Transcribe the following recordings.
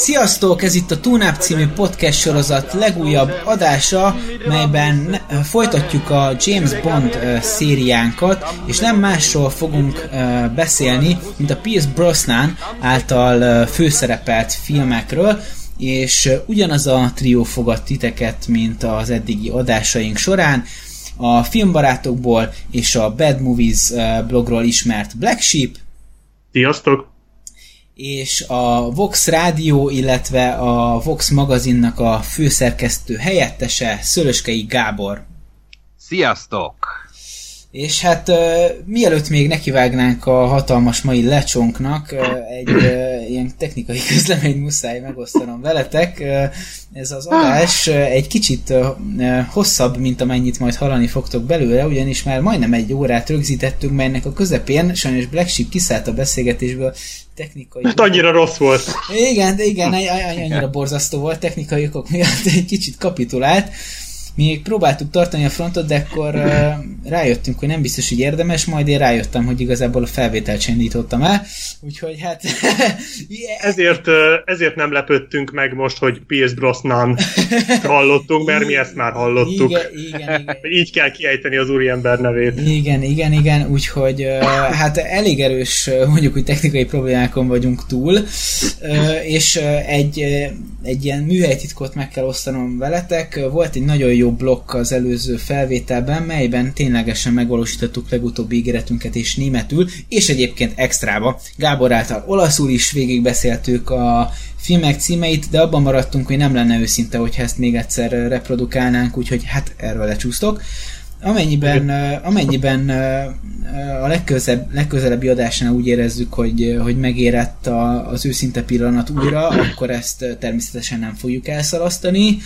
Sziasztok! Ez itt a Tunap című podcast sorozat legújabb adása, melyben folytatjuk a James Bond szériánkat, és nem másról fogunk beszélni, mint a Pierce Brosnan által főszerepelt filmekről, és ugyanaz a trió fogad titeket, mint az eddigi adásaink során. A filmbarátokból és a Bad Movies blogról ismert Black Sheep. Sziasztok! És a Vox Rádió, illetve a Vox magazinnak a főszerkesztő helyettese Szölöskei Gábor. Sziasztok! És hát uh, mielőtt még nekivágnánk a hatalmas mai lecsonknak, uh, egy uh, ilyen technikai közlemény muszáj megosztanom veletek. Uh, ez az adás uh, egy kicsit uh, hosszabb, mint amennyit majd hallani fogtok belőle, ugyanis már majdnem egy órát rögzítettünk, melynek a közepén sajnos Black Sheep kiszállt a beszélgetésből technikai... Hát annyira rossz volt. Igen, igen, annyira borzasztó volt technikai okok miatt, egy kicsit kapitulált. Mi még próbáltuk tartani a frontot, de akkor uh, rájöttünk, hogy nem biztos, hogy érdemes, majd én rájöttem, hogy igazából a felvételt sem indítottam el, úgyhogy hát... yeah. ezért, ezért nem lepődtünk meg most, hogy Pierce Brosnan hallottunk, mert mi ezt már hallottuk. Igen, igen, igen. Így kell kiejteni az úriember nevét. Igen, igen, igen, úgyhogy uh, hát elég erős, mondjuk, hogy technikai problémákon vagyunk túl, uh, és egy, egy ilyen műhelytitkot meg kell osztanom veletek. Volt egy nagyon jó blokk az előző felvételben, melyben ténylegesen megvalósítottuk legutóbbi ígéretünket és németül, és egyébként extrába Gábor által olaszul is végigbeszéltük a filmek címeit, de abban maradtunk, hogy nem lenne őszinte, hogyha ezt még egyszer reprodukálnánk, úgyhogy hát erről lecsúsztok. Amennyiben, amennyiben a legközelebb, legközelebbi adásnál úgy érezzük, hogy, hogy megérett a, az őszinte pillanat újra, akkor ezt természetesen nem fogjuk elszalasztani,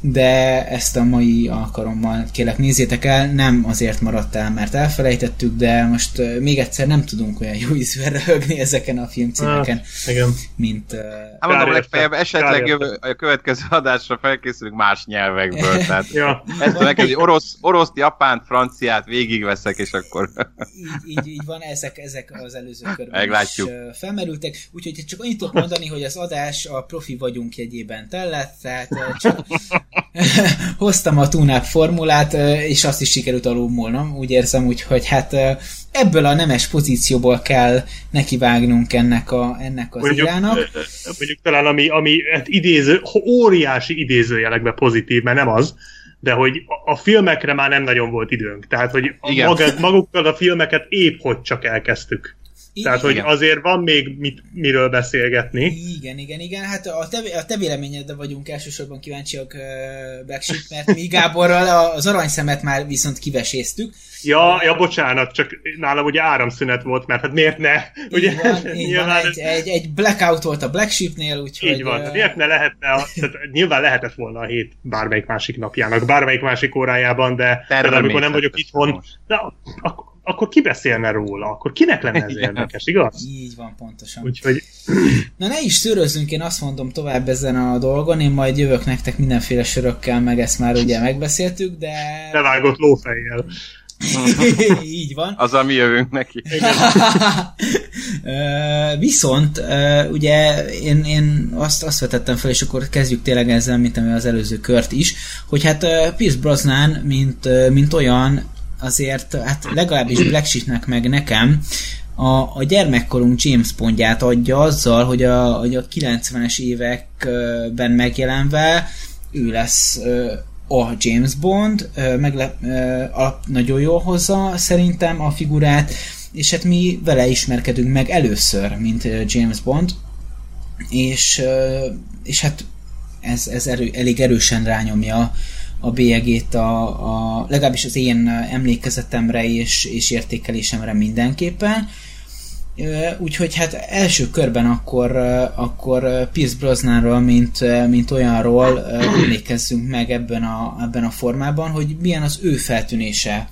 de ezt a mai alkalommal kérlek nézzétek el, nem azért maradt el, mert elfelejtettük, de most még egyszer nem tudunk olyan jó ízűen röhögni ezeken a filmcímeken, ah, igen. mint... Hát mondom, legfeljebb esetleg jövő, a következő adásra felkészülünk más nyelvekből, tehát ja. ezt megkezdi, orosz, oroszt, japánt, franciát végigveszek, és akkor... így, így, így van, ezek, ezek az előző körben Meglátjuk. is felmerültek, úgyhogy csak annyit tudok mondani, hogy az adás a profi vagyunk jegyében tellett, tehát csak hoztam a túnáp formulát, és azt is sikerült alulmolnom, úgy érzem, úgyhogy hát ebből a nemes pozícióból kell nekivágnunk ennek, a, ennek az mondjuk, irának. Mondjuk talán ami, ami hát idéző, óriási idézőjelekben pozitív, mert nem az, de hogy a filmekre már nem nagyon volt időnk. Tehát, hogy Igen. Magad, magukkal a filmeket épp hogy csak elkezdtük. Tehát, hogy igen. azért van még mit, miről beszélgetni. Igen, igen, igen. Hát a te, a te véleményedre vagyunk elsősorban kíváncsiak, uh, Black Sheep, mert mi Gáborral az aranyszemet már viszont kiveséztük. Ja, ja, bocsánat, csak nálam ugye áramszünet volt, mert hát miért ne? Ugye, így van, így nyilván van, egy, egy, egy blackout volt a Black Sheepnél, úgyhogy... Így van, uh... miért ne lehetne, a, tehát nyilván lehetett volna a hét bármelyik másik napjának, bármelyik másik órájában, de, de amikor nem vagyok itthon, de akkor akkor ki beszélne róla? Akkor kinek lenne ez érdekes, igaz? Így van, pontosan. Úgyhogy... Na ne is szörözzünk, én azt mondom tovább ezen a dolgon, én majd jövök nektek mindenféle sörökkel, meg ezt már ugye megbeszéltük, de... Bevágott lófejjel. Így van. Az, ami jövünk neki. Viszont ugye én, én azt, azt vetettem fel, és akkor kezdjük tényleg ezzel, mint ami az előző kört is, hogy hát Pierce Brosnan, mint, mint olyan, azért, hát legalábbis Black Sheepnek meg nekem a, a gyermekkorunk James Bondját adja azzal, hogy a, hogy a 90-es években megjelenve ő lesz a James Bond, megle, alap, nagyon jól hozza szerintem a figurát, és hát mi vele ismerkedünk meg először, mint James Bond, és, és hát ez, ez erő, elég erősen rányomja a bélyegét a, a, legalábbis az én emlékezetemre és, és értékelésemre mindenképpen. Úgyhogy hát első körben akkor, akkor Pierce Brosnanról, mint, mint olyanról emlékezzünk meg ebben a, ebben a formában, hogy milyen az ő feltűnése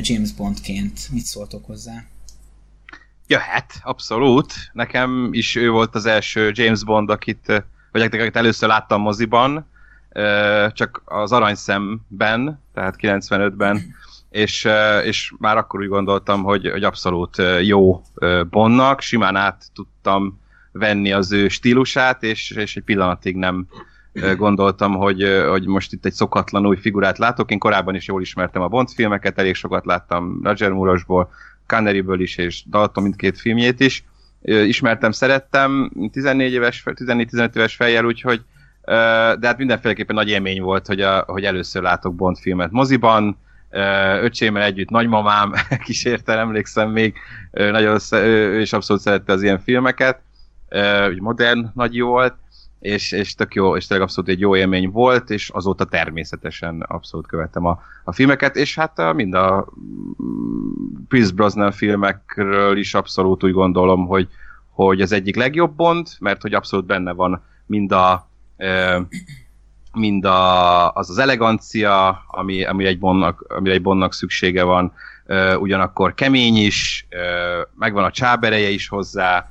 James Bondként. Mit szóltok hozzá? Jöhet, abszolút. Nekem is ő volt az első James Bond, akit, vagy akit először láttam moziban, csak az aranyszemben, tehát 95-ben, és, és már akkor úgy gondoltam, hogy, hogy abszolút jó Bondnak, simán át tudtam venni az ő stílusát, és, és egy pillanatig nem gondoltam, hogy, hogy most itt egy szokatlan új figurát látok. Én korábban is jól ismertem a Bond filmeket, elég sokat láttam Roger Moore-osból, Conneryből is, és Dalton mindkét filmjét is. Ismertem, szerettem, 14 éves, 14-15 éves fejjel, úgyhogy de hát mindenféleképpen nagy élmény volt, hogy, a, hogy először látok Bond filmet moziban, öcsémmel együtt nagymamám kísérte, emlékszem még, nagyon, ő is abszolút szerette az ilyen filmeket, modern nagy volt, és, és tök jó, és tényleg abszolút egy jó élmény volt, és azóta természetesen abszolút követtem a, a filmeket, és hát a, mind a mm, Pierce Brosnan filmekről is abszolút úgy gondolom, hogy, hogy az egyik legjobb Bond, mert hogy abszolút benne van mind a mind a, az az elegancia, ami, ami egy bonnak, amire egy bonnak szüksége van, ugyanakkor kemény is, megvan a csábereje is hozzá,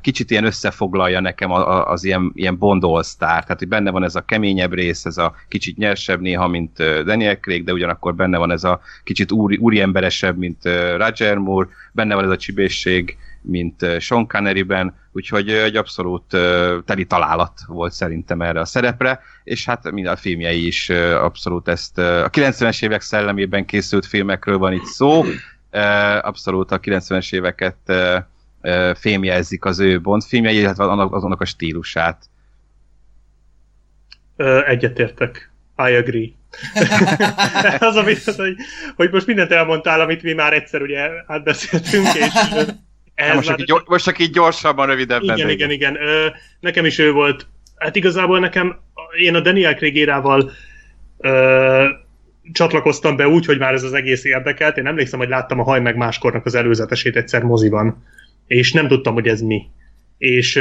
kicsit ilyen összefoglalja nekem az ilyen, ilyen Bond all tehát hogy benne van ez a keményebb rész, ez a kicsit nyersebb néha, mint Daniel Craig, de ugyanakkor benne van ez a kicsit úri, úriemberesebb, mint Roger Moore, benne van ez a csibészség, mint Sean Connery-ben, úgyhogy egy abszolút teli találat volt szerintem erre a szerepre, és hát mind a filmjei is abszolút ezt a 90-es évek szellemében készült filmekről van itt szó, abszolút a 90-es éveket fémjelzik az ő Bond filmjei, illetve annak, azonnak a stílusát. Egyetértek. I agree. az, amit, hogy, hogy most mindent elmondtál, amit mi már egyszer ugye átbeszéltünk, és ehhez most, csak így, gyors, most csak így gyorsabban, rövidebben. Igen, igen, igen. Ö, nekem is ő volt. Hát igazából nekem, én a Daniel Craig érával ö, csatlakoztam be úgy, hogy már ez az egész érdekelt. Én emlékszem, hogy láttam a Haj meg máskornak az előzetesét egyszer moziban és nem tudtam, hogy ez mi. És,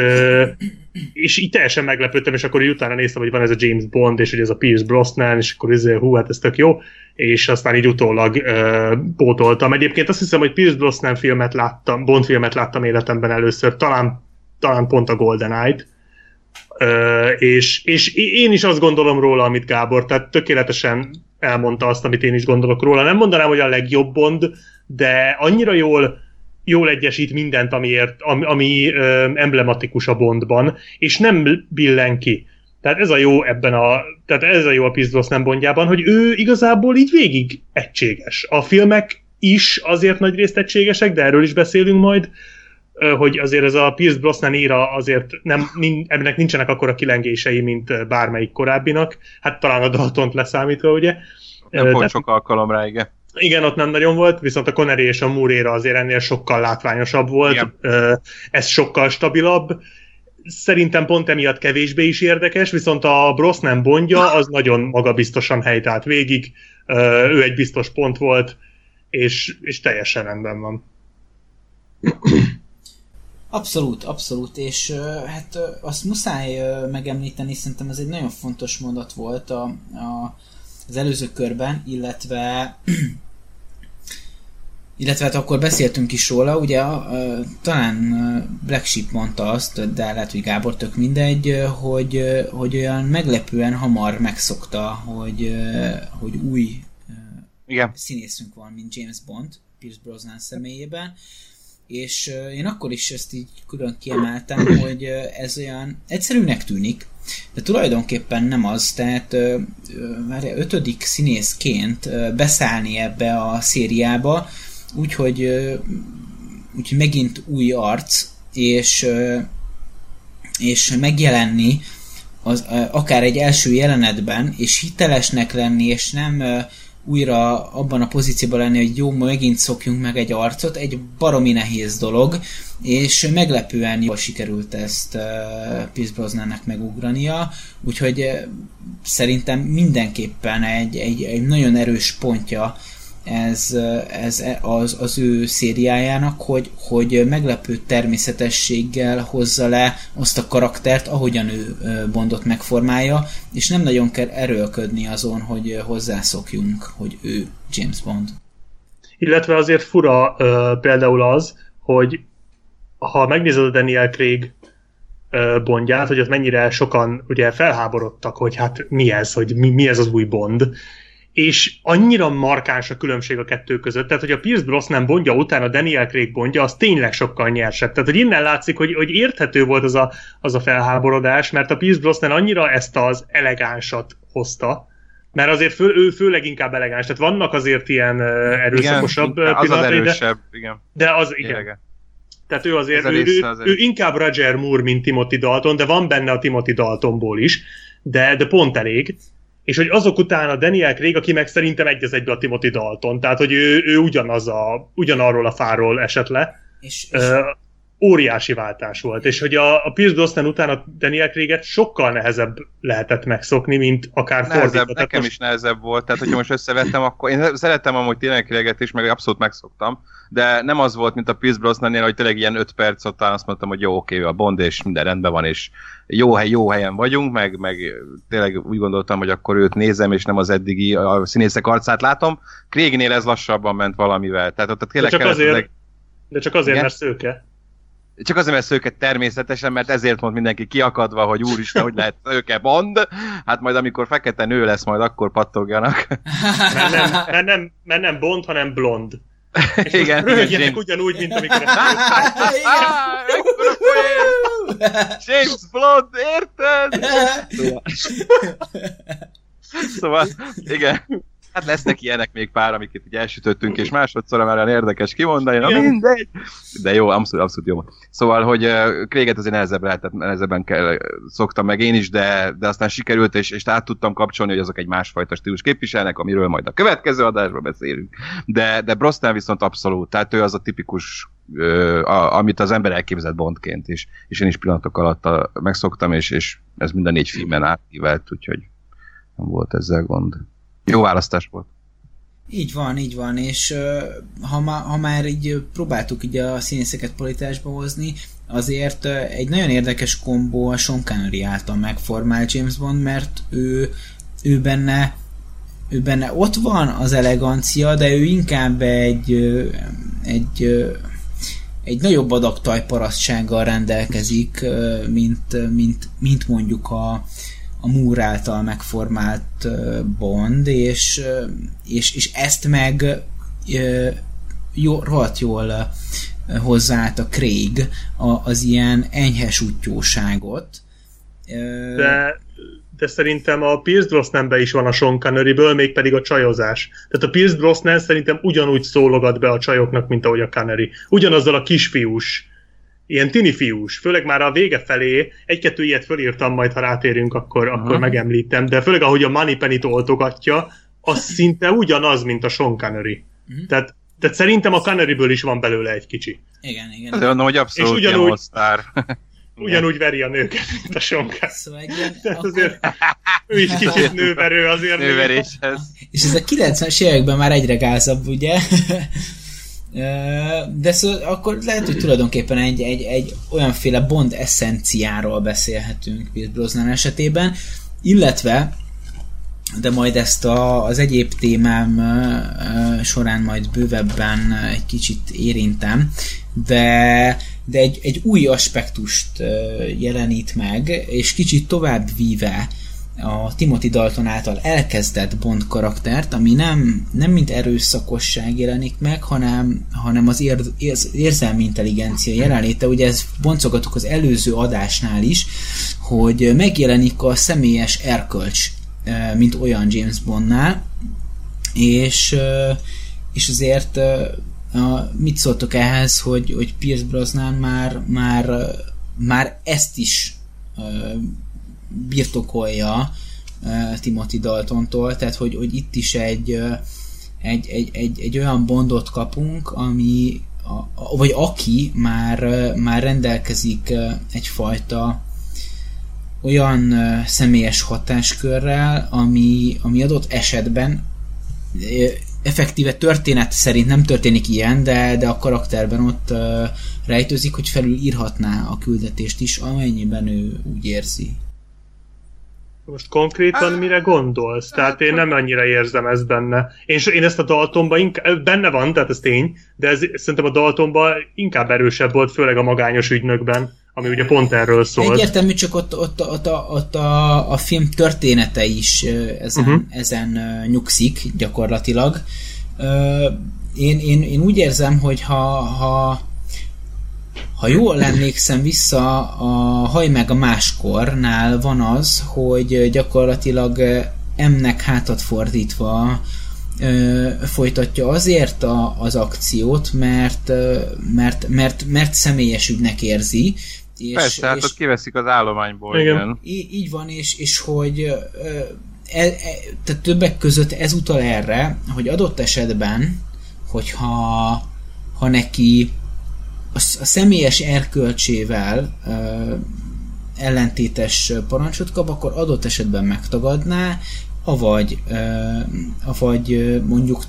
és így teljesen meglepődtem, és akkor így utána néztem, hogy van ez a James Bond, és hogy ez a Pierce Brosnan, és akkor ez, hú, hát ez tök jó, és aztán így utólag uh, pótoltam. Egyébként azt hiszem, hogy Pierce Brosnan filmet láttam, Bond filmet láttam életemben először, talán, talán pont a Golden Eye-t, és, és én is azt gondolom róla, amit Gábor, tehát tökéletesen elmondta azt, amit én is gondolok róla. Nem mondanám, hogy a legjobb Bond, de annyira jól jól egyesít mindent, amiért, ami, ami ö, emblematikus a Bondban, és nem billen ki. Tehát ez a jó ebben a, tehát ez a jó a Pierce nem Bondjában, hogy ő igazából így végig egységes. A filmek is azért nagy részt egységesek, de erről is beszélünk majd, hogy azért ez a Pierce Brosnan éra azért nem, ennek nincsenek akkora kilengései, mint bármelyik korábbinak. Hát talán a Daltont leszámítva, ugye? Nem volt sok alkalom rá, igen. Igen, ott nem nagyon volt, viszont a Connery és a Múréra azért ennél sokkal látványosabb volt, Igen. ez sokkal stabilabb. Szerintem pont emiatt kevésbé is érdekes, viszont a Brosnan bondja az nagyon magabiztosan helytált végig, ő egy biztos pont volt, és, és teljesen rendben van. Abszolút, abszolút, és hát azt muszáj megemlíteni, szerintem ez egy nagyon fontos mondat volt a, a, az előző körben, illetve illetve hát akkor beszéltünk is róla, ugye uh, talán Black Sheep mondta azt, de lehet, hogy Gábor tök mindegy, hogy, hogy olyan meglepően hamar megszokta, hogy, hogy új Igen. színészünk van, mint James Bond, Pierce Brosnan személyében, és én akkor is ezt így külön kiemeltem, hogy ez olyan egyszerűnek tűnik, de tulajdonképpen nem az, tehát már ötödik színészként beszállni ebbe a szériába, úgyhogy, úgyhogy megint új arc, és, és megjelenni az, akár egy első jelenetben, és hitelesnek lenni, és nem újra abban a pozícióban lenni, hogy jó, megint szokjunk meg egy arcot, egy baromi nehéz dolog, és meglepően jól sikerült ezt uh, Pierce Brosnannek megugrania, úgyhogy uh, szerintem mindenképpen egy, egy, egy nagyon erős pontja ez, ez az, az ő szériájának, hogy, hogy meglepő természetességgel hozza le azt a karaktert, ahogyan ő Bondot megformálja, és nem nagyon kell erőlködni azon, hogy hozzászokjunk, hogy ő James Bond. Illetve azért fura uh, például az, hogy ha megnézed a Daniel Craig uh, bondját, hogy ott mennyire sokan ugye felháborodtak, hogy hát mi ez, hogy mi, mi ez az új Bond, és annyira markáns a különbség a kettő között, tehát hogy a Pierce Brosnan bondja után a Daniel Craig bondja, az tényleg sokkal nyersebb. Tehát, hogy innen látszik, hogy, hogy érthető volt az a, az a felháborodás, mert a Pierce Brosnan annyira ezt az elegánsat hozta, mert azért fő, ő főleg inkább elegáns, tehát vannak azért ilyen erőszakosabb igen, az az erősebb, de, igen. De az, igen. Tényleg. Tehát ő azért, ő, ő, ő, inkább Roger Moore, mint Timothy Dalton, de van benne a Timothy Daltonból is, de, de pont elég és hogy azok után a Daniel Craig, aki meg szerintem egy az egybe a Timothy Dalton, tehát hogy ő, ő ugyanaz a, ugyanarról a fáról esett le. És, és... Uh, óriási váltás volt, és hogy a, a Pierce Brosnan után a Daniel Craig-et sokkal nehezebb lehetett megszokni, mint akár nehezebb, fordítva. Nekem most... is nehezebb volt, tehát hogyha most összevettem, akkor én szerettem amúgy Daniel Craig-et is, meg abszolút megszoktam, de nem az volt, mint a Pierce Brosnan-nél, hogy tényleg ilyen 5 perc után azt mondtam, hogy jó, oké, a Bond, és minden rendben van, és jó hely, jó helyen vagyunk, meg, meg tényleg úgy gondoltam, hogy akkor őt nézem, és nem az eddigi a színészek arcát látom. Craignél ez lassabban ment valamivel. Tehát ott tényleg de csak azért, ezek... de csak azért, igen? mert szőke. Csak azért, mert szőke természetesen, mert ezért mond mindenki kiakadva, hogy úristen, hogy lehet szőke Bond. Hát majd amikor fekete nő lesz, majd akkor pattogjanak. mert, nem, mert, nem, mert nem Bond, hanem blond. És igen. Röhögjenek ugyanúgy, mint amikor ezt James Bond, érted? Szóval, igen. Hát lesznek ilyenek még pár, amiket így elsütöttünk, és másodszor már olyan érdekes kimondani, na mindegy. De jó, abszolút, abszolút jó. Szóval, hogy Kréget azért nehezebb lehetett, nehezebben kell, szoktam meg én is, de, de aztán sikerült, és, és át tudtam kapcsolni, hogy azok egy másfajta stílus képviselnek, amiről majd a következő adásban beszélünk. De, de Brosnan viszont abszolút, tehát ő az a tipikus uh, a, amit az ember elképzett Bondként is, és én is pillanatok alatt a, megszoktam, és, és ez minden négy filmben átívelt, úgyhogy nem volt ezzel gond. Jó választás volt. Így van, így van, és ha, ma, ha már így próbáltuk így a színészeket politásba hozni, azért egy nagyon érdekes kombó a Sean Connery által megformált James Bond, mert ő, ő benne ő benne ott van az elegancia, de ő inkább egy egy egy nagyobb adag tajparasztsággal rendelkezik, mint, mint, mint mondjuk a, a Moore által megformált Bond, és, és, és ezt meg jó, rohadt jól hozzáállt a Craig az ilyen enyhes útjóságot. De, de szerintem a Pierce Brosnanbe is van a Sean Conneryből, mégpedig a csajozás. Tehát a Pierce Brosnan szerintem ugyanúgy szólogat be a csajoknak, mint ahogy a Connery. Ugyanazzal a kisfiús ilyen tini fiús, főleg már a vége felé, egy-kettő ilyet fölírtam, majd ha rátérünk, akkor, Aha. akkor megemlítem, de főleg ahogy a Moneypenny-t oltogatja, az szinte ugyanaz, mint a Sean Connery. Uh-huh. Tehát, tehát szerintem a Conneryből is van belőle egy kicsi. Igen, igen. Azért mondom, hogy abszolút És ugyanúgy, ugyanúgy veri a nőket, mint a Connery. Szóval egy ilyen, Tehát akkor... azért ő is kicsit nőverő azért. Nőveréshez. És ez a 90-es években már egyre gázabb, ugye? De szóval akkor lehet, hogy tulajdonképpen egy, egy, egy olyanféle Bond eszenciáról beszélhetünk Pierce Brosnan esetében, illetve de majd ezt a, az egyéb témám során majd bővebben egy kicsit érintem, de, de egy, egy új aspektust jelenít meg, és kicsit tovább víve a Timothy Dalton által elkezdett Bond karaktert, ami nem, nem mint erőszakosság jelenik meg, hanem, hanem az, ér, az érzelmi intelligencia jelenléte. Ugye ezt boncogatok az előző adásnál is, hogy megjelenik a személyes erkölcs, mint olyan James Bondnál, és, és azért mit szóltok ehhez, hogy, hogy Pierce Brosnan már, már, már ezt is birtokolja uh, Timothy Daltontól, tehát hogy, hogy itt is egy, egy, egy, egy, egy olyan bondot kapunk, ami vagy aki már, már rendelkezik uh, egyfajta olyan személyes hatáskörrel, ami, ami adott esetben effektíve történet szerint nem történik ilyen, de, de a karakterben ott rejtőzik, hogy felül írhatná a küldetést is, amennyiben ő úgy érzi. Most konkrétan ah. mire gondolsz? Tehát hát, én nem annyira érzem ezt benne. Én, én ezt a Daltonban inkább, benne van, tehát ez tény, de ez szerintem a Daltonban inkább erősebb volt, főleg a magányos ügynökben, ami ugye pont erről szól. Egyértelmű, csak ott, ott, ott, a, ott a, a film története is ezen, uh-huh. ezen nyugszik gyakorlatilag. Én, én, én úgy érzem, hogy ha, ha ha jól emlékszem vissza, a Haj meg a máskornál van az, hogy gyakorlatilag M-nek hátat fordítva ö, folytatja azért a, az akciót, mert, mert, mert, mert személyes ügynek érzi. És, Persze, hát és, ott kiveszik az állományból. Igen. igen. Így, így van, és, és hogy ö, e, e, tehát többek között ez utal erre, hogy adott esetben, hogyha ha neki a, személyes erkölcsével ö, ellentétes parancsot kap, akkor adott esetben megtagadná, avagy, ö, avagy mondjuk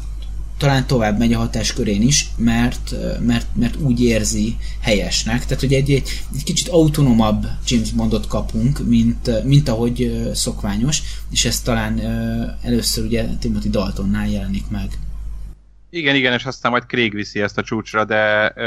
talán tovább megy a hatáskörén is, mert, mert, mert úgy érzi helyesnek. Tehát, hogy egy, egy, egy kicsit autonómabb James Bondot kapunk, mint, mint ahogy szokványos, és ez talán először ugye Timothy Daltonnál jelenik meg. Igen, igen, és aztán majd Craig viszi ezt a csúcsra, de ö,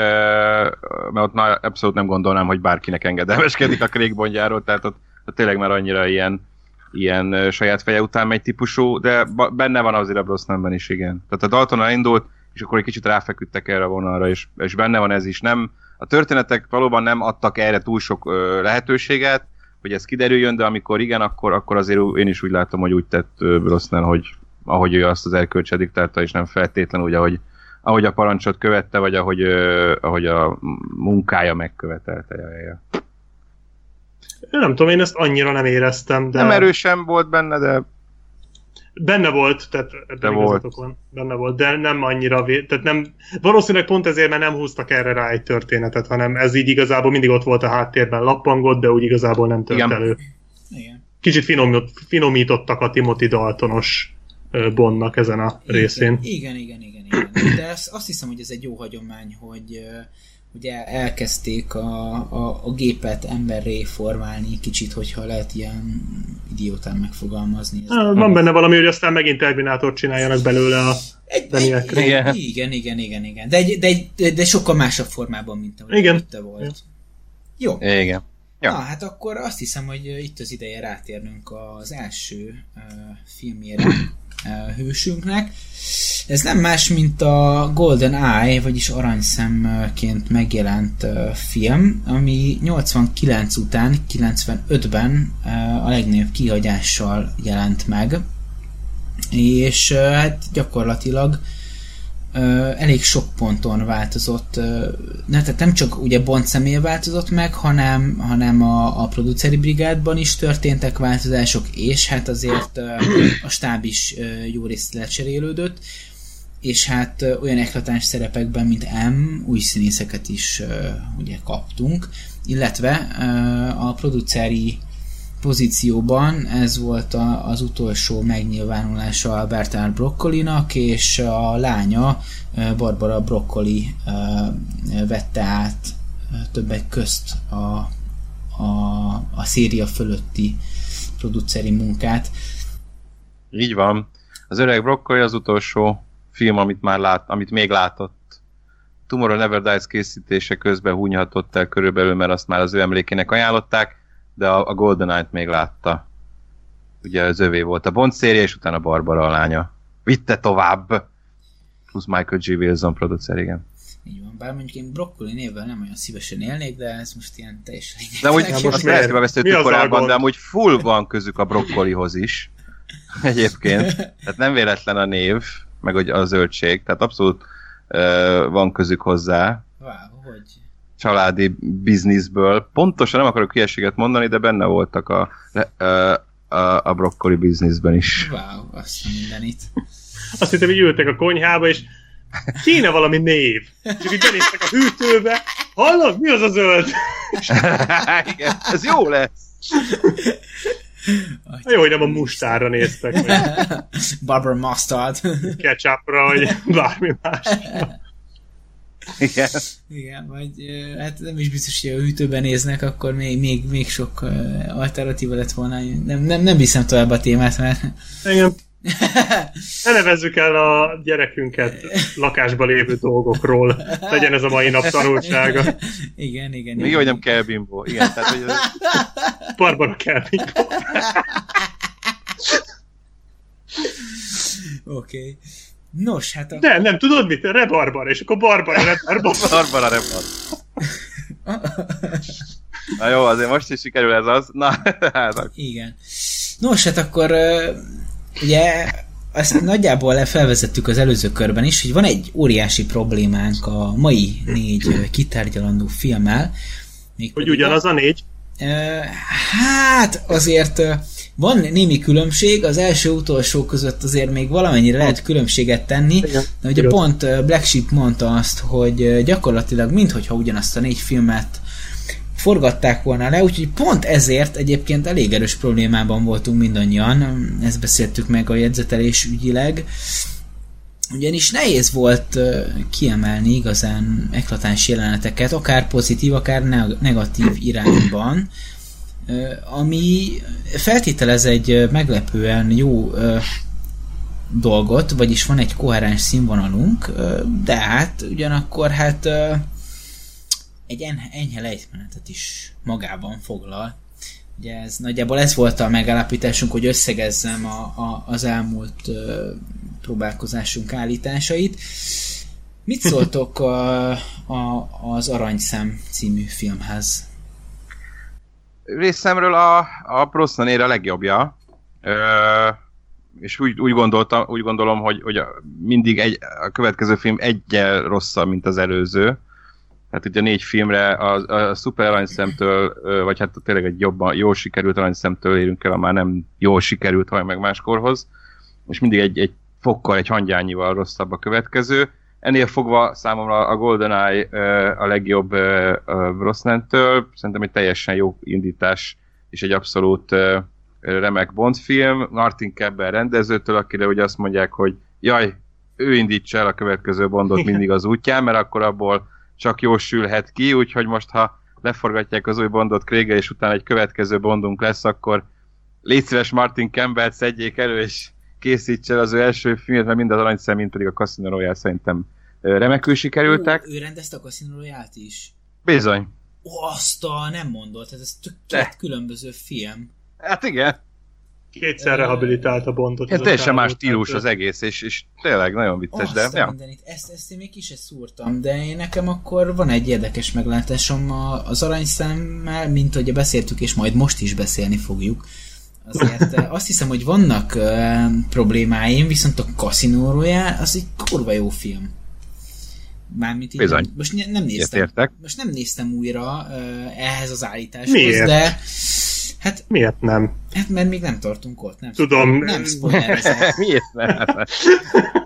mert ott na, abszolút nem gondolnám, hogy bárkinek engedelmeskedik a Craig bondjáról, tehát ott, ott tényleg már annyira ilyen, ilyen saját feje után megy típusú, de benne van azért a Brosnanben is, igen. Tehát a Dalton indult, és akkor egy kicsit ráfeküdtek erre a vonalra, és, és benne van ez is. Nem, a történetek valóban nem adtak erre túl sok ö, lehetőséget, hogy ez kiderüljön, de amikor igen, akkor, akkor azért én is úgy látom, hogy úgy tett Brosnan, hogy ahogy ő azt az erkölcse diktálta, és nem feltétlenül úgy, ahogy, ahogy a parancsot követte, vagy ahogy, ahogy a munkája megkövetelte. Ja, Nem tudom, én ezt annyira nem éreztem, de... Nem erősen volt benne, de... Benne volt, tehát de volt. van. Benne volt, de nem annyira, vé... tehát nem, valószínűleg pont ezért, mert nem húztak erre rá egy történetet, hanem ez így igazából mindig ott volt a háttérben lappangott, de úgy igazából nem tört Igen. elő. Igen. Kicsit finomítottak a Timothy Daltonos Bondnak ezen a igen, részén. Igen, igen, igen, igen. De azt hiszem, hogy ez egy jó hagyomány, hogy ugye elkezdték a, a, a gépet emberré formálni kicsit, hogyha lehet ilyen idiótán megfogalmazni. Ah, van benne valami, hogy aztán megint Terminátort csináljanak belőle a egy, egy, igen. igen, igen, igen, igen. De, egy, de, egy, de sokkal másabb formában, mint ahogy igen. te volt. Igen. Jó. Igen. Ja. Na, hát akkor azt hiszem, hogy itt az ideje rátérnünk az első uh, filmjére, hősünknek. Ez nem más, mint a Golden Eye, vagyis aranyszemként megjelent film, ami 89 után, 95-ben a legnagyobb kihagyással jelent meg, és hát gyakorlatilag elég sok ponton változott, ne, tehát nem csak ugye Bond személy változott meg, hanem, hanem a, a produceri brigádban is történtek változások, és hát azért a stáb is jó részt lecserélődött, és hát olyan eklatáns szerepekben, mint M, új színészeket is ugye kaptunk, illetve a produceri pozícióban ez volt a, az utolsó megnyilvánulása Albert R. Broccolinak, és a lánya Barbara Broccoli vette át többek közt a, a, a széria fölötti produceri munkát. Így van. Az öreg Broccoli az utolsó film, amit már lát, amit még látott. Tomorrow Never Dies készítése közben húnyhatott el körülbelül, mert azt már az ő emlékének ajánlották de a, a Golden Eye-t még látta. Ugye az övé volt a Bond széria, és utána Barbara a lánya. Vitte tovább! Plusz Michael G. Wilson producer, igen. Így van, bár mondjuk én broccoli névvel nem olyan szívesen élnék, de ez most ilyen teljesen De amúgy ja, most ezt beszéltük korábban, de amúgy full van közük a broccolihoz is. Egyébként. Tehát nem véletlen a név, meg a zöldség, tehát abszolút uh, van közük hozzá. Wow, hogy? Családi bizniszből. Pontosan nem akarok hülyeséget mondani, de benne voltak a, a, a, a brokkoli bizniszben is. Wow, azt mindenit. Azt hittem, hogy ültek a konyhába, és kéne valami név. Csak így benéztek a hűtőbe. Hallod, mi az a zöld? Igen, ez jó lesz. Jó, hogy nem a mustárra néztek. Barbara Mustard. Ketchupra, vagy bármi más. Igen. Igen, vagy hát nem is biztos, hogy a hűtőben néznek, akkor még, még, még sok alternatíva lett volna. Nem, nem, nem viszem tovább a témát, mert... Igen. Ne nevezzük el a gyerekünket lakásba lévő dolgokról. Legyen ez a mai nap tanulsága. Igen, igen. Még jó, hogy nem kell bimbo. Igen, tehát, hogy... Barbara kell bimbo. Oké. Okay. Nos, hát a... De, nem, tudod mit? Rebarbara, és akkor Barbara, Rebarbara. Barbara, Rebarbara. Na jó, azért most is sikerül ez az. Na, hát. Igen. Nos, hát akkor ugye azt nagyjából felvezettük az előző körben is, hogy van egy óriási problémánk a mai négy kitárgyalandó filmmel. Hogy ugyanaz a négy? Hát azért van némi különbség, az első-utolsó között azért még valamennyire lehet különbséget tenni, Igen. de ugye pont Black Sheep mondta azt, hogy gyakorlatilag minthogyha ugyanazt a négy filmet forgatták volna le, úgyhogy pont ezért egyébként elég erős problémában voltunk mindannyian, ezt beszéltük meg a jegyzetelés ügyileg, ugyanis nehéz volt kiemelni igazán eklatáns jeleneteket, akár pozitív, akár negatív irányban, ami feltételez egy meglepően jó dolgot, vagyis van egy koherens színvonalunk, de hát ugyanakkor hát egy enyhe lejtmenetet is magában foglal. Ugye ez nagyjából ez volt a megállapításunk, hogy összegezzem a, a, az elmúlt ö, próbálkozásunk állításait. Mit szóltok a, a, az Aranyszem című filmhez? Részemről a, a Brosnanér a legjobbja. Ö, és úgy, úgy, gondoltam, úgy gondolom, hogy, hogy mindig egy, a következő film egyel rosszabb, mint az előző tehát ugye négy filmre a, a szuper aranyszemtől, vagy hát tényleg egy jobban, jól sikerült aranyszemtől érünk el a már nem jól sikerült, vagy meg máskorhoz, és mindig egy, egy fokkal, egy hangyányival rosszabb a következő. Ennél fogva számomra a GoldenEye a legjobb Brosnan-től, szerintem egy teljesen jó indítás, és egy abszolút remek Bond film, Martin Kebber rendezőtől, akire ugye azt mondják, hogy jaj, ő indítsa el a következő Bondot mindig az útján, mert akkor abból csak jó sülhet ki, úgyhogy most ha leforgatják az új Bondot Krége, és utána egy következő Bondunk lesz, akkor légy szíves Martin Campbell szedjék elő, és készítse az ő első filmet, mert mind az aranyszem, mind pedig a Casino Royale szerintem remekül sikerültek. Ő, ő rendezte a Casino Royale-t is? Bizony. Ó, azt a nem mondott, ez, ez tök két különböző film. Hát igen. Kétszer rehabilitált a Bondot. Hát teljesen más stílus az egész, és, és tényleg nagyon vicces, Azt de... Ja. Ezt, ezt én még ki se szúrtam, de én nekem akkor van egy érdekes meglátásom az aranyszemmel, mint hogy beszéltük, és majd most is beszélni fogjuk. Azért azt hiszem, hogy vannak uh, problémáim, viszont a Casino Royale az egy kurva jó film. Mármint így, Bizony. most nem néztem, most nem néztem újra uh, ehhez az állításhoz, Miért? de Hát, Miért nem? Hát mert még nem tartunk ott, nem Tudom. Nem spoilerezek. Miért nem?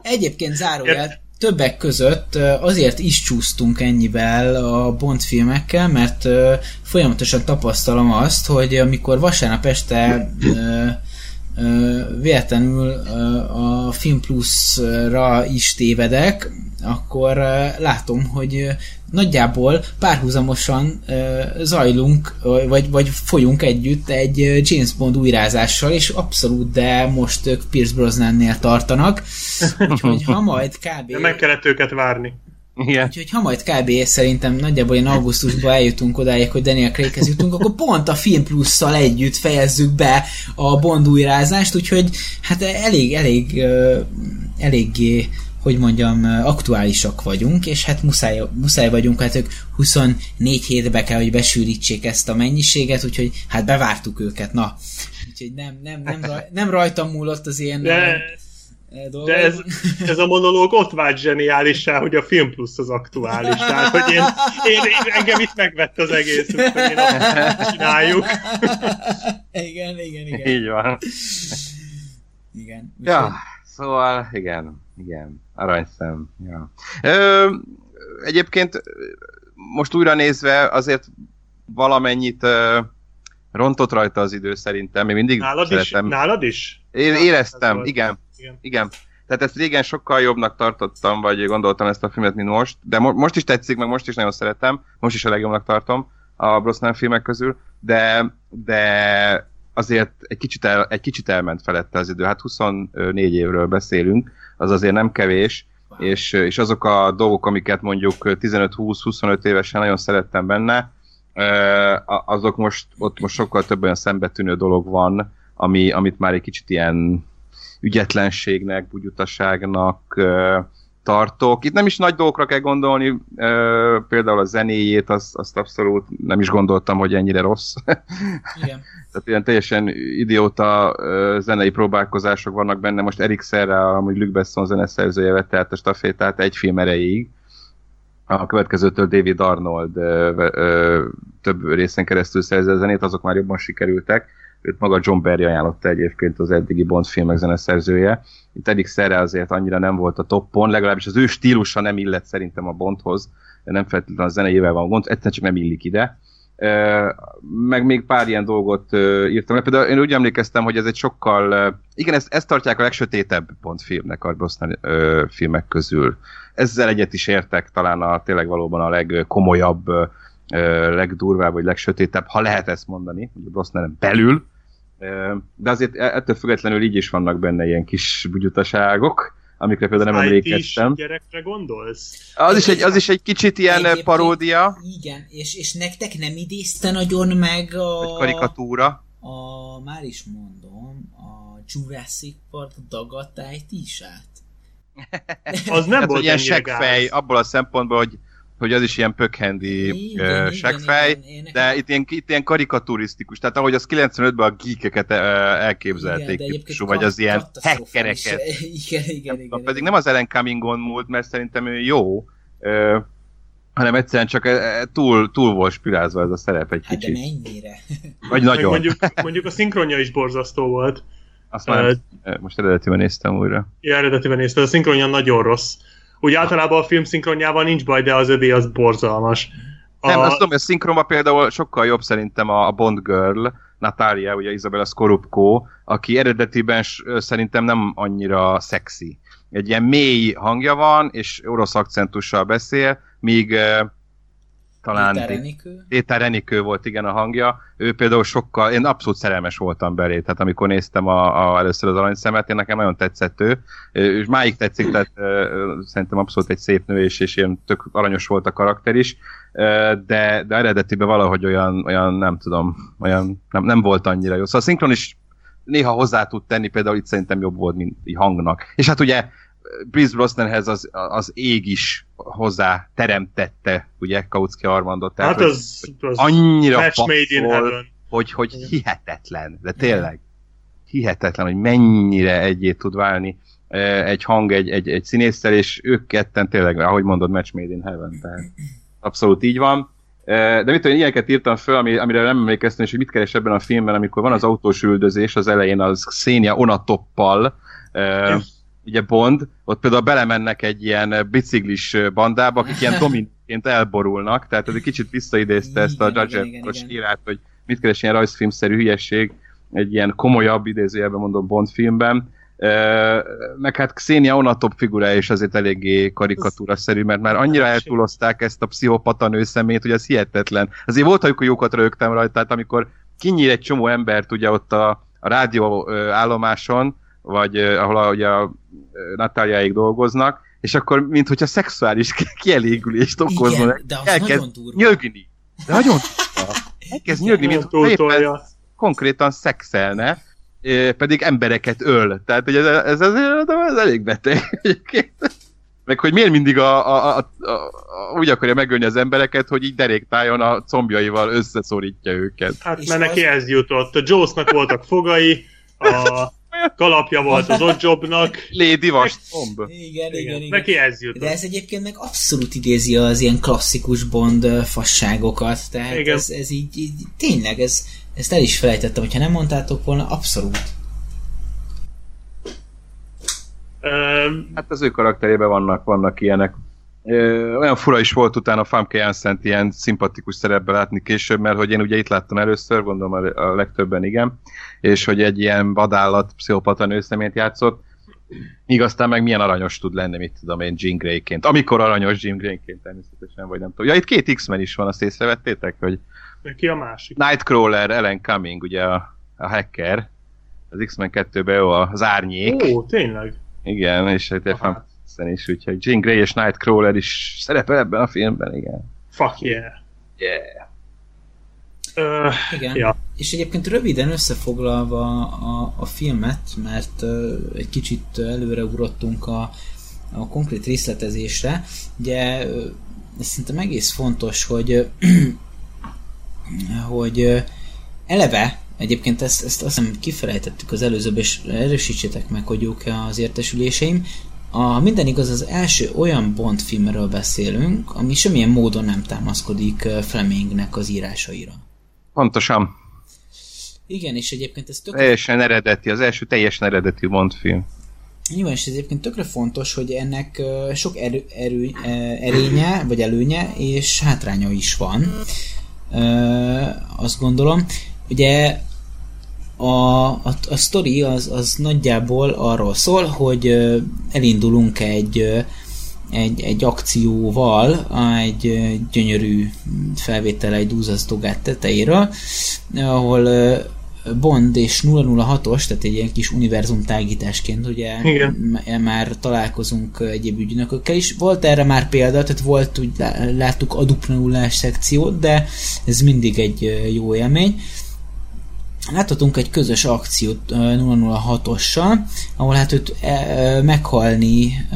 Egyébként zárójel, többek között azért is csúsztunk ennyivel a Bond filmekkel, mert folyamatosan tapasztalom azt, hogy amikor vasárnap este véletlenül a Film Plus-ra is tévedek, akkor látom, hogy nagyjából párhuzamosan zajlunk, vagy, vagy folyunk együtt egy James Bond újrázással, és abszolút, de most ők Pierce Brosnannél tartanak, úgyhogy ha majd kb... De meg kellett őket várni. Igen. Úgyhogy ha majd kb. szerintem nagyjából én augusztusban eljutunk odáig, hogy Daniel Craighez jutunk, akkor pont a Film Plus-szal együtt fejezzük be a Bond újrázást, úgyhogy hát elég, elég, eléggé hogy mondjam, aktuálisak vagyunk, és hát muszáj, muszáj vagyunk, hát ők 24 hétbe kell, hogy besűrítsék ezt a mennyiséget, úgyhogy hát bevártuk őket, na. Úgyhogy nem, nem, nem, raj, nem rajtam múlott az ilyen de, dolgok. De ez, ez a monológ ott vált zseniálisá, hogy a Film Plus az aktuális. Tehát, hogy én, én, én engem itt megvett az egész, hogy én azt csináljuk. igen, igen, igen. Így van. Igen. Ja, szóval igen, igen. Aranyszem. Ja. Ö, egyébként most újra nézve azért valamennyit ö, rontott rajta az idő szerintem. Még mindig nálad szeretem. Is? Nálad is? Én éreztem, igen, igen. Igen. Tehát ezt régen sokkal jobbnak tartottam, vagy gondoltam ezt a filmet, mint most, de mo- most is tetszik, meg most is nagyon szeretem, most is a legjobbnak tartom a Brosnan filmek közül, de, de azért egy kicsit, el, egy kicsit elment felette az idő. Hát 24 évről beszélünk, az azért nem kevés, és, és azok a dolgok, amiket mondjuk 15-20-25 évesen nagyon szerettem benne, azok most, ott most sokkal több olyan szembetűnő dolog van, ami, amit már egy kicsit ilyen ügyetlenségnek, bugyutaságnak tartok. Itt nem is nagy dolgokra kell gondolni, például a zenéjét, azt, azt abszolút nem is gondoltam, hogy ennyire rossz. Igen. Tehát ilyen teljesen idióta zenei próbálkozások vannak benne. Most Erik Serra, amúgy Luc Besson zeneszerzője vette át a stafétát egy film erejéig. A következőtől David Arnold ö, ö, több részen keresztül szerző a zenét, azok már jobban sikerültek. Őt maga John Barry ajánlotta egyébként az eddigi Bond filmek zeneszerzője. Itt Erik Serra azért annyira nem volt a toppon, legalábbis az ő stílusa nem illet szerintem a Bondhoz. Nem feltétlenül a zeneivel van gond, egyszerűen csak nem illik ide meg még pár ilyen dolgot írtam. Például én úgy emlékeztem, hogy ez egy sokkal, igen, ezt, ezt tartják a legsötétebb Bond filmnek a Brosnan filmek közül. Ezzel egyet is értek, talán a tényleg valóban a legkomolyabb, legdurvább, vagy legsötétebb, ha lehet ezt mondani, hogy a Brosnan belül, de azért e-, ettől függetlenül így is vannak benne ilyen kis bugyutaságok, amikre például nem emlékeztem. gyerekre gondolsz? Az is, egy, az is egy kicsit ilyen Egyébként, paródia. Igen, és, és nektek nem idézte nagyon meg a... Egy karikatúra. A, már is mondom, a Jurassic Park dagatájtísát. az nem hát, volt ilyen seggfej, abból a szempontból, hogy hogy az is ilyen pökhendi uh, seggfej, de itt ilyen, itt ilyen karikaturisztikus, tehát ahogy az 95-ben a geekeket uh, elképzelték, igen, típusú, vagy az ilyen hackereket. Igen, igen, igen, Pedig nem az Ellen Cummingon múlt, mert szerintem ő jó, uh, hanem egyszerűen csak túl, túl volt spirázva ez a szerep egy hát kicsit. de mennyire? Vagy nagyon. Mondjuk, mondjuk a szinkronja is borzasztó volt. Azt már uh, most eredetiben néztem újra. Ja, eredetiben néztem, a szinkronja nagyon rossz. Úgy általában a film szinkronjával nincs baj, de az övé az borzalmas. A... Nem, azt tudom, hogy a szinkronban például sokkal jobb szerintem a Bond Girl, Natalia, ugye Isabella Skorupko, aki eredetiben szerintem nem annyira szexi. Egy ilyen mély hangja van, és orosz akcentussal beszél, míg talán Péter Renikő. Péter Renikő volt igen a hangja. Ő például sokkal, én abszolút szerelmes voltam belé, tehát amikor néztem a, a, először az aranyszemet, én nekem nagyon tetszett ő, és máig tetszik, tehát szerintem abszolút egy szép nő, és, és ilyen tök aranyos volt a karakter is, de, de eredetiben valahogy olyan, olyan nem tudom, olyan nem, nem volt annyira jó. Szóval a szinkron is néha hozzá tud tenni, például itt szerintem jobb volt, mint hangnak. És hát ugye Bruce Brosnanhez az, az ég is hozzá teremtette, ugye, Kautsky Armandot. Tehát, hát az, az annyira passzol, hogy, hogy hihetetlen, de tényleg hihetetlen, hogy mennyire egyé tud válni egy hang egy, egy, egy színésszel, és ők ketten tényleg, ahogy mondod, match made in heaven, tehát abszolút így van. De mit tudom, ilyeneket írtam föl, ami, amire nem emlékeztem, és hogy mit keres ebben a filmben, amikor van az autós üldözés az elején az Xenia Onatoppal, ugye Bond, ott például belemennek egy ilyen biciklis bandába, akik ilyen dominként elborulnak, tehát ez egy kicsit visszaidézte ezt a Judge írát, hogy mit keres ilyen rajzfilmszerű hülyesség egy ilyen komolyabb, idézőjelben mondom Bond filmben, meg hát Xenia Onatop figurája is azért eléggé karikatúra-szerű, mert már annyira eltúlozták ezt a pszichopata nőszemét, hogy ez hihetetlen. Azért volt, amikor jókat rögtem rajta, tehát amikor kinyír egy csomó embert ugye ott a, a rádió állomáson, vagy ahol ugye a Natáliáig dolgoznak, és akkor, mint hogyha szexuális kielégülést okozna, Igen, de az elkezd nyögni. De nagyon Elkezd nyögni, mint hogy konkrétan szexelne, pedig embereket öl. Tehát, hogy ez, ez, ez, ez elég beteg Meg hogy miért mindig a, a, a, a, a, úgy akarja megölni az embereket, hogy így deréktájon a combjaival összeszorítja őket. Hát mert neki ez jutott. A Jonesnak voltak fogai, a kalapja volt az Oddjobnak. Lady Vastomb. Igen, igen, igen, igen. Neki ez jut. De ez egyébként meg abszolút idézi az ilyen klasszikus Bond fasságokat, tehát igen. ez, ez így, így, tényleg, ez, ezt el is felejtettem, hogyha nem mondtátok volna, abszolút. Hát az ő karakterében vannak, vannak ilyenek olyan fura is volt utána Famke Janssen ilyen szimpatikus szerepbe látni később, mert hogy én ugye itt láttam először, gondolom a legtöbben igen, és hogy egy ilyen vadállat, pszichopata nőszeményt játszott, Míg aztán meg milyen aranyos tud lenni, mit tudom én, Jean Grey-ként. Amikor aranyos Jean Grey-ként természetesen, vagy nem tudom. Ja, itt két X-Men is van, azt észrevettétek, hogy... Ki a másik? Nightcrawler, Ellen Cumming, ugye a, a hacker. Az X-Men 2-ben jó az árnyék. Ó, tényleg? Igen, és hát Aha. is, úgyhogy Jean Grey és Nightcrawler is szerepel ebben a filmben, igen. Fuck yeah. Yeah. Uh, Igen. Ja. És egyébként röviden összefoglalva a, a filmet, mert uh, egy kicsit előre ugrottunk a, a konkrét részletezésre, ugye uh, ez szerintem egész fontos, hogy hogy eleve Egyébként ezt, ezt azt hiszem kifelejtettük az előzőben, és erősítsétek meg, hogy jók az értesüléseim. A minden igaz, az első olyan Bond filmről beszélünk, ami semmilyen módon nem támaszkodik Flemingnek az írásaira. Pontosan. Igen, és egyébként ez tökre... Teljesen eredeti, az első teljesen eredeti Bond film. Jó, és ez egyébként tökre fontos, hogy ennek sok erő, erő, erénye, vagy előnye, és hátránya is van. Azt gondolom. Ugye a, a, a sztori az, az nagyjából arról szól, hogy elindulunk egy egy, egy akcióval, egy gyönyörű felvétel egy dúzasztogát tetejéről, ahol Bond és 006-os, tehát egy ilyen kis univerzum tágításként, ugye Igen. már találkozunk egyéb ügynökökkel is. Volt erre már példa, tehát volt, úgy láttuk a dupla nullás szekciót, de ez mindig egy jó élmény láthatunk egy közös akciót 006-ossal, ahol hát őt meghalni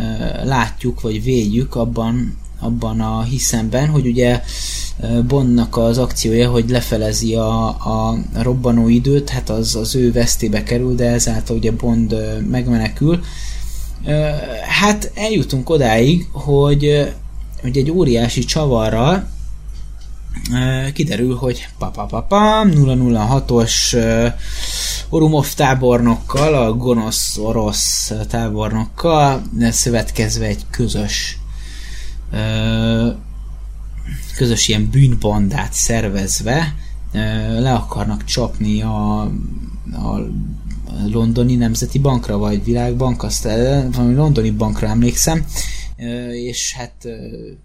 látjuk, vagy védjük abban, abban a hiszemben, hogy ugye Bondnak az akciója, hogy lefelezi a, a robbanó időt, hát az az ő vesztébe kerül, de ezáltal ugye Bond megmenekül. Hát eljutunk odáig, hogy, hogy egy óriási csavarral kiderül, hogy papapapam 006-os Orumov tábornokkal, a gonosz orosz tábornokkal szövetkezve egy közös közös ilyen bűnbandát szervezve. Le akarnak csapni a, a londoni nemzeti bankra, vagy világbank, azt valami londoni bankra emlékszem, és hát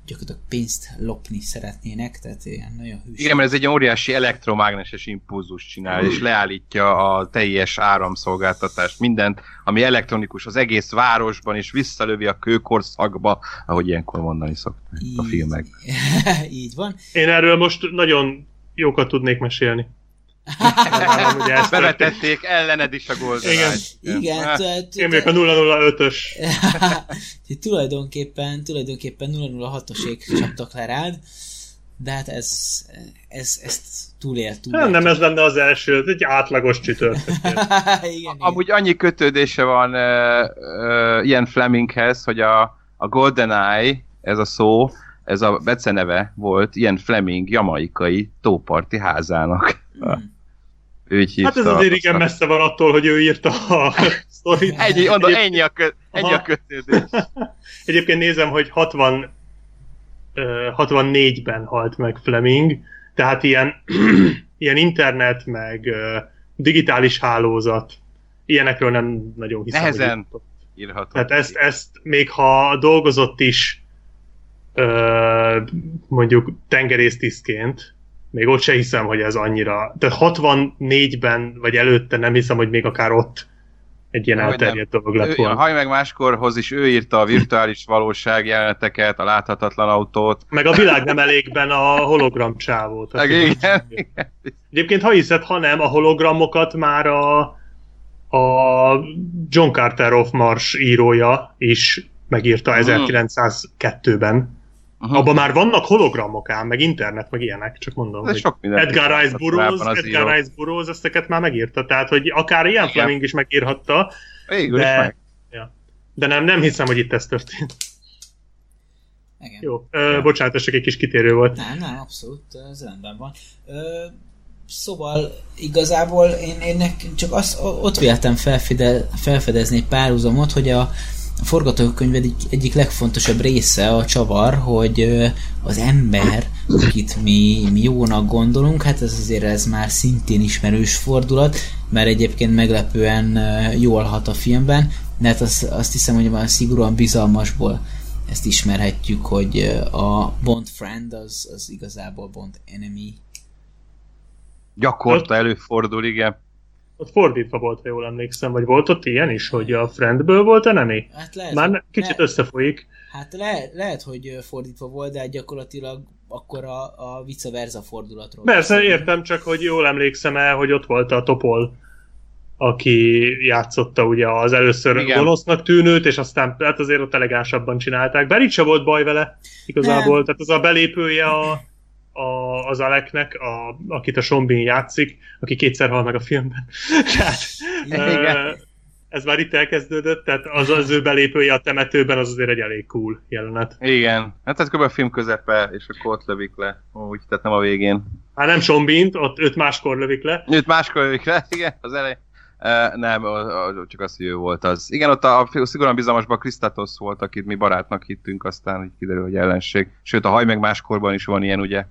gyakorlatilag pénzt lopni szeretnének, tehát ilyen nagyon hűs. Igen, mert ez egy óriási elektromágneses impulzus csinál, és leállítja a teljes áramszolgáltatást, mindent, ami elektronikus az egész városban, és visszalövi a kőkorszakba, ahogy ilyenkor mondani szokták a filmek. Így van. Én erről most nagyon jókat tudnék mesélni. Ezt Bevetették ellened is a Golden Igen. Igen. Én még a 005-ös. tulajdonképpen, tulajdonképpen 006-osék csaptak le rád, de hát ez, ez, ezt túlélt. túlélt. Nem, nem ez lenne az első, ez egy átlagos csütörtök. igen, Amúgy annyi kötődése van uh, uh, ilyen Fleminghez, hogy a, a GoldenEye, ez a szó, ez a beceneve volt ilyen Fleming jamaikai tóparti házának. Hmm. Ő így hát ez azért igen messze van attól, hogy ő írta a sztorit. Ennyi, mondom, ennyi a, kö, ennyi a kötődés. Egyébként nézem, hogy 60, 64-ben halt meg Fleming, tehát ilyen, ilyen internet, meg digitális hálózat, ilyenekről nem nagyon hiszem. Nehezen írható. Tehát ezt, ezt még ha dolgozott is mondjuk tengerésztisztként, még ott se hiszem, hogy ez annyira... Tehát 64-ben, vagy előtte nem hiszem, hogy még akár ott egy ilyen elterjedt dolog lett volna. Haj meg máskorhoz is ő írta a virtuális valóság jeleneteket, a láthatatlan autót. Meg a világ nem elégben a hologram csávót. Meg igen, igen. Egyébként ha hiszed, ha nem, a hologramokat már a, a John Carter of Mars írója is megírta hmm. 1902-ben. Aha. Abban már vannak hologramok ám, meg internet, meg ilyenek, csak mondom. hogy sok Edgar Rice Burroughs, Edgar Rice Burroughs ezteket már megírta, tehát hogy akár ilyen. Fleming is megírhatta. Végül de, is meg. Ja. De nem, nem hiszem, hogy itt ez történt. Igen. Jó, ö, bocsánat, ez csak egy kis kitérő volt. Nem, nem, abszolút, ez rendben van. Ö, szóval igazából én, én csak azt, ott véltem felfede, felfedezni egy párhuzamot, hogy a, a forgatókönyv egyik, legfontosabb része a csavar, hogy az ember, akit mi, mi jónak gondolunk, hát ez azért ez már szintén ismerős fordulat, mert egyébként meglepően jól hat a filmben, de hát azt, azt hiszem, hogy van szigorúan bizalmasból ezt ismerhetjük, hogy a Bond friend az, az igazából Bond enemy. Gyakorta előfordul, igen. Ott fordítva volt, ha jól emlékszem, vagy volt ott ilyen is, hogy a friendből volt enemy? Hát lehet, Már kicsit le, összefolyik. Hát le, lehet, hogy fordítva volt, de gyakorlatilag akkor a, a vice versa fordulatról. Persze, értem, csak hogy jól emlékszem el, hogy ott volt a Topol aki játszotta ugye az először Igen. gonosznak tűnőt, és aztán hát azért ott elegánsabban csinálták. Bár itt sem volt baj vele igazából, Nem. tehát az a belépője a, a, az Aleknek, a, akit a Sombin játszik, aki kétszer hal meg a filmben. tehát, Igen. ez már itt elkezdődött, tehát az az ő belépője a temetőben az azért egy elég cool jelenet. Igen, hát ez kb. a film közepe, és akkor ott lövik le, úgy, tehát nem a végén. Hát nem Sombint, ott öt máskor lövik le. Öt máskor lövik le, igen, az elején. Uh, nem, csak az, hogy ő volt az. Igen, ott a, a szigorúan bizalmasban Krisztátosz volt, akit mi barátnak hittünk, aztán így kiderül, hogy ellenség. Sőt, a haj meg máskorban is van ilyen, ugye,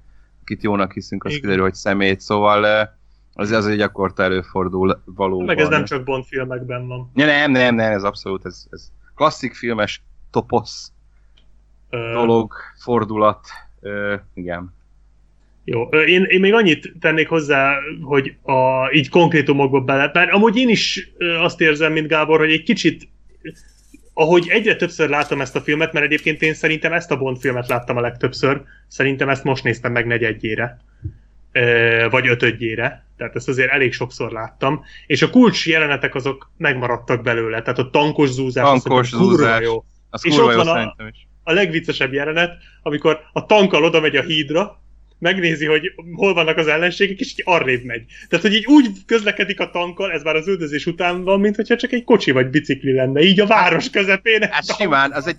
akit jónak hiszünk, az Igen. kiderül, hogy szemét, szóval az, az egy gyakorta előfordul valóban. Meg ez nem csak Bond filmekben van. Ja, nem, nem, nem, ez abszolút, ez, ez klasszik filmes toposz Ö... dolog, fordulat, Ö, igen. Jó, én, én még annyit tennék hozzá, hogy a, így konkrétumokba bele, mert amúgy én is azt érzem, mint Gábor, hogy egy kicsit ahogy egyre többször látom ezt a filmet, mert egyébként én szerintem ezt a Bond filmet láttam a legtöbbször, szerintem ezt most néztem meg negyedjére, vagy ötödjére, tehát ezt azért elég sokszor láttam, és a kulcs jelenetek azok megmaradtak belőle, tehát a tankos zúzás, tankos az zúzás. jó. Az és ott van a, a legviccesebb jelenet, amikor a tankkal oda megy a hídra, megnézi, hogy hol vannak az ellenségek, és így arrébb megy. Tehát, hogy így úgy közlekedik a tankkal, ez már az üldözés után van, mint hogyha csak egy kocsi vagy bicikli lenne, így a város közepén. Hát simán, az egy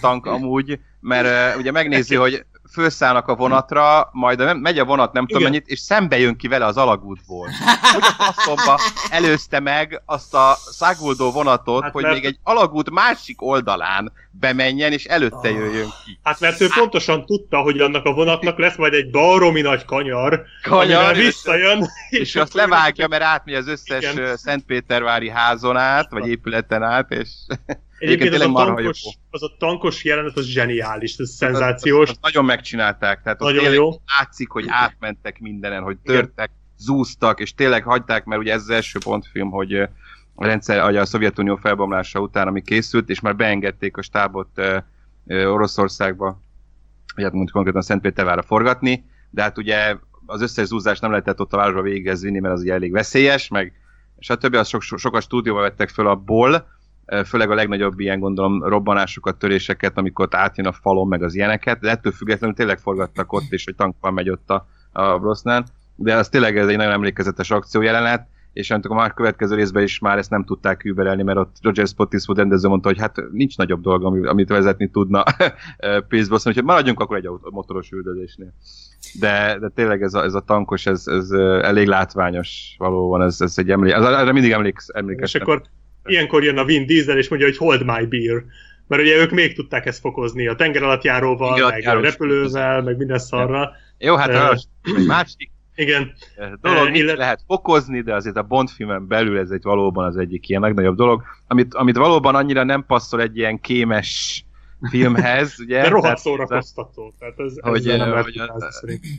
tank amúgy, mert uh, ugye megnézi, hogy felszállnak a vonatra, majd megy a vonat nem tudom mennyit, és szembe jön ki vele az alagútból. Hogy a faszomba előzte meg azt a száguldó vonatot, hát hogy mert... még egy alagút másik oldalán bemenjen, és előtte oh. jöjjön ki. Hát mert ő pontosan tudta, hogy annak a vonatnak lesz majd egy baromi nagy kanyar, kanyar visszajön. És, és azt levágja, mert átmegy az összes Igen. Szentpétervári házon át, vagy épületen át, és Egyébként az a, tankos, az a tankos jelenet az zseniális, ez szenzációs. Az, az, az nagyon megcsinálták, tehát nagyon jó. látszik, hogy átmentek mindenen, hogy törtek, Igen. zúztak, és tényleg hagyták, mert ugye ez az első pontfilm, hogy a rendszer, a Szovjetunió felbomlása után, ami készült, és már beengedték a stábot Oroszországba, vagy hát mondjuk konkrétan Szentpétervára forgatni, de hát ugye az összes zúzást nem lehetett ott a városba végezni, mert az ugye elég veszélyes, meg stb. Az sok, sokat stúdióba vettek föl abból, főleg a legnagyobb ilyen gondolom robbanásokat, töréseket, amikor ott átjön a falon, meg az ilyeneket, de ettől függetlenül tényleg forgattak ott, és hogy tankkal megy ott a, a Brosnan, de az tényleg ez egy nagyon emlékezetes akció jelenet, és amikor már következő részben is már ezt nem tudták überelni, mert ott Roger Spottiswood rendező mondta, hogy hát nincs nagyobb dolog, amit vezetni tudna Pierce Brosnan, hogy maradjunk akkor egy motoros üldözésnél. De, de tényleg ez a, ez a tankos, ez, ez elég látványos valóban, ez, ez egy emlék, erre mindig emléksz, emlékeztem. És akkor ilyenkor jön a Vin Diesel, és mondja, hogy hold my beer. Mert ugye ők még tudták ezt fokozni a tenger alatt járóval, meg a repülővel, meg minden szarra. Jó, hát uh, egy másik igen. dolog illet... lehet fokozni, de azért a Bond filmen belül ez egy valóban az egyik ilyen legnagyobb dolog, amit, amit valóban annyira nem passzol egy ilyen kémes filmhez, ugye? De rohadt szórakoztató. Tehát ez, hogy, nem, hogy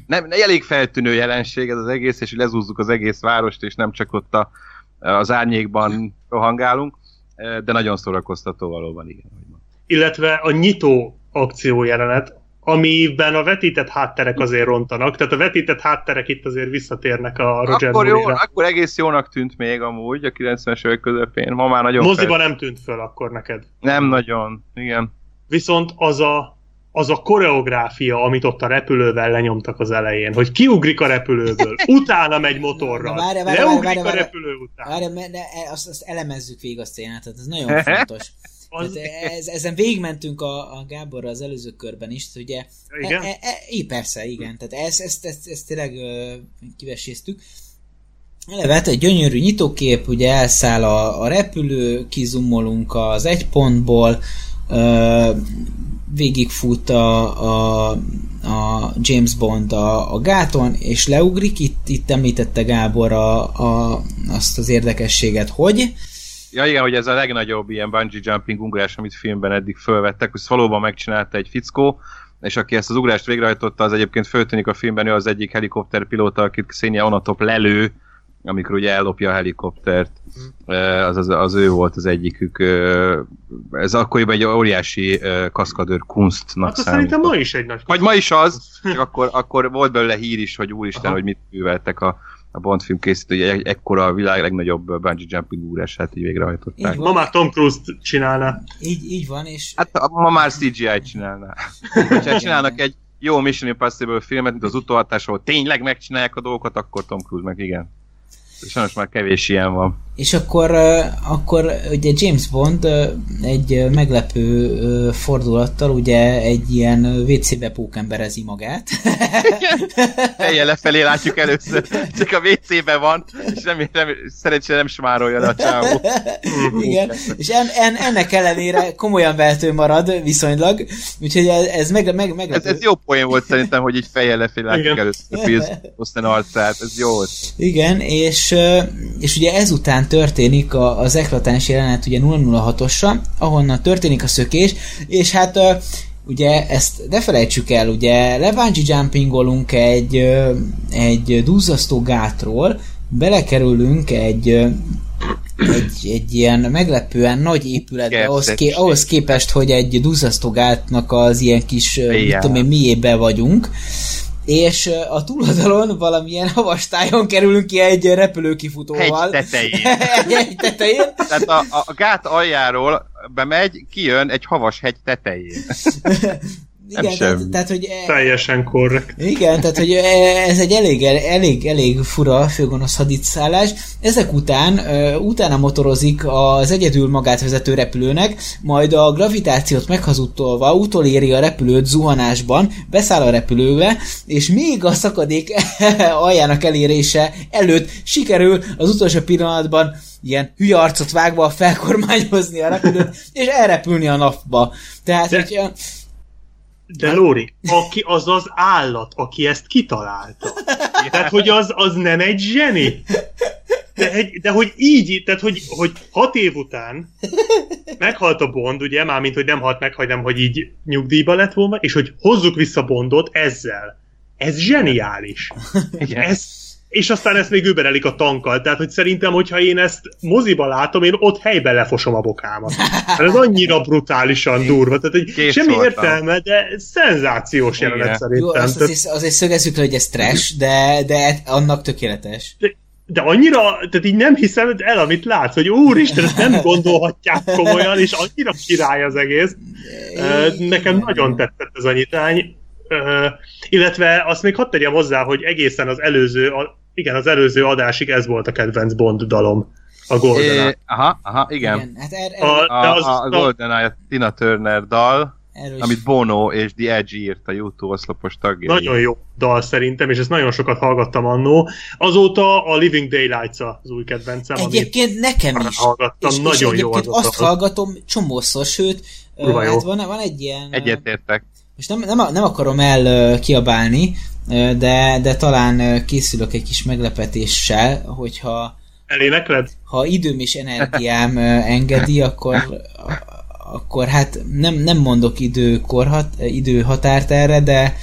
nem, elég feltűnő jelenség ez az egész, és lezúzzuk az egész várost, és nem csak ott a, az árnyékban rohangálunk, de nagyon szórakoztató valóban, igen. Illetve a nyitó akció jelenet, amiben a vetített hátterek azért rontanak, tehát a vetített hátterek itt azért visszatérnek a Roger akkor, jó, akkor egész jónak tűnt még amúgy a 90-es évek közepén, ma már nagyon Moziban fel... nem tűnt föl akkor neked. Nem nagyon, igen. Viszont az a az a koreográfia, amit ott a repülővel lenyomtak az elején, hogy kiugrik a repülőből, utána megy motorral, várj, várj, leugrik várj, várj, a repülő után. Várj, ne, ne, azt, azt elemezzük végig a szénát, tehát ez nagyon fontos. Az... ez, ezen végigmentünk a, a Gáborra az előző körben is, ugye? Igen? E, e, e, persze, igen. Tehát ezt, ezt, ezt, ezt tényleg ö, kiveséztük. Eleve hát egy gyönyörű nyitókép, ugye elszáll a, a repülő, kizumolunk az egy pontból, ö, végigfut a, a, a James Bond a, a gáton, és leugrik. Itt, itt említette Gábor a, a, azt az érdekességet, hogy Ja igen, hogy ez a legnagyobb ilyen bungee jumping ugrás, amit filmben eddig fölvettek, hogy valóban megcsinálta egy fickó, és aki ezt az ugrást végrehajtotta, az egyébként föltűnik a filmben, ő az egyik helikopterpilóta, akit Xenia Onatop lelő, amikor ugye ellopja a helikoptert. Mm. Az, az, az ő volt az egyikük. Ez akkoriban egy óriási kaszkadőr kunstnak hát szerintem ma is egy nagy Vagy ma is az, csak akkor, akkor volt belőle hír is, hogy úristen, Aha. hogy mit műveltek a, a Bond film készítő, hogy egy, ekkora a világ legnagyobb bungee jumping ugrását így végrehajtották. Így ma már Tom Cruise csinálná. Így, így van, és... Hát ma már CGI csinálná. Ha csinálnak egy jó Mission Impossible filmet, mint az utóhatás, ahol tényleg megcsinálják a dolgokat, akkor Tom Cruise meg igen. Sajnos már kevés ilyen van. És akkor, akkor ugye James Bond egy meglepő fordulattal ugye egy ilyen WC-be pókemberezi magát. Fejjel lefelé látjuk először, csak a WC-be van, és nem, nem, szerencsére nem smárolja le a csávó. Igen, és en, en, ennek ellenére komolyan vehető marad viszonylag, úgyhogy ez, ez meg, meg, meglepő. Ez, ez jó poén volt szerintem, hogy így fejjel lefelé látjuk Igen. először Pierce Brosnan arcát, ez jó volt. Igen, és, és ugye ezután után történik a, az eklatáns jelenet ugye 006-osra, ahonnan történik a szökés, és hát ugye ezt ne felejtsük el, ugye levánci jumpingolunk egy, egy duzzasztó gátról, belekerülünk egy egy, egy ilyen meglepően nagy épületbe, ahhoz, ké, ahhoz képest, hogy egy duzzasztogátnak az ilyen kis, mit tudom én, miébe vagyunk, és a túloldalon valamilyen havastájon kerülünk ki egy repülőkifutóval. Hegy tetején. egy tetején. Tehát a, a gát aljáról bemegy, kijön egy havas hegy tetején. Igen, tehát, tehát, hogy... E- Teljesen korrekt. Igen, tehát, hogy e- ez egy elég, elég, elég fura főgonosz haditszállás. Ezek után, utána motorozik az egyedül magát vezető repülőnek, majd a gravitációt meghazudtolva utoléri a repülőt zuhanásban, beszáll a repülőbe, és még a szakadék aljának elérése előtt sikerül az utolsó pillanatban ilyen hülye arcot vágva felkormányozni a repülőt, és elrepülni a napba. Tehát, De... hogy de Lóri, aki az az állat, aki ezt kitalálta. Tehát, hogy az, az nem egy zseni. De, egy, de hogy így, tehát hogy, hogy hat év után meghalt a Bond, ugye, mármint, hogy nem halt meg, hanem, hogy így nyugdíjba lett volna, és hogy hozzuk vissza Bondot ezzel. Ez zseniális. Ez, és aztán ezt még überelik a tankkal. Tehát, hogy szerintem, hogyha én ezt moziba látom, én ott helyben lefosom a bokámat. Mert ez annyira brutálisan durva. Tehát, hogy Kész semmi voltam. értelme, de szenzációs Igen. jelenet szerintem. Jó, azt azért, azért szögezzük le, hogy ez trash, de, de annak tökéletes. De, de annyira, tehát így nem hiszem el, amit látsz, hogy úristen, ezt nem gondolhatják komolyan, és annyira király az egész. Nekem nagyon tetszett ez a nyitány. Uh, illetve azt még hadd tegyem hozzá, hogy egészen az előző, a, igen, az előző adásig ez volt a kedvenc Bond dalom. A GoldenEye. É, aha, aha, igen. igen hát er, er, a, a, az, a, a GoldenEye Tina Turner dal, Erős. amit Bono és The Edge írt a YouTube oszlopos tagja. Nagyon jó dal szerintem, és ezt nagyon sokat hallgattam annó. Azóta a Living Daylights az új kedvencem. Egyébként nekem is. Hallgattam, és, nagyon és jó az azt hallgatom csomószor, sőt, uh, hát van, van egy ilyen... Egyetértek. Most nem, nem, nem akarom el kiabálni, de, de talán készülök egy kis meglepetéssel, hogyha Elénekled? Ha időm és energiám engedi, akkor, akkor hát nem, nem mondok időkorhat, időhatárt erre, de,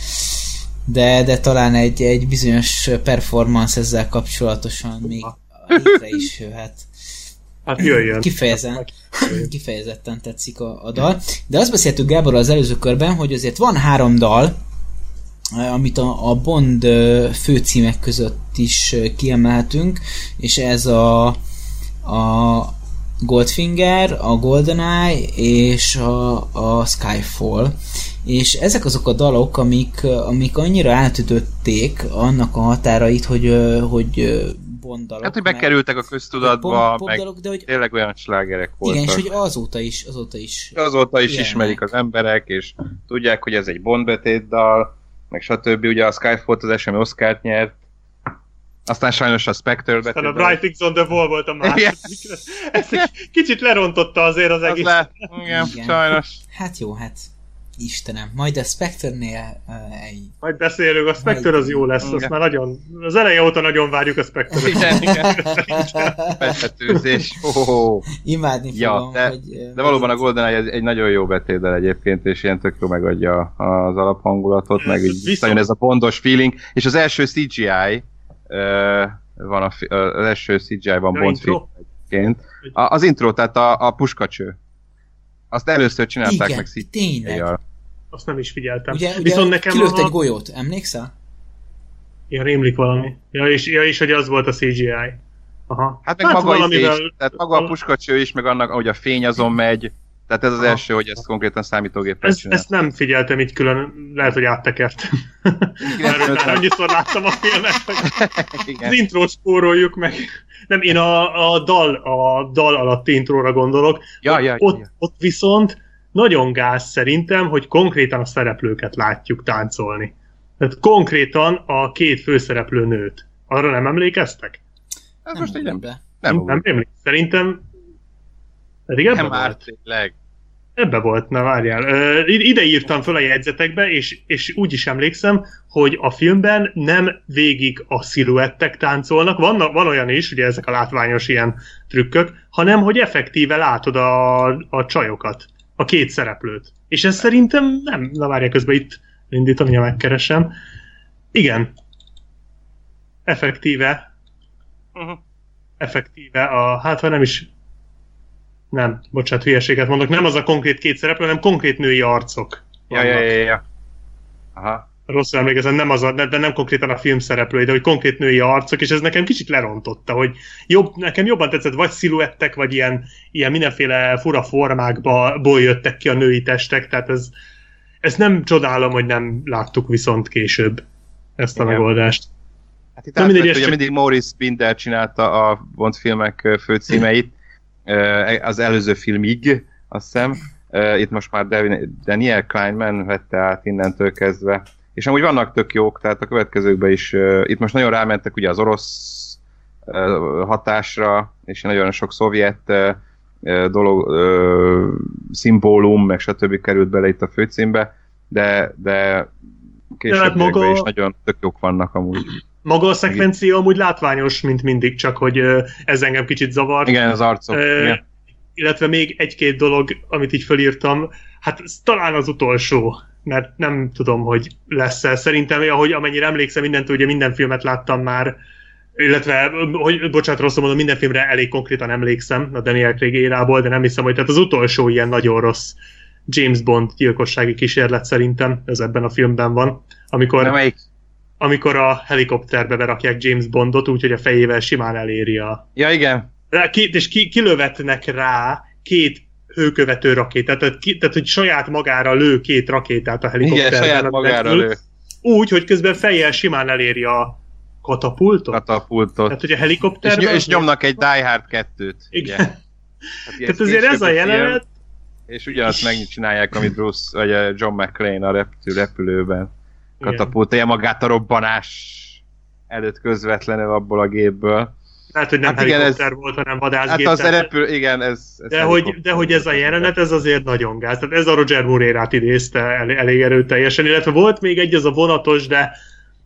de, de talán egy, egy bizonyos performance ezzel kapcsolatosan még létre is jöhet. Hát jöjjön. Kifejezen, kifejezetten tetszik a, a dal. De azt beszéltük Gábor az előző körben, hogy azért van három dal, amit a, a Bond főcímek között is kiemelhetünk, és ez a, a Goldfinger, a GoldenEye és a, a Skyfall. És ezek azok a dalok, amik, amik annyira átütötték annak a határait, hogy, hogy Bond dalok. Hát, hogy bekerültek a köztudatba, pop, meg de hogy, tényleg olyan slágerek voltak. Igen, és hogy azóta is, azóta is. Azóta is ilyenek. ismerik az emberek, és tudják, hogy ez egy Bond betét dal, meg stb. Ugye a Skyfall az esemi Oscar-t nyert, aztán sajnos a Spectre betét. Aztán a Writings on the Wall volt a második. Ez egy kicsit lerontotta azért az, az egész. Le. Igen, Igen, sajnos. Hát jó, hát Istenem, majd a Spectre-nél uh, egy... Majd beszélünk, a Spectre az jó lesz, azt már nagyon, az eleje óta nagyon várjuk a Spectre-t. Igen, igen. Betetőzés. Oh. Imádni Ja, fogom, de, hogy... de valóban a GoldenEye egy, egy nagyon jó betétdel egyébként, és ilyen tök jó megadja az alaphangulatot, meg így Viszont- nagyon ez a bondos feeling, és az első CGI uh, van a, fi- az első CGI van Ja, Bond film egyébként. A, az intro, tehát a, a puskacső. Azt először csinálták Igen, meg CGI-jal. Azt nem is figyeltem. Ugye, ugye Viszont nekem kilőtt a... egy golyót, emlékszel? Ja, rémlik valami. Ja és, ja, és hogy az volt a CGI. Aha. Hát meg hát maga valamivel- is, tehát maga a puskacső is, meg annak, ahogy a fény azon megy. Tehát ez az Aha. első, hogy ezt konkrétan számítógéppel Ezt, ezt nem figyeltem így külön, lehet, hogy áttekertem. Mert annyiszor láttam a filmet, hogy az intrót spóroljuk meg. Nem, én a, a, dal, a dal alatti intróra gondolok. Ja, ja, ott, ja. ott viszont nagyon gáz szerintem, hogy konkrétan a szereplőket látjuk táncolni. Tehát konkrétan a két főszereplő nőt. Arra nem emlékeztek? Ez most így nem, nem, nem, nem emlékszem. Szerintem pedig ebben nem már volt. tényleg. Ebbe volt, na várjál. Ö, ide írtam föl a jegyzetekbe, és, és úgy is emlékszem, hogy a filmben nem végig a sziluettek táncolnak, van, van olyan is, ugye ezek a látványos ilyen trükkök, hanem hogy effektíve látod a, a csajokat, a két szereplőt. És ez szerintem nem, na várjál, közben itt indítom, hogy megkeresem. Igen. Effektíve, Uh-huh. effektíve a, hát ha nem is nem, bocsánat, hülyeséget mondok, nem az a konkrét két szereplő, hanem konkrét női arcok. Ja, ja, ja, ja. Aha. Rosszul emlékezem, nem az a, de nem konkrétan a film szereplői, de hogy konkrét női arcok, és ez nekem kicsit lerontotta, hogy jobb, nekem jobban tetszett, vagy sziluettek, vagy ilyen, ilyen mindenféle fura formákból jöttek ki a női testek, tehát ez, ez nem csodálom, hogy nem láttuk viszont később ezt a Igen. megoldást. Hát itt mindegy, ez ugye mindig Maurice Binder csinálta a Bond filmek főcímeit, ö, az előző filmig, azt hiszem. Itt most már Daniel Kleinman vette át innentől kezdve. És amúgy vannak tök jók, tehát a következőkben is. ö, Itt most nagyon rámentek ugye az orosz ö, hatásra, és nagyon sok szovjet ö, dolog, ö, szimbólum, meg stb. került bele itt a főcímbe, de, de később maga- is nagyon tök jók vannak amúgy. Maga a szekvencia amúgy látványos, mint mindig, csak hogy ez engem kicsit zavart. Igen, az arcok. Igen. illetve még egy-két dolog, amit így fölírtam, hát ez talán az utolsó, mert nem tudom, hogy lesz-e. Szerintem, ahogy amennyire emlékszem, mindentől ugye minden filmet láttam már, illetve, hogy bocsánat, rosszul mondom, minden filmre elég konkrétan emlékszem a Daniel Craig érából, de nem hiszem, hogy tehát az utolsó ilyen nagyon rossz James Bond gyilkossági kísérlet szerintem, ez ebben a filmben van, amikor, amikor a helikopterbe berakják James Bondot, úgyhogy a fejével simán eléri a, Ja, igen. rá, és ki, kilövetnek rá két hőkövető rakétát, tehát, ki, tehát hogy saját magára lő két rakétát a Igen, helikopterben. saját magára lő Úgy, hogy közben fejjel simán eléri a katapultot. katapultot. Tehát, hogy a És, helikopterben... ny- és nyomnak egy Die Hard 2-t. Igen. Hát ilyen Tehát azért ez a jelenet, És ugyanazt megcsinálják, amit Bruce, vagy eh, John McClane a repülő, repülőben. Igen. Katapultálja magát a robbanás előtt közvetlenül abból a gépből. Lehet, hogy nem Hát igen, helikopter volt, hanem Hát vadászgép. az tehát- repül, igen, ez... ez de hogy, de hogy ez a jelenet, ez azért nagyon gáz. Tehát ez a Roger Moore-át idézte el, elég erőteljesen, illetve volt még egy az a vonatos, de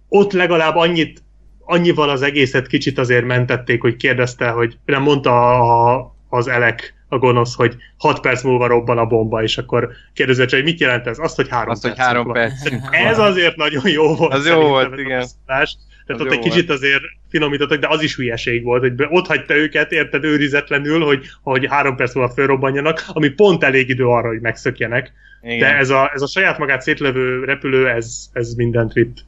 ott legalább annyit, annyival az egészet kicsit azért mentették, hogy kérdezte, hogy nem mondta a, az elek, a gonosz, hogy 6 perc múlva robban a bomba, és akkor kérdezett, hogy mit jelent ez? Azt, hogy három Azt, hogy percünk három perc. Ez azért nagyon jó volt. Az jó volt, ez a igen. beszólás. Tehát Az ott egy kicsit azért finomítottak, de az is hülyeség volt, hogy ott hagyta őket, érted, őrizetlenül, hogy, hogy három perc múlva fölrobbanjanak, ami pont elég idő arra, hogy megszökjenek. Igen. De ez a, ez a saját magát szétlövő repülő, ez, ez mindent vitt.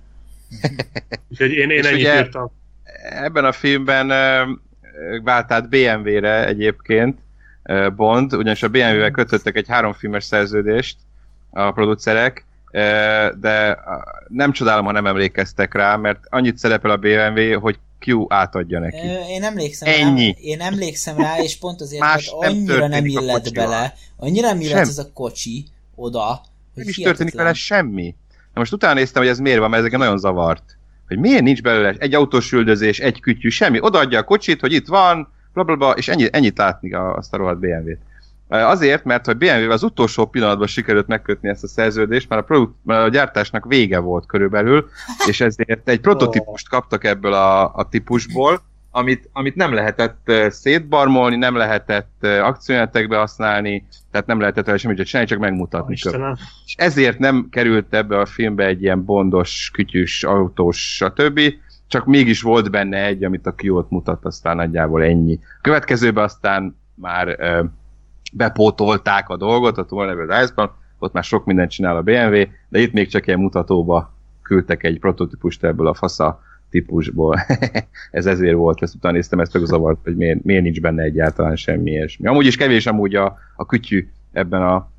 Úgyhogy én, én ennyit ugye- írtam. ebben a filmben ö, vált át BMW-re egyébként Bond, ugyanis a BMW-vel kötöttek egy háromfilmes szerződést a producerek, de nem csodálom, ha nem emlékeztek rá, mert annyit szerepel a BMW, hogy Q átadja neki. Én emlékszem Ennyi. rá, én emlékszem rá, és pont azért, Más mert nem annyira nem történik a illet kocsival. bele, annyira nem illet Sem. ez a kocsi oda, hogy Nem is történik vele semmi. Na most utána néztem, hogy ez miért van, mert ez engem nagyon zavart. Hogy miért nincs belőle egy autós üldözés, egy kütyű, semmi. Odaadja a kocsit, hogy itt van, bla bla bla, és ennyi, ennyit látni a, azt a rohadt BMW-t. Azért, mert hogy BMW az utolsó pillanatban sikerült megkötni ezt a szerződést, mert a, produkt, mert a gyártásnak vége volt körülbelül, és ezért egy prototípust kaptak ebből a, a típusból, amit, amit nem lehetett szétbarmolni, nem lehetett akciójátekbe használni, tehát nem lehetett vele semmit csinálni, csak megmutatni. És ezért nem került ebbe a filmbe egy ilyen bondos, kütyűs, autós, stb., csak mégis volt benne egy, amit a Kiót mutat, aztán nagyjából ennyi. A következőben aztán már bepótolták a dolgot, a túlnevő Ice-ban, ott már sok mindent csinál a BMW, de itt még csak ilyen mutatóba küldtek egy prototípust ebből a fasza típusból. ez ezért volt, ezt utána néztem, ezt zavart, hogy miért, miért nincs benne egyáltalán semmi ilyesmi. Amúgy is kevés amúgy a, a kütyű ebben a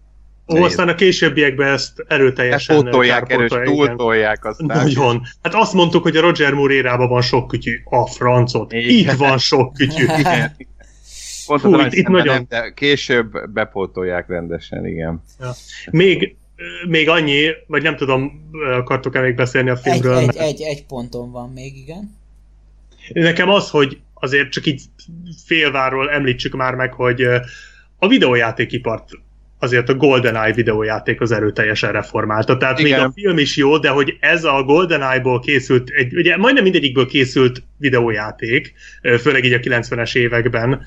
Ó, aztán a későbbiekben ezt erőteljesen Pótolják, erős, túltolják aztán. Nagyon. Hát azt mondtuk, hogy a Roger Moore érában van sok kütyű. A francot. Igen. Itt van sok kütyű. Igen. Fú, itt, itt nagyon... Nem, de később bepótolják rendesen, igen. Ja. Még, még annyi, vagy nem tudom, akartok-e még beszélni a filmről? Egy, egy, egy, egy ponton van még, igen. Nekem az, hogy azért csak így félváról említsük már meg, hogy a videójátékipart azért a GoldenEye videójáték az erőteljesen reformálta. Tehát Igen. még a film is jó, de hogy ez a GoldenEye-ból készült, egy, ugye majdnem mindegyikből készült videójáték, főleg így a 90-es években,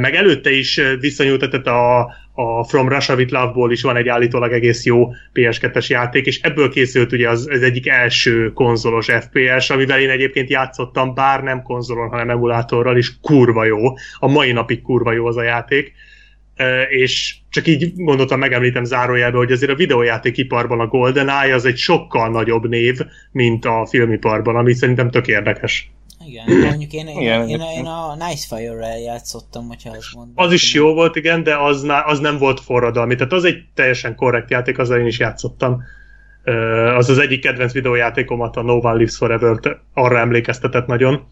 meg előtte is visszanyújtott, tehát a, a From Russia with Love-ból is van egy állítólag egész jó PS2-es játék, és ebből készült ugye az, az egyik első konzolos FPS, amivel én egyébként játszottam, bár nem konzolon, hanem emulátorral, és kurva jó. A mai napig kurva jó az a játék és csak így gondoltam, megemlítem zárójelbe, hogy azért a videójátékiparban a GoldenEye az egy sokkal nagyobb név, mint a filmiparban, ami szerintem tök érdekes. Igen, mondjuk én, én, igen, én, én a Nice Fire-rel játszottam, hogyha azt mondom. Az is jó volt, igen, de az, az nem volt forradalmi, tehát az egy teljesen korrekt játék, azzal én is játszottam. Az az egyik kedvenc videójátékomat, a No One Lives Forever-t arra emlékeztetett nagyon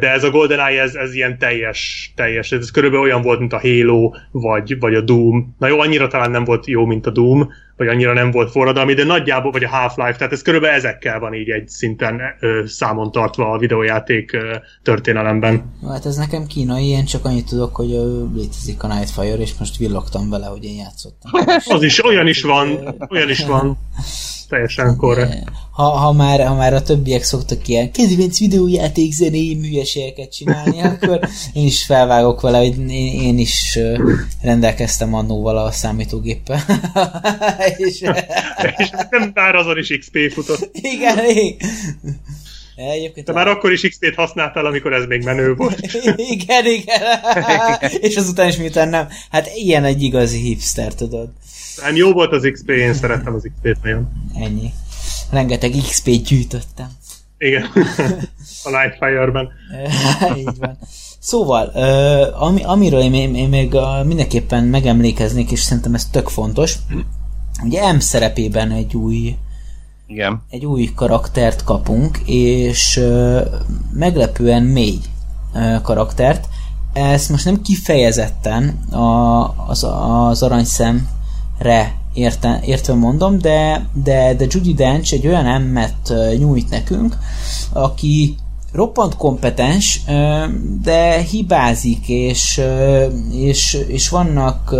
de ez a GoldenEye, ez, ez ilyen teljes, teljes, ez körülbelül olyan volt, mint a Halo, vagy, vagy a Doom. Na jó, annyira talán nem volt jó, mint a Doom, vagy annyira nem volt forradalmi, de nagyjából, vagy a Half-Life, tehát ez körülbelül ezekkel van így egy szinten ö, számon tartva a videójáték ö, történelemben. Hát ez nekem kínai, én csak annyit tudok, hogy ö, létezik a Nightfire, és most villogtam vele, hogy én játszottam. az is, olyan is van, olyan is van teljesen korrekt. Ha, ha, már, ha már a többiek szoktak ilyen kedvenc videójáték zenéi műveségeket csinálni, akkor én is felvágok vele, hogy én, én is rendelkeztem annóval a számítógéppel. és, és nem bár azon is XP futott. Igen, igen. Egyébként Te már akkor is XP-t használtál, amikor ez még menő volt. igen, igen. és azután is miután nem. Hát ilyen egy igazi hipster, tudod. Nem jó volt az XP, én szerettem az XP-t nagyon. Ennyi. Rengeteg XP-t gyűjtöttem. Igen. a Nightfire-ben. Így van. Szóval, ami, amiről én, én, még mindenképpen megemlékeznék, és szerintem ez tök fontos, ugye M szerepében egy új igen. egy új karaktert kapunk, és meglepően mély karaktert. Ezt most nem kifejezetten a, az, az aranyszem re érte, értve mondom, de, de, de Judy Dench egy olyan emmet nyújt nekünk, aki roppant kompetens, de hibázik, és, és, és vannak,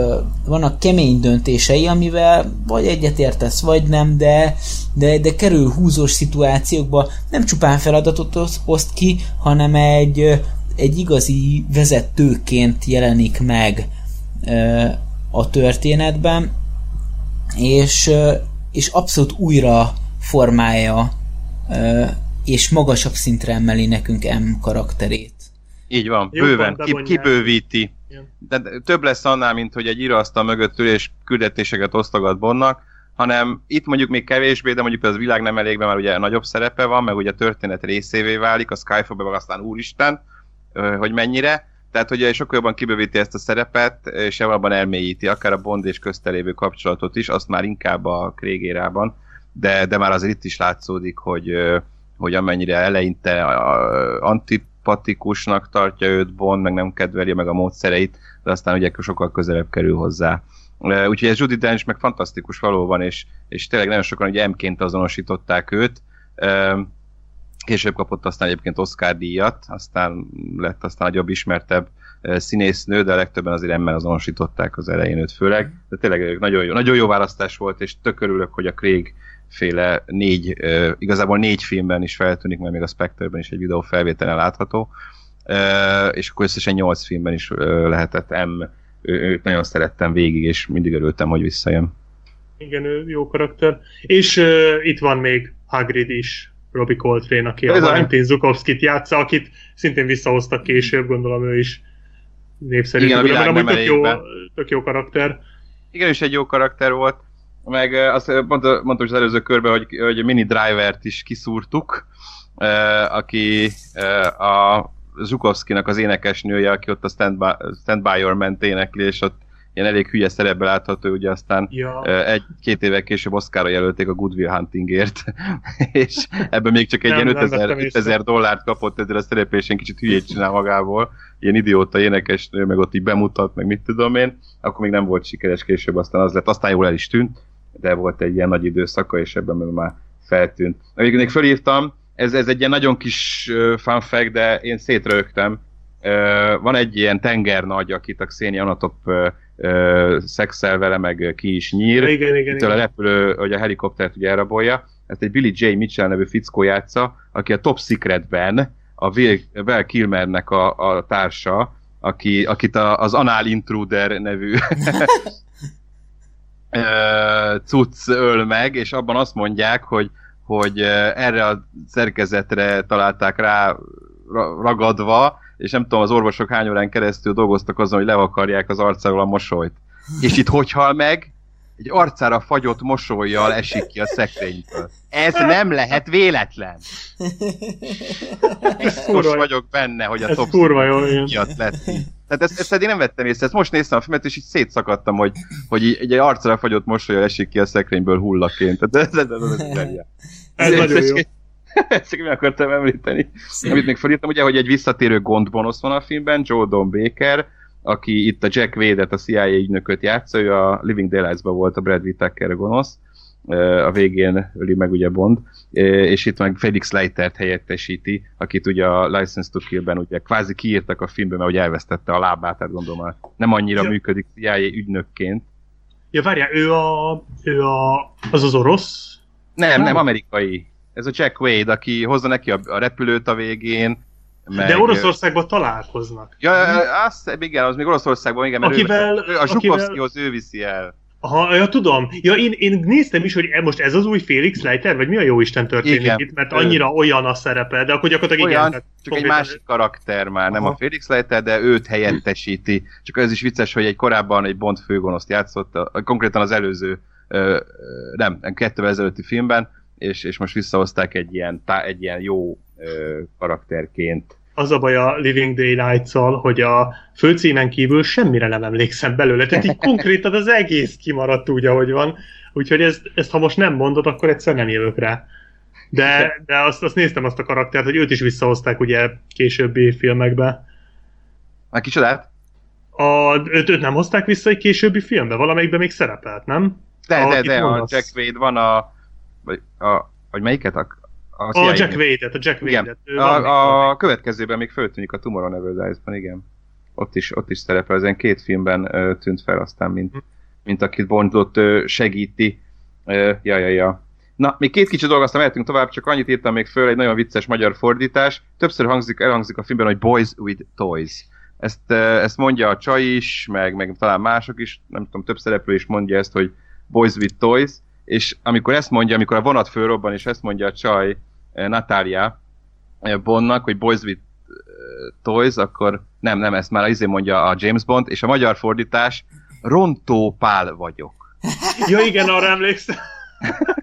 vannak kemény döntései, amivel vagy egyetértesz, vagy nem, de, de, de kerül húzós szituációkba, nem csupán feladatot oszt ki, hanem egy, egy igazi vezetőként jelenik meg a történetben, és, és abszolút újra formálja és magasabb szintre emeli nekünk M karakterét. Így van, bőven, ki, kibővíti. De több lesz annál, mint hogy egy íróasztal mögött ül és küldetéseket osztogat Bonnak, hanem itt mondjuk még kevésbé, de mondjuk az világ nem elég, mert ugye nagyobb szerepe van, meg ugye a történet részévé válik, a Skyfall-ben aztán úristen, hogy mennyire, tehát ugye sokkal jobban kibővíti ezt a szerepet, és abban elmélyíti, akár a Bond és köztelévő kapcsolatot is, azt már inkább a Krégérában, de, de már azért itt is látszódik, hogy, hogy amennyire eleinte antipatikusnak tartja őt Bond, meg nem kedveli meg a módszereit, de aztán ugye sokkal közelebb kerül hozzá. Úgyhogy ez Judy Dench meg fantasztikus valóban, és, és tényleg nagyon sokan ugye M-ként azonosították őt. Később kapott aztán egyébként Oscar díjat, aztán lett aztán nagyobb ismertebb színésznő, de a legtöbben azért emmel azonosították az elején őt főleg. De tényleg nagyon jó, nagyon jó választás volt, és tök örülök, hogy a Craig féle négy, igazából négy filmben is feltűnik, mert még a Spectre-ben is egy videó felvételen látható, és akkor összesen nyolc filmben is lehetett M, őt nagyon szerettem végig, és mindig örültem, hogy visszajön. Igen, ő jó karakter. És uh, itt van még Hagrid is, Robbie Coltrane, aki Ez a Valentin Zukovskit játsza, akit szintén visszahoztak később, gondolom ő is népszerű. Igen, a világ nem tök jó, tök jó karakter. Igen, is egy jó karakter volt. Meg azt mondta, mondtam az előző körben, hogy, hogy Mini Driver-t is kiszúrtuk, aki a Zsukovszkinak az énekesnője, aki ott a Stand By, Stand By Your Man énekli, és ott ilyen elég hülye szerepbe látható, ugye aztán ja. egy-két évvel később Oscarra jelölték a Goodwill Huntingért, és ebben még csak egy nem, ilyen 5000, 5000 dollárt kapott ezzel a szereplésén, kicsit hülyét csinál magából, ilyen idióta énekesnő, meg ott így bemutat, meg mit tudom én, akkor még nem volt sikeres később, aztán az lett, aztán jól el is tűnt, de volt egy ilyen nagy időszaka, és ebben már feltűnt. Még, még fölírtam, ez, ez egy ilyen nagyon kis fun fact, de én szétrögtem. Van egy ilyen tengernagy, akit a Xenia Anatop uh, szexel vele, meg ki is nyír. Igen, igen, igen. a repülő, hogy a helikoptert ugye elrabolja. Ezt egy Billy J. Mitchell nevű fickó játsza, aki a Top Secretben a Val Kilmernek a, a társa, aki, akit a, az Anal Intruder nevű cucc öl meg, és abban azt mondják, hogy hogy erre a szerkezetre találták rá ragadva, és nem tudom, az orvosok hány órán keresztül dolgoztak azon, hogy levakarják az arcáról a mosolyt. És itt hogy hal meg? Egy arcára fagyott mosolyjal esik ki a szekrényből. Ez nem lehet véletlen. Biztos vagyok benne, hogy a ez top miatt lett Tehát ezt, ezt eddig nem vettem észre, ezt most néztem a filmet, és így szétszakadtam, hogy, hogy így, egy arcra fagyott mosolyjal esik ki a szekrényből hullaként. Tehát ez, ez, ez, ez, ez, ez, ez nagyon jó. Csak meg akartam említeni. Amit még felírtam, ugye, hogy egy visszatérő gondbonosz van a filmben, Joe Don Baker, aki itt a Jack Wade-et, a CIA ügynököt játsza, ő a Living Daylights-ban volt a Brad Whittaker gonosz, a végén öli meg ugye Bond, és itt meg Felix Leitert helyettesíti, akit ugye a License to Kill-ben ugye kvázi kiírtak a filmben, mert ugye elvesztette a lábát, tehát gondolom nem annyira ja. működik CIA ügynökként. Ja, várjál, ő a, ő a, az az orosz? Nem, nem, amerikai. Ez a Jack Wade, aki hozza neki a, a repülőt a végén, meg... De Oroszországban találkoznak. Ja, azt, igen, az még Oroszországban, igen, mert akivel, ő, a Zsukovszkihoz ő viszi el. Aha, ja, tudom. Ja, én, én néztem is, hogy e, most ez az új Félix Leiter, vagy mi a jó Isten történik igen. itt, mert annyira ő... olyan a szerepe, de akkor gyakorlatilag olyan, igen. Csak konkrétan... egy másik karakter már, nem Aha. a Félix Leiter, de őt helyettesíti. Csak ez is vicces, hogy egy korábban egy Bond főgonoszt játszott, a, konkrétan az előző, ö, nem, kettővel ezelőtti filmben, és, és most visszahozták egy ilyen, tá, egy ilyen jó ö, karakterként az a baj a Living Daylights-szal, hogy a főcímen kívül semmire nem emlékszem belőle, tehát így konkrétan az egész kimaradt úgy, ahogy van, úgyhogy ezt, ezt ha most nem mondod, akkor egyszer nem jövök rá. De, de azt, azt néztem azt a karaktert, hogy őt is visszahozták ugye későbbi filmekbe. A kicsodát? A, őt, őt nem hozták vissza egy későbbi filmbe? Valamelyikben még szerepelt, nem? De, a, de, de, a Jack Wade van a... Vagy, a, vagy melyiket? A, a, a Jack Wade-et, a Jack Wade-et. A, a következőben még föltűnik a Tomorrow Never Dies-ban, igen. Ott is, ott is szerepel, ezen két filmben ö, tűnt fel aztán, mint, hm. mint akit Bondot ö, segíti. Ö, ja, ja, ja. Na, még két kicsi dolgot, aztán mehetünk tovább, csak annyit írtam még föl, egy nagyon vicces magyar fordítás. Többször hangzik, elhangzik a filmben, hogy Boys with Toys. Ezt, ezt mondja a csaj is, meg, meg talán mások is, nem tudom, több szereplő is mondja ezt, hogy Boys with Toys, és amikor ezt mondja, amikor a vonat fölrobban, és ezt mondja a csaj eh, Natália eh, Bondnak, hogy Boys with eh, Toys, akkor nem, nem, ezt már izé mondja a James Bond, és a magyar fordítás Rontó Pál vagyok. Ja igen, arra emlékszem.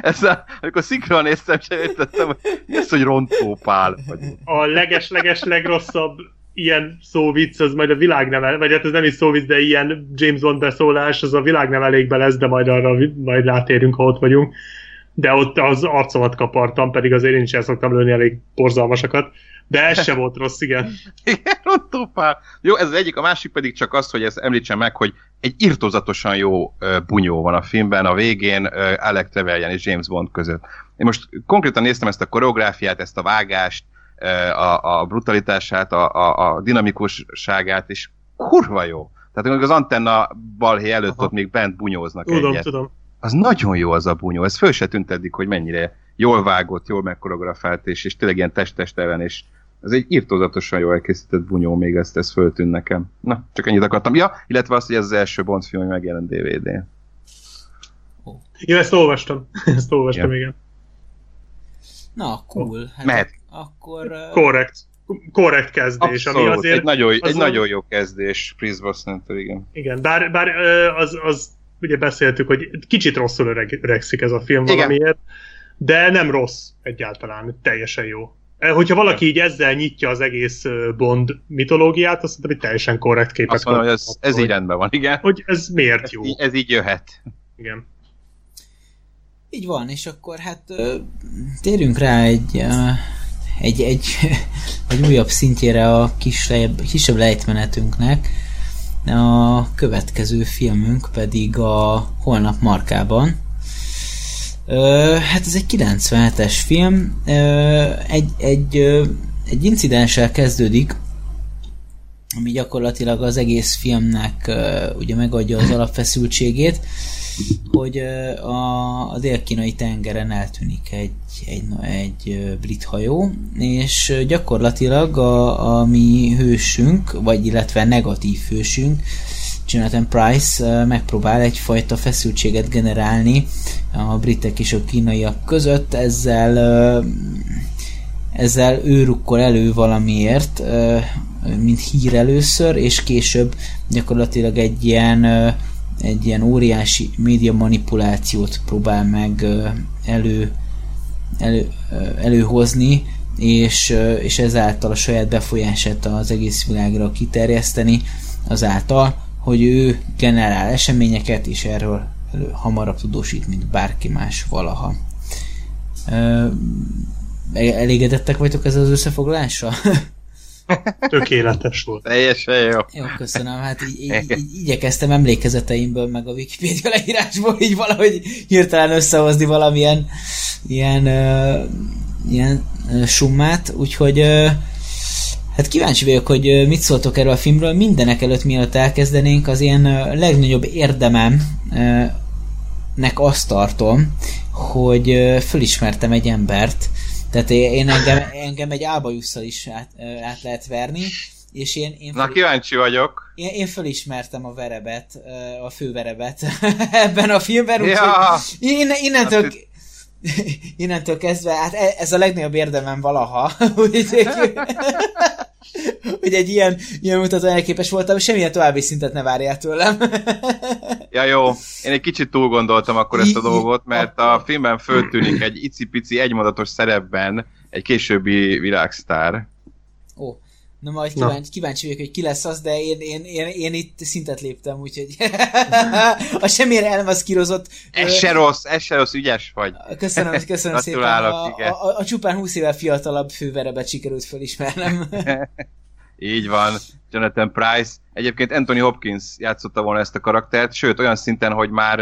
Ezt, amikor szinkron néztem, sem értettem, hogy mi az, hogy Rontó Pál vagyok. A leges-leges legrosszabb ilyen szóvic, az majd a világ nem, vagy hát ez nem is szóvic, de ilyen James Bond beszólás, az a világ nem elégbe lesz, de majd arra majd rátérünk, ha ott vagyunk. De ott az arcomat kapartam, pedig azért én is el szoktam lőni elég borzalmasakat. De ez se volt rossz, igen. Igen, Rontopál. Jó, ez az egyik, a másik pedig csak az, hogy ezt említsem meg, hogy egy irtozatosan jó bunyó van a filmben, a végén Alec Trevelyan és James Bond között. Én most konkrétan néztem ezt a koreográfiát, ezt a vágást, a, a brutalitását, a, a, a dinamikusságát, és kurva jó. Tehát amikor az antenna balhé előtt Aha. ott még bent bunyóznak tudom, egyet. Tudom, Az nagyon jó az a bunyó, ez föl se tűnt eddig, hogy mennyire jól vágott, jól megkoreografált, és, és tényleg ilyen test ellen, és ez egy írtózatosan jól elkészített bunyó, még ezt, ez föltűn nekem. Na, csak ennyit akartam. Ja, illetve azt, hogy ez az első Bond film, hogy megjelent DVD-n. Én ezt olvastam. ezt olvastam, ja. igen. Na, cool. Hát Mehet. Akkor... Korrekt. Korrekt kezdés, Abszolút, ami azért... Egy nagyon, egy nagyon jó kezdés Chris brosnan igen. Igen, bár, bár az, az ugye beszéltük, hogy kicsit rosszul öregszik ez a film igen. valamiért, de nem rossz egyáltalán, teljesen jó. Hogyha valaki így ezzel nyitja az egész Bond mitológiát, azt mondom, hogy teljesen korrekt képet Azt mondom, hogy ez, ez így rendben van, igen. Hogy ez miért ez jó. Így, ez így jöhet. Igen. Így van, és akkor hát térjünk rá egy, egy, egy, egy újabb szintjére a kisebb, kisebb lejtmenetünknek. A következő filmünk pedig a Holnap markában. Hát ez egy 97-es film. Egy, egy, egy incidenssel kezdődik, ami gyakorlatilag az egész filmnek ugye megadja az alapfeszültségét hogy a, a dél-kínai tengeren eltűnik egy, egy, egy brit hajó, és gyakorlatilag a, a mi hősünk, vagy illetve negatív hősünk, Jonathan Price megpróbál egyfajta feszültséget generálni a britek és a kínaiak között, ezzel ezzel ő rukkol elő valamiért, mint hír először, és később gyakorlatilag egy ilyen egy ilyen óriási média manipulációt próbál meg elő, elő, előhozni, és, és ezáltal a saját befolyását az egész világra kiterjeszteni, azáltal, hogy ő generál eseményeket, és erről hamarabb tudósít, mint bárki más valaha. Elégedettek vagytok ezzel az összefoglalással? Tökéletes volt. Teljesen jó. Jó, köszönöm. Hát így, így, így igyekeztem emlékezeteimből, meg a Wikipedia leírásból így valahogy hirtelen összehozni valamilyen ilyen, uh, ilyen uh, summát, úgyhogy uh, Hát kíváncsi vagyok, hogy mit szóltok erről a filmről. Mindenek előtt, mielőtt elkezdenénk, az ilyen legnagyobb érdemem nek azt tartom, hogy fölismertem egy embert, tehát én engem, engem egy álbajusszal is át, át lehet verni, és én, én Na, kíváncsi vagyok. Én, én felismertem a verebet, a főverebet ebben a filmben, úgyhogy ja. innen, innentől, hát, innentől kezdve, hát e, ez a legnagyobb érdemem valaha, hogy, hogy egy ilyen, ilyen mutató elképes voltam, semmilyen további szintet ne várjál tőlem. Ja jó, én egy kicsit túl gondoltam akkor ezt a dolgot, mert a filmben föltűnik egy icipici egymondatos szerepben egy későbbi világsztár. Ó, Na majd kíváncsi, Na. kíváncsi vagyok, hogy ki lesz az, de én, én, én, én itt szintet léptem, úgyhogy a semmire elmaszkírozott... Ez se rossz, ez se rossz, ügyes vagy. Köszönöm, köszönöm szépen. A, a, a, a, csupán 20 évvel fiatalabb főverebet sikerült felismernem. Így van, Jonathan Price. Egyébként Anthony Hopkins játszotta volna ezt a karaktert, sőt olyan szinten, hogy már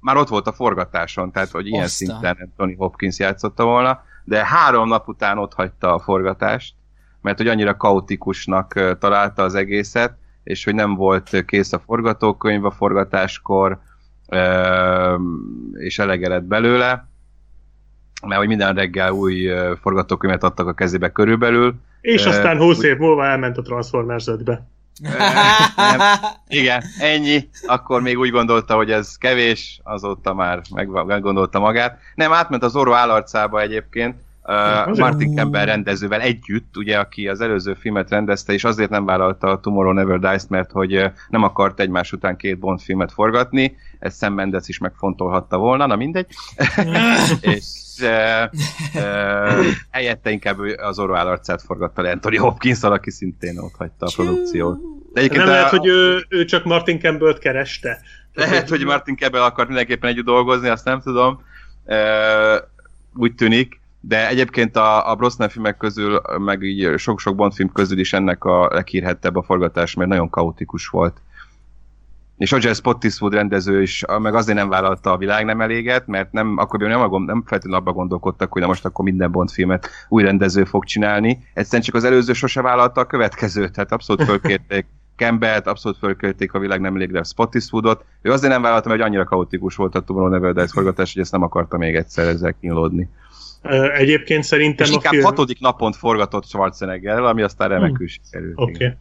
már ott volt a forgatáson, tehát hogy ilyen Oszta. szinten Anthony Hopkins játszotta volna, de három nap után ott hagyta a forgatást, mert hogy annyira kaotikusnak találta az egészet, és hogy nem volt kész a forgatókönyv a forgatáskor, és elege lett belőle, mert hogy minden reggel új forgatókönyvet adtak a kezébe körülbelül. És aztán 20 év múlva elment a Transformers 5-be. Nem, igen, ennyi. Akkor még úgy gondolta, hogy ez kevés, azóta már meggondolta magát. Nem, átment az orró állarcába egyébként, Uh, Martin Campbell rendezővel együtt, ugye, aki az előző filmet rendezte, és azért nem vállalta a Tomorrow Never Dies, mert hogy nem akart egymás után két Bond filmet forgatni, ezt Sam Mendes is megfontolhatta volna, na mindegy. és uh, uh, helyette inkább az orvál arcát forgatta le Anthony hopkins aki szintén ott hagyta a produkciót. De nem a... lehet, hogy ő, ő csak Martin Campbell-t kereste. Lehet, hogy Martin Campbell akart mindenképpen együtt dolgozni, azt nem tudom. Úgy tűnik de egyébként a, a Brosnan filmek közül, meg így sok-sok Bond film közül is ennek a leghírhettebb a forgatás, mert nagyon kaotikus volt. És Roger Spottiswood rendező is, meg azért nem vállalta a világ nem eléget, mert nem, akkor nem, nem feltétlenül abba gondolkodtak, hogy na most akkor minden Bond filmet új rendező fog csinálni. Egyszerűen csak az előző sose vállalta a következőt, tehát abszolút fölkérték Campbell-t, abszolút fölkérték a világ nem elégre Spottiswoodot. Ő azért nem vállalta, mert annyira kaotikus volt a Tomorrow Never Dies forgatás, hogy ezt nem akarta még egyszer ezzel kínlódni. Egyébként szerintem és a inkább film... hatodik napon forgatott Schwarzeneggerrel, ami aztán remekül hmm. sikerült. Oké. Okay.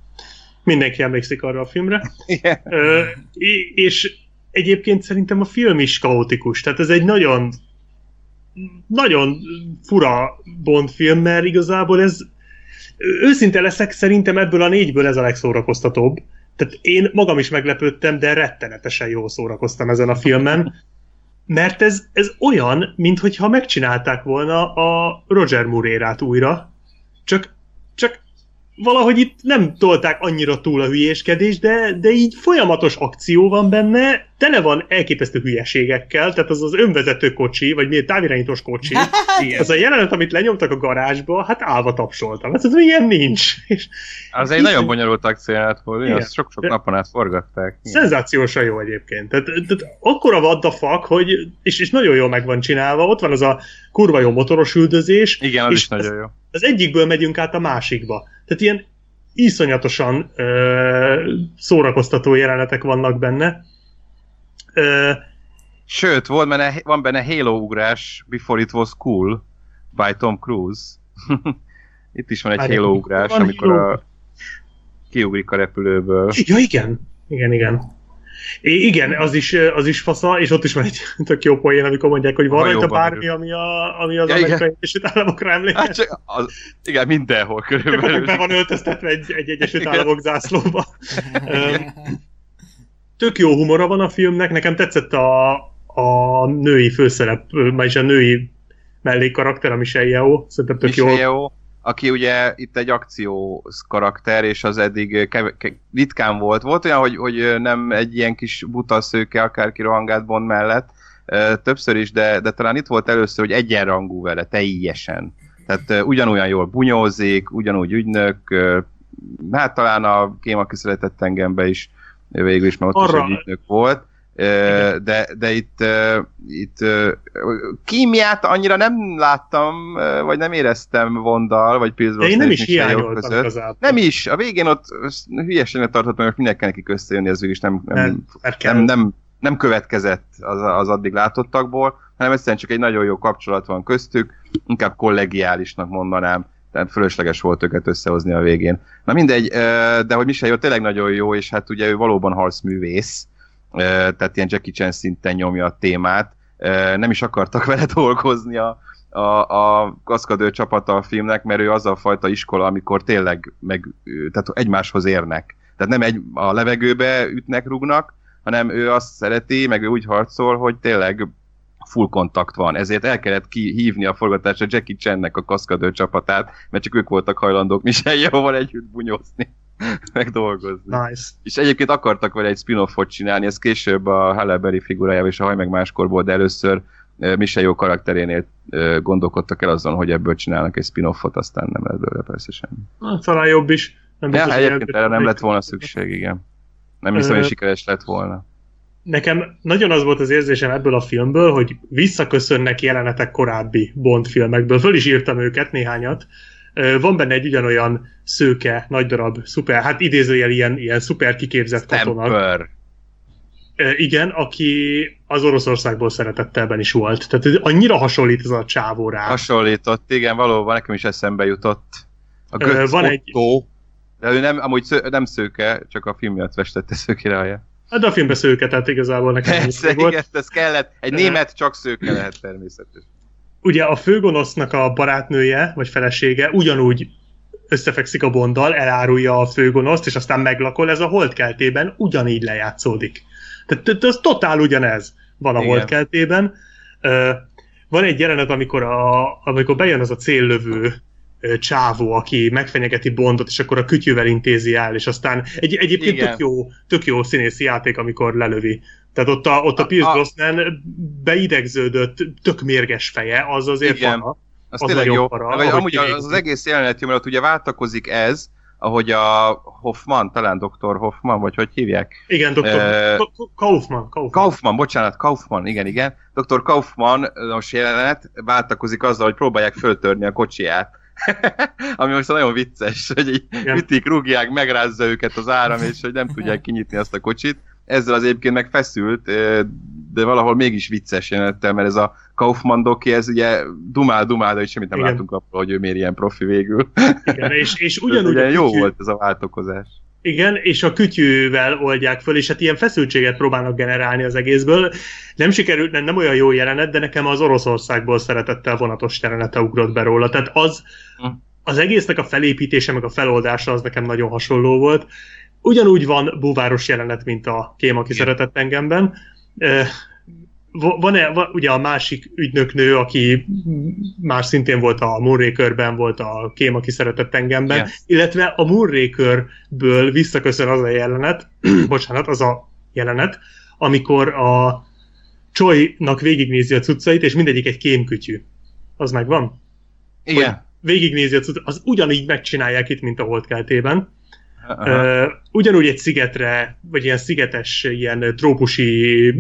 Mindenki emlékszik arra a filmre. Yeah. Ö, és egyébként szerintem a film is kaotikus. Tehát ez egy nagyon nagyon fura Bond film, mert igazából ez őszinte leszek, szerintem ebből a négyből ez a legszórakoztatóbb. Tehát én magam is meglepődtem, de rettenetesen jól szórakoztam ezen a filmen, mert ez, ez olyan, mintha megcsinálták volna a Roger Moore újra, csak, csak valahogy itt nem tolták annyira túl a hülyéskedés, de, de így folyamatos akció van benne, tele van elképesztő hülyeségekkel, tehát az az önvezető kocsi, vagy miért távirányítós kocsi, az a jelenet, amit lenyomtak a garázsba, hát állva tapsoltam. Hát ez ilyen nincs. És az egy nagyon bonyolult akcióját volt, azt sok-sok napon át forgatták. Szenzációsan jó egyébként. Tehát, tehát akkora what the fuck, hogy, és, és nagyon jól meg van csinálva, ott van az a kurva jó motoros üldözés. Igen, az is nagyon jó. Az egyikből megyünk át a másikba. Tehát ilyen iszonyatosan ö, szórakoztató jelenetek vannak benne. Ö, Sőt, volt benne, van benne Halo ugrás, Before It Was Cool, by Tom Cruise. Itt is van egy Halo ugrás, amikor a, kiugrik a repülőből. Ja, igen. Igen, igen. É, igen, az is, az is fasza, és ott is van egy tök jó poén, amikor mondják, hogy van rajta bármi, ami, a, ami az ja, amerikai Egyesült Államokra emlékszik. Hát csak az, igen, mindenhol körülbelül. Be van öltöztetve egy, egy Egyesült Államok zászlóba. tök jó humora van a filmnek, nekem tetszett a, a női főszerep, vagyis a női mellékkarakter, a Michelle Yeoh, szerintem tök Michelle jó aki ugye itt egy akció karakter, és az eddig kev- ke- ritkán volt. Volt olyan, hogy, hogy nem egy ilyen kis buta szőke akárki rohangált Bond mellett, többször is, de, de talán itt volt először, hogy egyenrangú vele, teljesen. Tehát ugyanolyan jól bunyózik, ugyanúgy ügynök, hát talán a Kém, aki szeretett engembe is végül is, mert ott Arra... is egy ügynök volt de, de itt, itt kímiát annyira nem láttam, vagy nem éreztem Vondal, vagy Pilsbros én nem is hiányoltam között. Nem is, a végén ott hülyeségnek tartottam, hogy mindenki nekik összejönni, ez is nem, nem, nem, nem, nem következett az, az addig látottakból, hanem egyszerűen csak egy nagyon jó kapcsolat van köztük, inkább kollegiálisnak mondanám, tehát fölösleges volt őket összehozni a végén. Na mindegy, de hogy Michel jó, tényleg nagyon jó, és hát ugye ő valóban harcművész, tehát ilyen Jackie Chan szinten nyomja a témát. Nem is akartak vele dolgozni a, a, a kaszkadő csapata a filmnek, mert ő az a fajta iskola, amikor tényleg meg, tehát egymáshoz érnek. Tehát nem egy, a levegőbe ütnek, rugnak, hanem ő azt szereti, meg ő úgy harcol, hogy tényleg full kontakt van. Ezért el kellett kihívni a forgatásra Jackie Channek a kaszkadő csapatát, mert csak ők voltak hajlandók Michelle Yeohval együtt bunyózni. megdolgozni. Nice. És egyébként akartak vele egy spin-offot csinálni, ez később a Halle figurájával és a Haj meg máskorból, de először Michel jó karakterénél gondolkodtak el azon, hogy ebből csinálnak egy spin-offot, aztán nem lett belőle persze semmi. Talán jobb is. Nem ja, biztos, egyébként erre nem lett volna szükség, igen. Nem hiszem, hogy sikeres lett volna. Nekem nagyon az volt az érzésem ebből a filmből, hogy visszaköszönnek jelenetek korábbi Bond filmekből. Föl is írtam őket, néhányat, van benne egy ugyanolyan szőke, nagy darab, szuper, hát idézőjel ilyen, ilyen szuper kiképzett katona. Igen, aki az Oroszországból szeretettelben is volt. Tehát annyira hasonlít ez a csávó rá. Hasonlított, igen, valóban nekem is eszembe jutott. A Götz Van egy... De ő nem, amúgy sző, nem szőke, csak a film miatt festette szőkére a Hát de a filmben szőke, tehát igazából nekem Persze, volt. Igen, ez kellett. Egy német csak szőke lehet természetesen ugye a főgonosznak a barátnője, vagy felesége ugyanúgy összefekszik a bonddal, elárulja a főgonoszt, és aztán meglakol, ez a holdkeltében ugyanígy lejátszódik. Tehát ez totál ugyanez van a Igen. holdkeltében. Van egy jelenet, amikor, a, amikor bejön az a céllövő csávó, aki megfenyegeti Bondot, és akkor a kütyűvel intézi el, és aztán egy, egyébként tök jó, tök jó színészi játék, amikor lelövi tehát ott a, ott a, a Pierce Brosnan beidegződött, tök mérges feje, az azért igen. Para, az, az tényleg jó. Para, Vagy amúgy az, az egész jelenet mert ugye váltakozik ez, ahogy a Hoffman, talán Dr. Hoffman, vagy hogy hívják? Igen, Dr. Uh, Kaufman, Kaufman. Kaufman, bocsánat, Kaufman, igen, igen. Dr. Kaufman most jelenet váltakozik azzal, hogy próbálják föltörni a kocsiját. Ami most nagyon vicces, hogy így ütik, rúgják, megrázza őket az áram, és hogy nem tudják kinyitni azt a kocsit ezzel az egyébként meg feszült, de valahol mégis vicces jelenettel, mert ez a Kaufmann doki, ez ugye dumál, dumál, de hogy semmit nem Igen. látunk abból, hogy ő miért ilyen profi végül. Igen, és, és ugyanúgy... Ugye jó kütyű... volt ez a váltokozás. Igen, és a kütyűvel oldják föl, és hát ilyen feszültséget próbálnak generálni az egészből. Nem sikerült, nem, nem olyan jó jelenet, de nekem az Oroszországból szeretettel vonatos jelenete ugrott be róla. Tehát az, hm. az egésznek a felépítése, meg a feloldása az nekem nagyon hasonló volt. Ugyanúgy van búváros jelenet, mint a Kém, aki Igen. szeretett engemben. Van-e, van, ugye a másik ügynöknő, aki már szintén volt a Moonraker-ben, volt a Kém, aki szeretett engemben, Igen. illetve a Moonraker-ből visszaköszön az a jelenet, bocsánat, az a jelenet, amikor a Choi-nak végignézi a cuccait, és mindegyik egy kémkütyű. Az megvan? Igen. Hogy végignézi a cuccait, az ugyanígy megcsinálják itt, mint a holdkeltében Uh, ugyanúgy egy szigetre, vagy ilyen szigetes, ilyen trópusi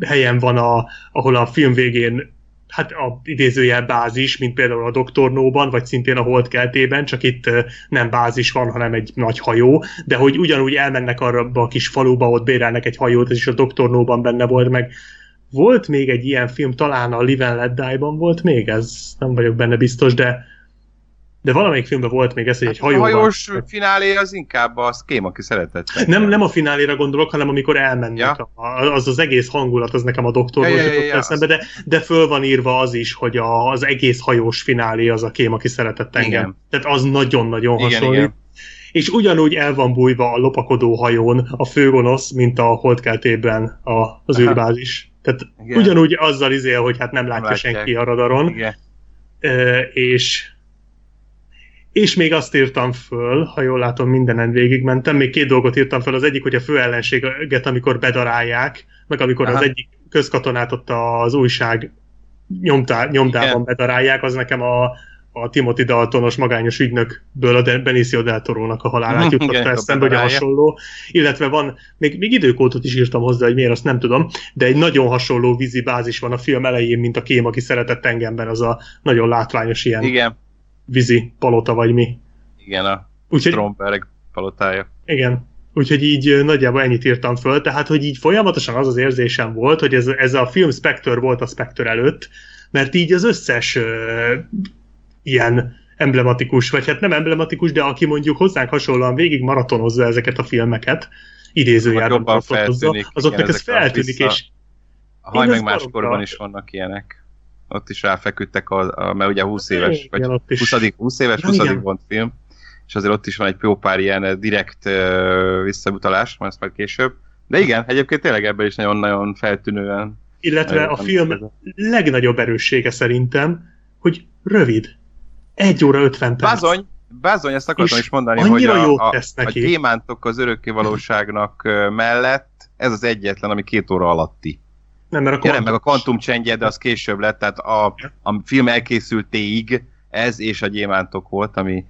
helyen van, a, ahol a film végén hát a idézőjel bázis, mint például a Doktornóban, vagy szintén a Holdkeltében, csak itt nem bázis van, hanem egy nagy hajó, de hogy ugyanúgy elmennek arra a kis faluba, ott bérelnek egy hajót, ez is a Doktornóban benne volt, meg. Volt még egy ilyen film, talán a Live and Let Die-ban volt még, ez nem vagyok benne biztos, de de valamelyik filmben volt még ez, hogy egy hajó. A hajós finálé az inkább a Ském, aki szeretett. Nem, nem a fináléra gondolok, hanem amikor elmennek. Ja. Az az egész hangulat, az nekem a doktorból ja, ja, ja, eszembe, de, de föl van írva az is, hogy a, az egész hajós finálé az a Kém, aki szeretett engem. Igen. Tehát az nagyon-nagyon hasonlít. Igen. És ugyanúgy el van bújva a lopakodó hajón a főgonosz, mint a holdkeltében a, az űrbázis. Tehát Igen. ugyanúgy azzal izél, hogy hát nem látja nem senki a radaron. Igen. E, és és még azt írtam föl, ha jól látom, mindenen végigmentem, még két dolgot írtam föl, az egyik, hogy a fő ellenséget, amikor bedarálják, meg amikor Aha. az egyik közkatonát ott az újság nyomtá, nyomtában Igen. bedarálják, az nekem a, a Timothy Daltonos magányos ügynökből a Benicio del Toro-nak a halálát jutott eszembe, hogy a hasonló. Illetve van, még, még időkódot is írtam hozzá, hogy miért, azt nem tudom, de egy nagyon hasonló vízi bázis van a film elején, mint a kém, aki szeretett engemben, az a nagyon látványos ilyen Igen vízi palota, vagy mi. Igen, a Úgyhogy, Stromberg palotája. Igen, úgyhogy így nagyjából ennyit írtam föl, tehát hogy így folyamatosan az az érzésem volt, hogy ez, ez a film Spectre volt a Spectre előtt, mert így az összes uh, ilyen emblematikus, vagy hát nem emblematikus, de aki mondjuk hozzánk hasonlóan végig maratonozza ezeket a filmeket, idézőjárban azoknak ez feltűnik, és a haj meg máskorban is vannak ilyenek ott is ráfeküdtek, a, a, mert ugye 20 éves, vagy 20, 20 éves, 20. Ja, Bond film, és azért ott is van egy jó pár ilyen eh, direkt uh, visszautalás, majd ezt majd később. De igen, egyébként tényleg ebben is nagyon-nagyon feltűnően. Illetve a film ez. legnagyobb erőssége szerintem, hogy rövid. Egy óra 50 perc. Bazony, Bázony, ezt akartam is mondani, hogy a, a, a gyémántok az örökkévalóságnak mellett ez az egyetlen, ami két óra alatti. Nem, mert a kvantum... meg a kvantum csendje, de az később lett, tehát a, a film elkészültéig ez és a gyémántok volt, ami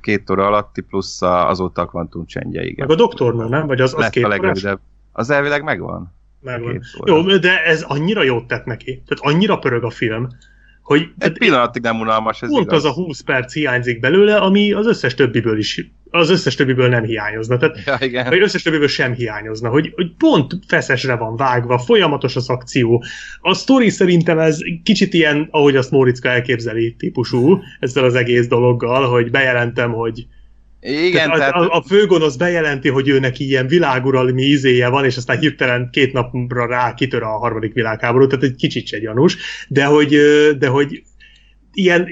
két óra alatti, plusz a, azóta a kvantum csendje, igen. Meg a doktornál, nem? Vagy az, az két a legrövidebb. Az elvileg megvan. Megvan. Jó, de ez annyira jót tett neki. Tehát annyira pörög a film, hogy... Egy pillanatig nem unalmas, ez Pont igaz. az a 20 perc hiányzik belőle, ami az összes többiből is az összes többiből nem hiányozna. Tehát, ja, igen. Vagy összes többiből sem hiányozna, hogy, hogy pont feszesre van vágva, folyamatos az akció. A sztori szerintem ez kicsit ilyen, ahogy azt Móriczka elképzeli típusú, ezzel az egész dologgal, hogy bejelentem, hogy igen, tehát, tehát... A, a főgonosz bejelenti, hogy őnek ilyen világuralmi izéje van, és aztán hirtelen két napra rá kitör a harmadik világháború, tehát egy kicsit se gyanús, de hogy, de hogy ilyen,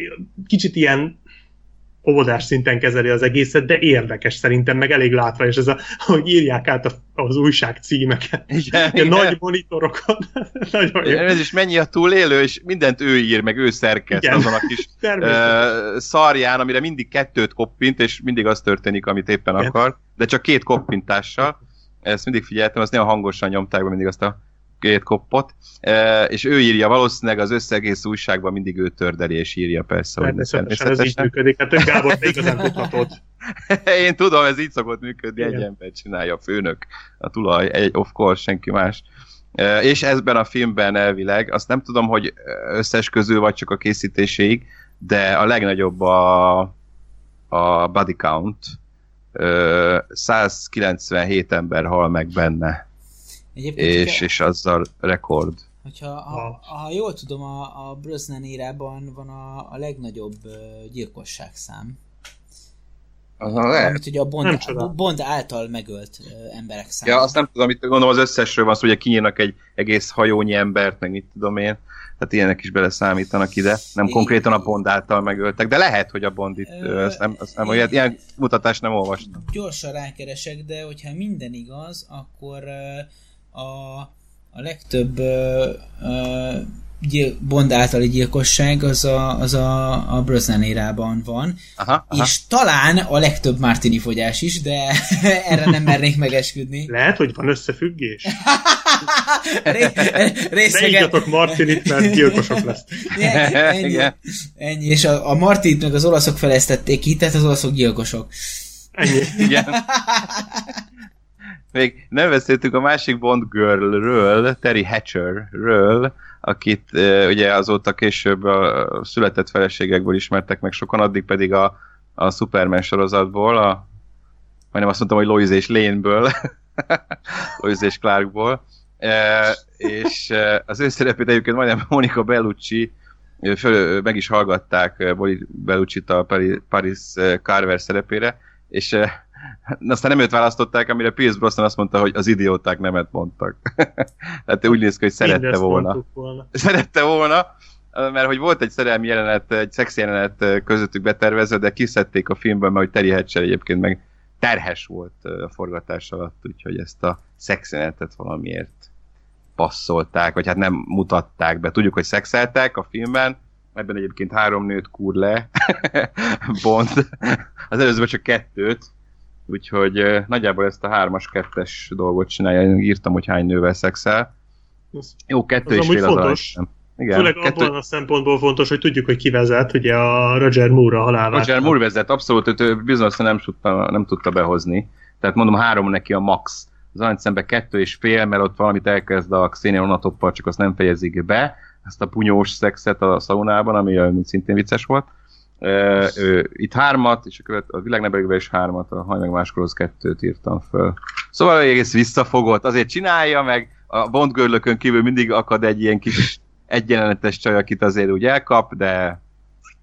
kicsit ilyen óvodás szinten kezeli az egészet, de érdekes szerintem, meg elég látványos ez a, hogy írják át a, az újság címeket. Igen, igen. Nagy monitorokon. Nagyon jó. Ez is mennyi a túlélő, és mindent ő ír, meg ő szerkeszt igen. azon a kis szarján, amire mindig kettőt koppint, és mindig az történik, amit éppen igen. akar, de csak két koppintással. Ezt mindig figyeltem, azt nagyon hangosan nyomták be mindig azt a két koppot, e, és ő írja, valószínűleg az összegész újságban mindig ő tördeli és írja persze. Hogy természetesen. ez így működik, hát Gábor te igazán tudhatod. Én tudom, ez így szokott működni, Igen. egy ember csinálja, a főnök, a tulaj, egy, of course, senki más. És ezben a filmben elvileg, azt nem tudom, hogy összes közül vagy csak a készítéséig, de a legnagyobb a, a body count. 197 ember hal meg benne. És, és azzal rekord. Hogyha, ha, ha jól tudom, a, a Brosnan érában van a, a legnagyobb uh, gyilkosságszám. Amit ugye a Bond, a Bond által megölt emberek számára. Ja, azt nem tudom, itt gondolom az összesről van szó, hogy kinyírnak egy egész hajónyi embert, meg mit tudom én. Tehát ilyenek is beleszámítanak ide. Nem é, konkrétan a Bond által megöltek, de lehet, hogy a Bond itt, ö, ezt nem, ezt nem olyan, ilyen mutatást nem olvastam. Gyorsan rákeresek, de hogyha minden igaz, akkor a a legtöbb uh, gyil- Bond általi gyilkosság az a, az a, a Brosnan érában van, aha, aha. és talán a legtöbb Martini fogyás is, de erre nem mernék megesküdni. Lehet, hogy van összefüggés. Ré, részegen... Martinit, mert gyilkosok lesz. ennyi, ennyi, és a, a Martinit meg az olaszok feleztették ki, tehát az olaszok gyilkosok. Ennyi. Igen. Még nem beszéltünk a másik Bond Girlről, Terry Hatcherről, akit uh, ugye azóta később a született feleségekből ismertek meg sokan, addig pedig a, a Superman sorozatból, a, majdnem azt mondtam, hogy Lois és Lane-ből, Lois és Clarkból, uh, és az ő szerepét egyébként majdnem Monica Bellucci föl, meg is hallgatták Bellucci-t a Paris Carver szerepére, és aztán nem őt választották, amire Pierce Brosnan azt mondta, hogy az idióták nemet mondtak. Tehát úgy néz ki, hogy szerette Mindezt volna. volna. Szerette volna, mert hogy volt egy szerelmi jelenet, egy szex jelenet közöttük betervezve, de kiszedték a filmből, mert hogy Terry Hatcher egyébként meg terhes volt a forgatás alatt, úgyhogy ezt a szex jelenetet valamiért passzolták, vagy hát nem mutatták be. Tudjuk, hogy szexeltek a filmben, ebben egyébként három nőt kúr le, Bond, az előzőben csak kettőt, Úgyhogy nagyjából ezt a hármas, kettes dolgot csinálja. Én írtam, hogy hány nővel szexel. Jó, kettő és fél fontos. az igen, Főleg kettő... abban a szempontból fontos, hogy tudjuk, hogy ki vezet, ugye a Roger Moore a halálát. Roger Moore vezet, abszolút, ő bizonyosan nem tudta, nem tudta behozni. Tehát mondom, három neki a max. Az aranyszembe kettő és fél, mert ott valamit elkezd a Xenia Onatoppal, csak azt nem fejezik be. Ezt a punyós szexet a szaunában, ami szintén vicces volt. Ő, itt hármat, és a, követ, a világnebelőkben is hármat, a hajmeg máskorhoz kettőt írtam föl. Szóval egész visszafogott, azért csinálja, meg a Bond görlökön kívül mindig akad egy ilyen kis egyenletes csaj, akit azért úgy elkap, de...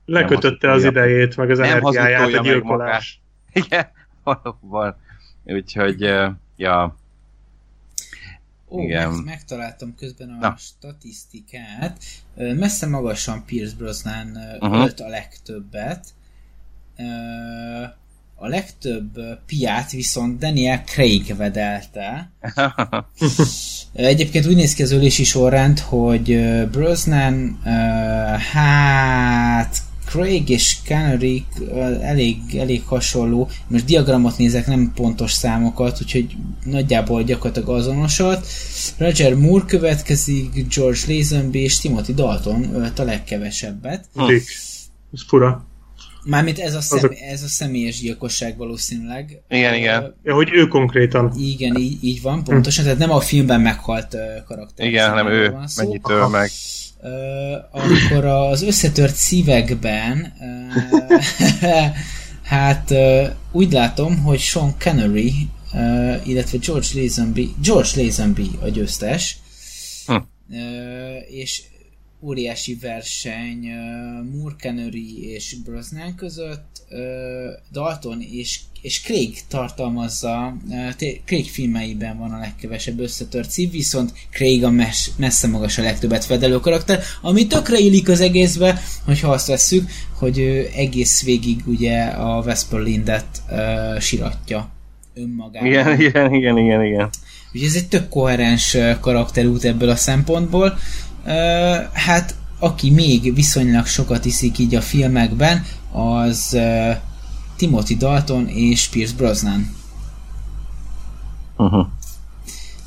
Lekötötte az idejét, meg az energiáját a gyilkolás. Igen, valóban. Úgyhogy, ja, Ó, Igen. Meg, megtaláltam közben a Na. statisztikát. Messze magasan Pierce Brosnan uh-huh. ölt a legtöbbet. A legtöbb piát viszont Daniel Craig vedelte. Egyébként úgy néz ki az ölési sorrend, hogy Brosnan hát Craig és Canary elég, elég hasonló. Most diagramot nézek, nem pontos számokat, úgyhogy nagyjából gyakorlatilag azonosat. Roger Moore következik, George Lazenby és Timothy Dalton ölt a legkevesebbet. Rick. Ez fura. Mármint ez a, szem, ez a személyes gyilkosság valószínűleg. Igen, uh, igen. Ja, hogy ő konkrétan. Igen, így, így van, pontosan. Tehát nem a filmben meghalt uh, karakter. Igen, hanem ő mennyit öl meg akkor az összetört szívekben hát úgy látom, hogy Sean Connery illetve George Lazenby George Lazenby a győztes hm. és óriási verseny Moore és Brosnan között, Dalton és, és Craig tartalmazza, Craig filmeiben van a legkevesebb összetört szív, viszont Craig a mes, messze magas a legtöbbet fedelő karakter, ami tökre illik az egészbe, hogyha azt vesszük, hogy ő egész végig ugye a Vesper Lindet uh, siratja önmagában. Igen, igen, igen, igen, igen. Úgyhogy ez egy tök koherens karakterút ebből a szempontból, hát aki még viszonylag sokat iszik így a filmekben, az uh, Timothy Dalton és Pierce Brosnan. Uh-huh.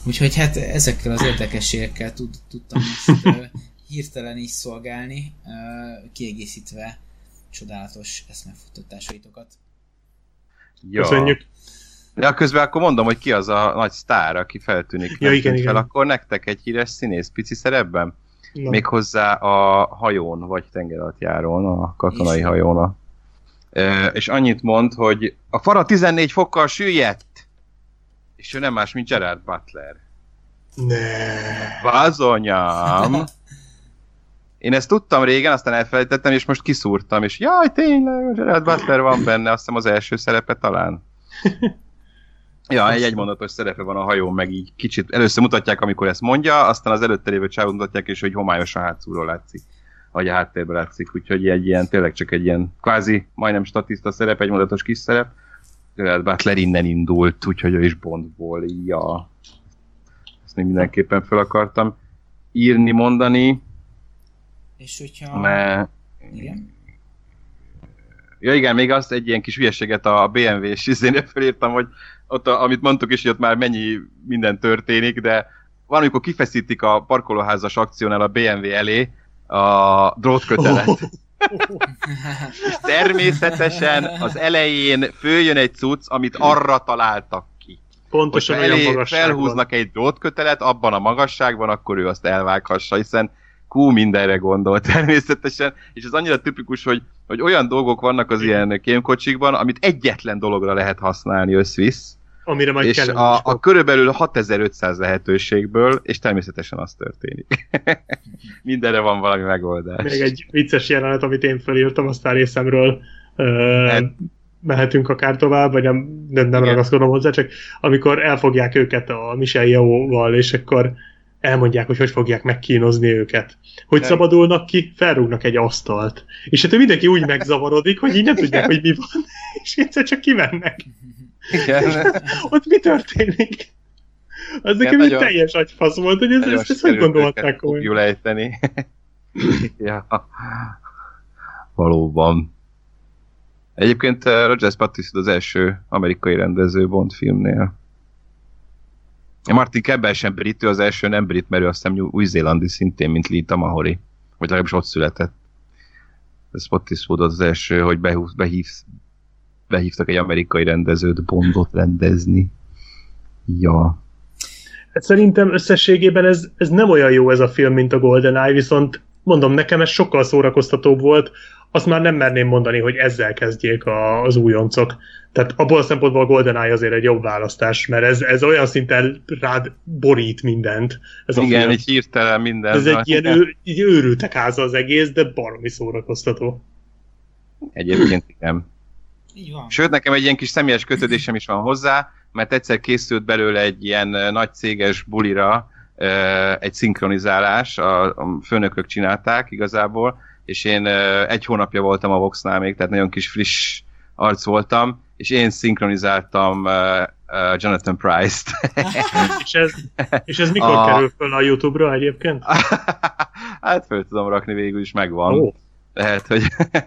Úgyhogy hát ezekkel az érdekességekkel tud, tudtam most uh, hirtelen is szolgálni, uh, kiegészítve csodálatos eszmefuttatásaitokat. Ja. Köszönjük. Ja, közben akkor mondom, hogy ki az a nagy sztár, aki feltűnik. Ja, igen, igen. Fel, akkor nektek egy híres színész pici szerepben? No. Méghozzá a hajón, vagy tengeralattjárón, a katonai Is. hajón. A... E, és annyit mond, hogy a fara 14 fokkal süllyedt, és ő nem más, mint Gerard Butler. Ne. Vázonyám! Én ezt tudtam régen, aztán elfelejtettem, és most kiszúrtam, és jaj, tényleg, Gerard Butler van benne, azt hiszem az első szerepe talán. Ja, egy egymondatos szerepe van a hajón, meg így kicsit először mutatják, amikor ezt mondja, aztán az előtte lévő csávot mutatják, és hogy homályos a hátszúról látszik, vagy a háttérben látszik, úgyhogy egy ilyen, tényleg csak egy ilyen kvázi, majdnem statiszta szerep, egymondatos kis szerep. Gerard Butler innen indult, úgyhogy ő is Bondból, ja. Ezt még mindenképpen fel akartam írni, mondani. És hogyha... Mert... Igen. Ja igen, még azt egy ilyen kis hülyeséget a BMW-s izénél felírtam, hogy ott, a, amit mondtuk is, hogy ott már mennyi minden történik, de valamikor kifeszítik a parkolóházas akciónál a BMW elé a drótkötelet. Oh. És természetesen az elején följön egy cucc, amit arra találtak ki. Pontosan Hogyha elé felhúznak egy drótkötelet abban a magasságban, akkor ő azt elvághassa, hiszen Q mindenre gondol természetesen, és ez annyira tipikus, hogy, hogy olyan dolgok vannak az ilyen kémkocsikban, amit egyetlen dologra lehet használni összvisz, Amire majd és a, a körülbelül 6500 lehetőségből, és természetesen az történik. Mindenre van valami megoldás. Még egy vicces jelenet, amit én felírtam a sztár részemről, uh, mehetünk akár tovább, vagy nem, nem, nem ragaszkodom hozzá, csak amikor elfogják őket a Michel Yeoh-val, és akkor elmondják, hogy hogy fogják megkínozni őket. Hogy nem. szabadulnak ki, felrúgnak egy asztalt. És hát mindenki úgy megzavarodik, hogy így nem tudják, hogy mi van, és egyszer csak kimennek. Igen. Ott mi történik? Az nekem egy teljes agyfasz volt, hogy ez, ezt, ezt hogy gondolták komolyan. ejteni. ja. Valóban. Egyébként uh, Roger Pattinson az első amerikai rendező Bond filmnél. Martin Campbell sem brit, ő az első nem brit, mert ő azt hiszem új-zélandi szintén, mint Lee Tamahori. Vagy legalábbis ott született. Ez Spottiswood az első, hogy behív, behív, behívtak egy amerikai rendezőt Bondot rendezni. Ja. Hát szerintem összességében ez, ez nem olyan jó ez a film, mint a GoldenEye, viszont mondom, nekem ez sokkal szórakoztatóbb volt, azt már nem merném mondani, hogy ezzel kezdjék a, az újoncok. Tehát abból a szempontból a GoldenEye azért egy jobb választás, mert ez, ez olyan szinten rád borít mindent. Ez Igen, a egy hirtelen minden. Ez egy ilyen ő, egy őrültek háza az egész, de baromi szórakoztató. Egyébként igen. Így van. Sőt, nekem egy ilyen kis személyes kötődésem is van hozzá, mert egyszer készült belőle egy ilyen nagy céges bulira egy szinkronizálás, a, a főnökök csinálták igazából, és én egy hónapja voltam a Voxnál még, tehát nagyon kis friss arc voltam, és én szinkronizáltam Jonathan Price-t. és, ez, és ez mikor a... kerül fel a YouTube-ra egyébként? hát föl tudom rakni, végül is megvan. Oh. Lehet, hogy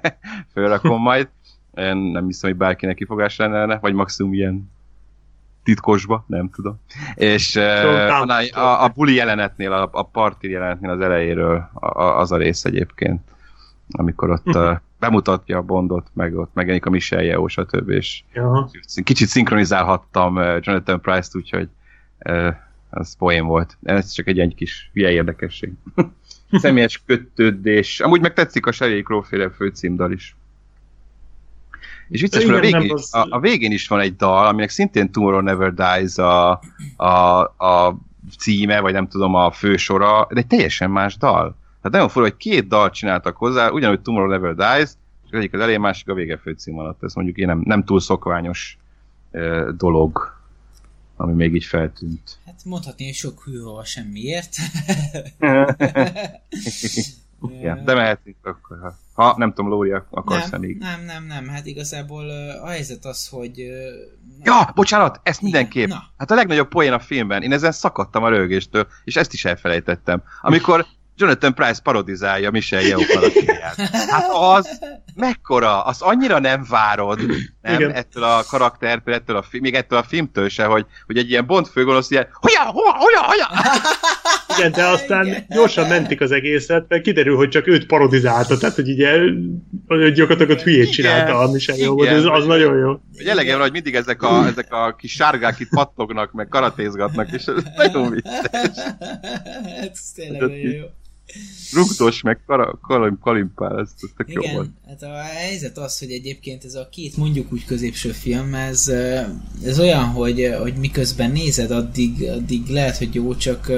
fölrakom majd. Én nem hiszem, hogy bárkinek kifogás lenne, vagy maximum ilyen titkosba, nem tudom. És uh, a, a, buli jelenetnél, a, a parti jelenetnél az elejéről a, a, az a rész egyébként, amikor ott uh, bemutatja a Bondot, meg ott megjelenik a Michelle Yeoh, stb. És ja. kicsit szinkronizálhattam Jonathan Price-t, úgyhogy uh, az poén volt. Ez csak egy, egy kis hülye érdekesség. Személyes kötődés. Amúgy meg tetszik a Sheryl Crow féle főcímdal is. És vicces, mert a végén, az... a, a végén is van egy dal, aminek szintén Tomorrow Never Dies a, a, a címe, vagy nem tudom, a fősora, de egy teljesen más dal. Hát nagyon fura, hogy két dal csináltak hozzá, ugyanúgy Tomorrow Never Dies, és egyik az elején, másik a vége főcím alatt. Ez mondjuk én nem, nem túl szokványos uh, dolog, ami még így feltűnt. Hát mondhatni, hogy sok hűhova semmiért. ja, de mehetünk akkor, ha, ha nem tudom, Lóri, akarsz nem, még. Nem, nem, nem, hát igazából a helyzet az, hogy... Ja, bocsánat, ezt mindenképp. Na. Hát a legnagyobb poén a filmben, én ezen szakadtam a rögéstől, és ezt is elfelejtettem. Amikor Jonathan Price parodizálja Michelle Yeoh karakterját. Hát az, mekkora, az annyira nem várod, nem, Igen. ettől a karaktertől, ettől a film, még ettől a filmtől se, hogy, hogy egy ilyen bond főgonosz ilyen, hoja, hoja, hoja, hoja. Igen, de aztán Igen. gyorsan mentik az egészet, mert kiderül, hogy csak őt parodizálta, tehát hogy ugye gyakorlatilag a hülyét csinálta a Michelle jó, az, az nagyon jó. Hogy elegem hogy mindig ezek a, ezek a kis sárgák itt pattognak, meg karatézgatnak, és ez nagyon vicces. Ez tényleg nagyon jó. Rugdos, meg kalim, kalimpál, ez, ez tök Igen, jó volt. hát a helyzet az, hogy egyébként ez a két mondjuk úgy középső film, ez, ez olyan, hogy, hogy miközben nézed, addig, addig lehet, hogy jó, csak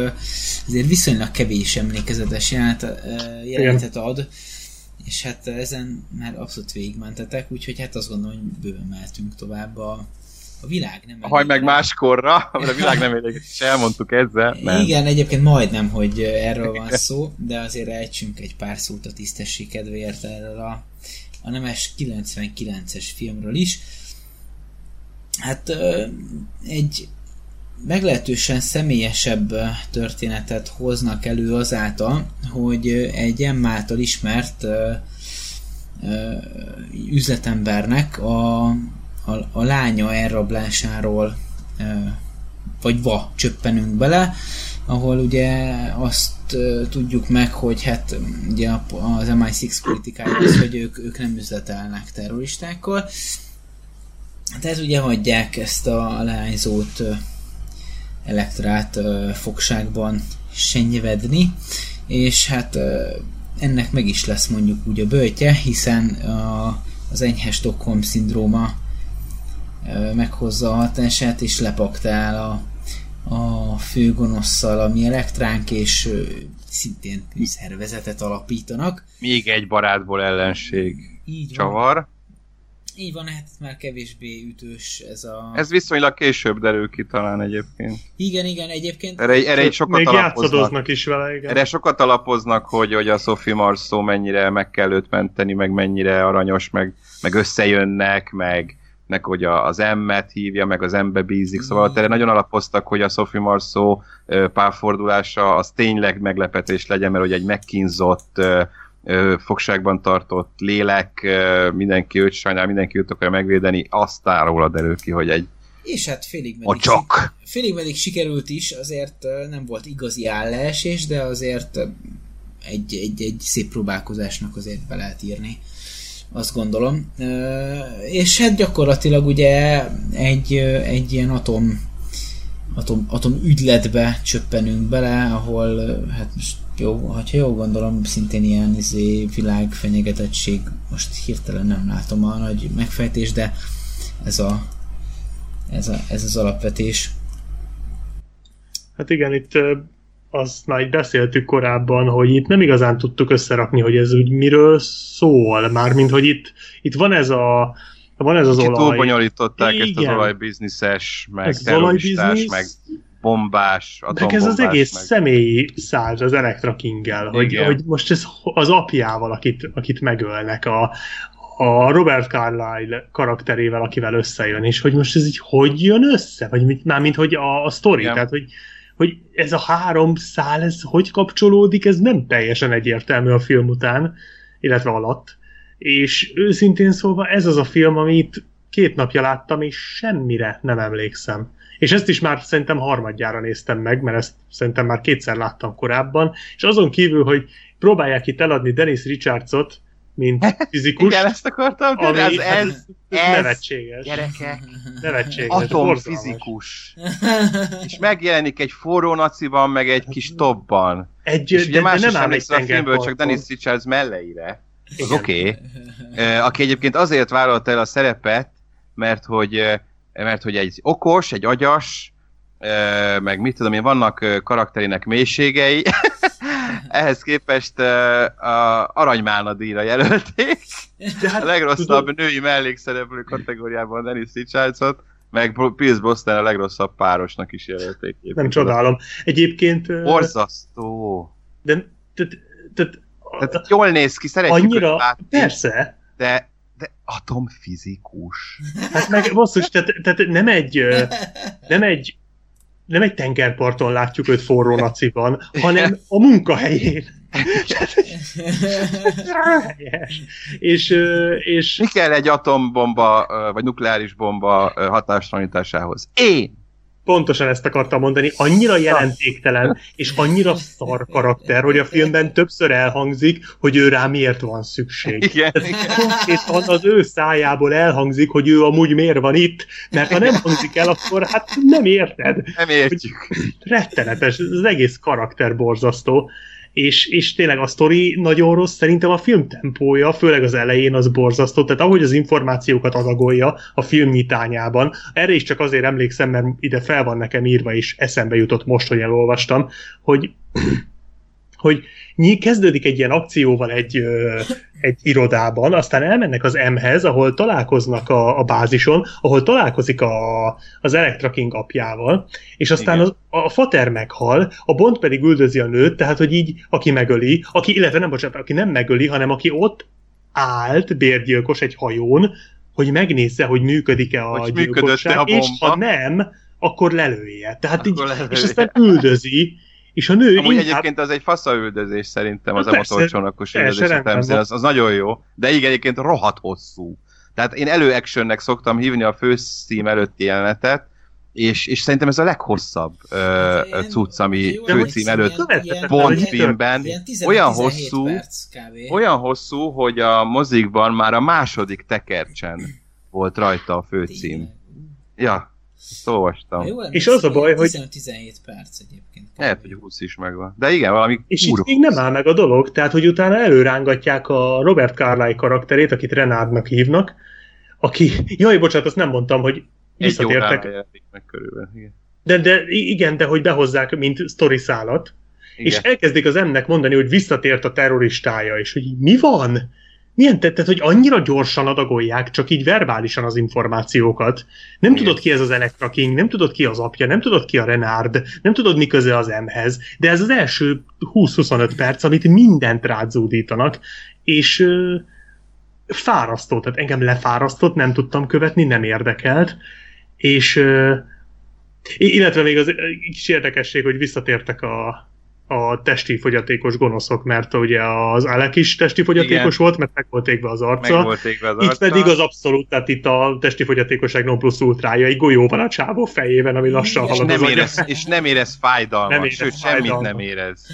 azért viszonylag kevés emlékezetes jelenetet ad, és hát ezen már abszolút végigmentetek, úgyhogy hát azt gondolom, hogy bőven mehetünk tovább a, a világ nem elég. Haj meg máskorra, mert a világ nem elég, és elmondtuk ezzel. Nem. Igen, egyébként majdnem, hogy erről van szó, de azért ejtsünk egy pár szót a tisztesség kedvéért erről a, a nemes 99-es filmről is. Hát egy meglehetősen személyesebb történetet hoznak elő azáltal, hogy egy emmáltal ismert üzletembernek a a, a lánya elrablásáról vagy va csöppenünk bele, ahol ugye azt tudjuk meg, hogy hát ugye az MI6 politikája hogy ők, ők nem üzletelnek terroristákkal. Tehát ugye hagyják ezt a leányzót elektrát fogságban senyvedni, és hát ennek meg is lesz mondjuk úgy a bőtje, hiszen a, az enyhe Stockholm szindróma meghozza a hatását, és lepaktál a, a főgonosszal, ami elektránk, és szintén szervezetet alapítanak. Még egy barátból ellenség Így csavar. Van. Így van, hát már kevésbé ütős ez a... Ez viszonylag később derül ki talán egyébként. Igen, igen, egyébként... Erre, erre sokat Még alapoznak. is vele, igen. Erre sokat alapoznak, hogy, hogy a Sophie Marceau mennyire meg kell őt menteni, meg mennyire aranyos, meg, meg összejönnek, meg, meg hogy az M-et hívja, meg az M-be bízik, szóval erre nagyon alapoztak, hogy a Sophie Marceau párfordulása az tényleg meglepetés legyen, mert hogy egy megkínzott fogságban tartott lélek, mindenki őt sajnál, mindenki őt akarja megvédeni, azt rólad derül ki, hogy egy és hát félig meddig, csak. félig meddig sikerült is, azért nem volt igazi állásés, de azért egy, egy, egy szép próbálkozásnak azért be lehet írni azt gondolom. És hát gyakorlatilag ugye egy, egy ilyen atom, atom, atom ügyletbe csöppenünk bele, ahol hát most jó, ha jól gondolom, szintén ilyen izé, világfenyegetettség, most hirtelen nem látom a nagy megfejtés, de ez, a, ez, a, ez az alapvetés. Hát igen, itt azt már így beszéltük korábban, hogy itt nem igazán tudtuk összerakni, hogy ez úgy miről szól, mármint, hogy itt, itt van ez a van ez az Kicsit olaj. túlbonyolították Igen. ezt az olajbizniszes, meg ez terroristás, meg bombás, Meg ez az egész meg... személyi szárny az Electra king hogy, hogy most ez az apjával, akit, akit megölnek, a, a Robert Carlyle karakterével, akivel összejön, és hogy most ez így hogy jön össze? Vagy mit, már mint hogy a, a sztori, Igen. tehát hogy hogy ez a három szál, ez hogy kapcsolódik, ez nem teljesen egyértelmű a film után, illetve alatt. És őszintén szólva ez az a film, amit két napja láttam, és semmire nem emlékszem. És ezt is már szerintem harmadjára néztem meg, mert ezt szerintem már kétszer láttam korábban, és azon kívül, hogy próbálják itt eladni Dennis Richardsot, mint fizikus. Igen, ezt akartam ami, ez, ez, ez, nevetséges. Gyerekek, nevetséges. Atomfizikus. és megjelenik egy forró naciban, meg egy kis topban. Egy, és ugye de, más de nem is a filmből, csak Dennis Richards melleire. Az oké. Okay. Aki egyébként azért vállalta el a szerepet, mert hogy, mert hogy egy okos, egy agyas, meg mit tudom én, vannak karakterének mélységei, ehhez képest a Aranymálna díjra jelölték. De hát, a legrosszabb tudom... női mellékszereplő kategóriában Dennis Richardsot, meg Pierce Brosnan a legrosszabb párosnak is jelölték. Nem csodálom. Egyébként... Borzasztó. De, de, de, tehát jól néz ki, szeretjük annyira, látni, Persze. De, de atomfizikus. Hát meg basszus, tehát, tehát nem egy nem egy nem egy tengerparton látjuk őt forró naciban, hanem a munkahelyén. és, és... Mi kell egy atombomba, vagy nukleáris bomba hatástalanításához? Én! Pontosan ezt akartam mondani, annyira jelentéktelen, és annyira szar karakter, hogy a filmben többször elhangzik, hogy ő rá miért van szükség. Igen, Konkrétan az ő szájából elhangzik, hogy ő amúgy miért van itt, mert ha nem hangzik el, akkor hát nem érted. Nem értjük. Rettenetes, az egész karakter borzasztó és, és tényleg a sztori nagyon rossz, szerintem a film tempója, főleg az elején az borzasztó, tehát ahogy az információkat adagolja a film nyitányában, erre is csak azért emlékszem, mert ide fel van nekem írva, és eszembe jutott most, hogy elolvastam, hogy hogy kezdődik egy ilyen akcióval egy, egy irodában, aztán elmennek az M-hez, ahol találkoznak a, a bázison, ahol találkozik a, az Electra King apjával, és aztán az, a Fater meghal, a Bond pedig üldözi a nőt, tehát hogy így, aki megöli, aki, illetve nem, bocsánat, aki nem megöli, hanem aki ott állt, bérgyilkos egy hajón, hogy megnézze, hogy működik-e a hogy gyilkosság, a és ha nem, akkor lelője. Tehát akkor így, lelője. és aztán üldözi, és a nő Amúgy inkább... egyébként az egy faszaüldözés szerintem, az a motorcsónakos üldözés az, az nagyon jó, de igen, egyébként rohadt hosszú. Tehát én elő-actionnek szoktam hívni a főszím előtti jelenetet, és, és szerintem ez a leghosszabb uh, cucc, ami főcím előtt Bond filmben. Olyan hosszú, olyan hosszú, hogy a mozikban már a második tekercsen volt rajta a főcím. Ja, ezt olvastam. Jó, és az a baj, hogy... 17 perc egyébként. Lehet, hogy 20 is megvan. De igen, valami És itt még nem áll meg a dolog, tehát, hogy utána előrángatják a Robert Carlyle karakterét, akit Renardnak hívnak, aki, jaj, bocsánat, azt nem mondtam, hogy visszatértek. Egy meg körülbelül, igen. De, de igen, de hogy behozzák, mint sztori szállat, igen. és elkezdik az ennek mondani, hogy visszatért a terroristája, és hogy mi van? Milyen tettet, hogy annyira gyorsan adagolják, csak így verbálisan az információkat. Nem Igen. tudod ki ez az Electra King, nem tudod ki az apja, nem tudod ki a Renard, nem tudod mi köze az M-hez, de ez az első 20-25 perc, amit mindent rádzúdítanak, és ö, fárasztó, tehát engem lefárasztott, nem tudtam követni, nem érdekelt, és ö, illetve még az kis érdekesség, hogy visszatértek a, a testi fogyatékos gonoszok, mert ugye az Alec is testi fogyatékos Igen. volt, mert meg volt égve az arca. Meg volt égve az arca. Itt pedig az abszolút, tehát itt a testi fogyatékosság non plus ultrája, egy golyó van a csávó fejében, ami lassan halad nem az érez, És nem érez fájdalmat, nem érez sőt, fájdalmat. semmit nem érez.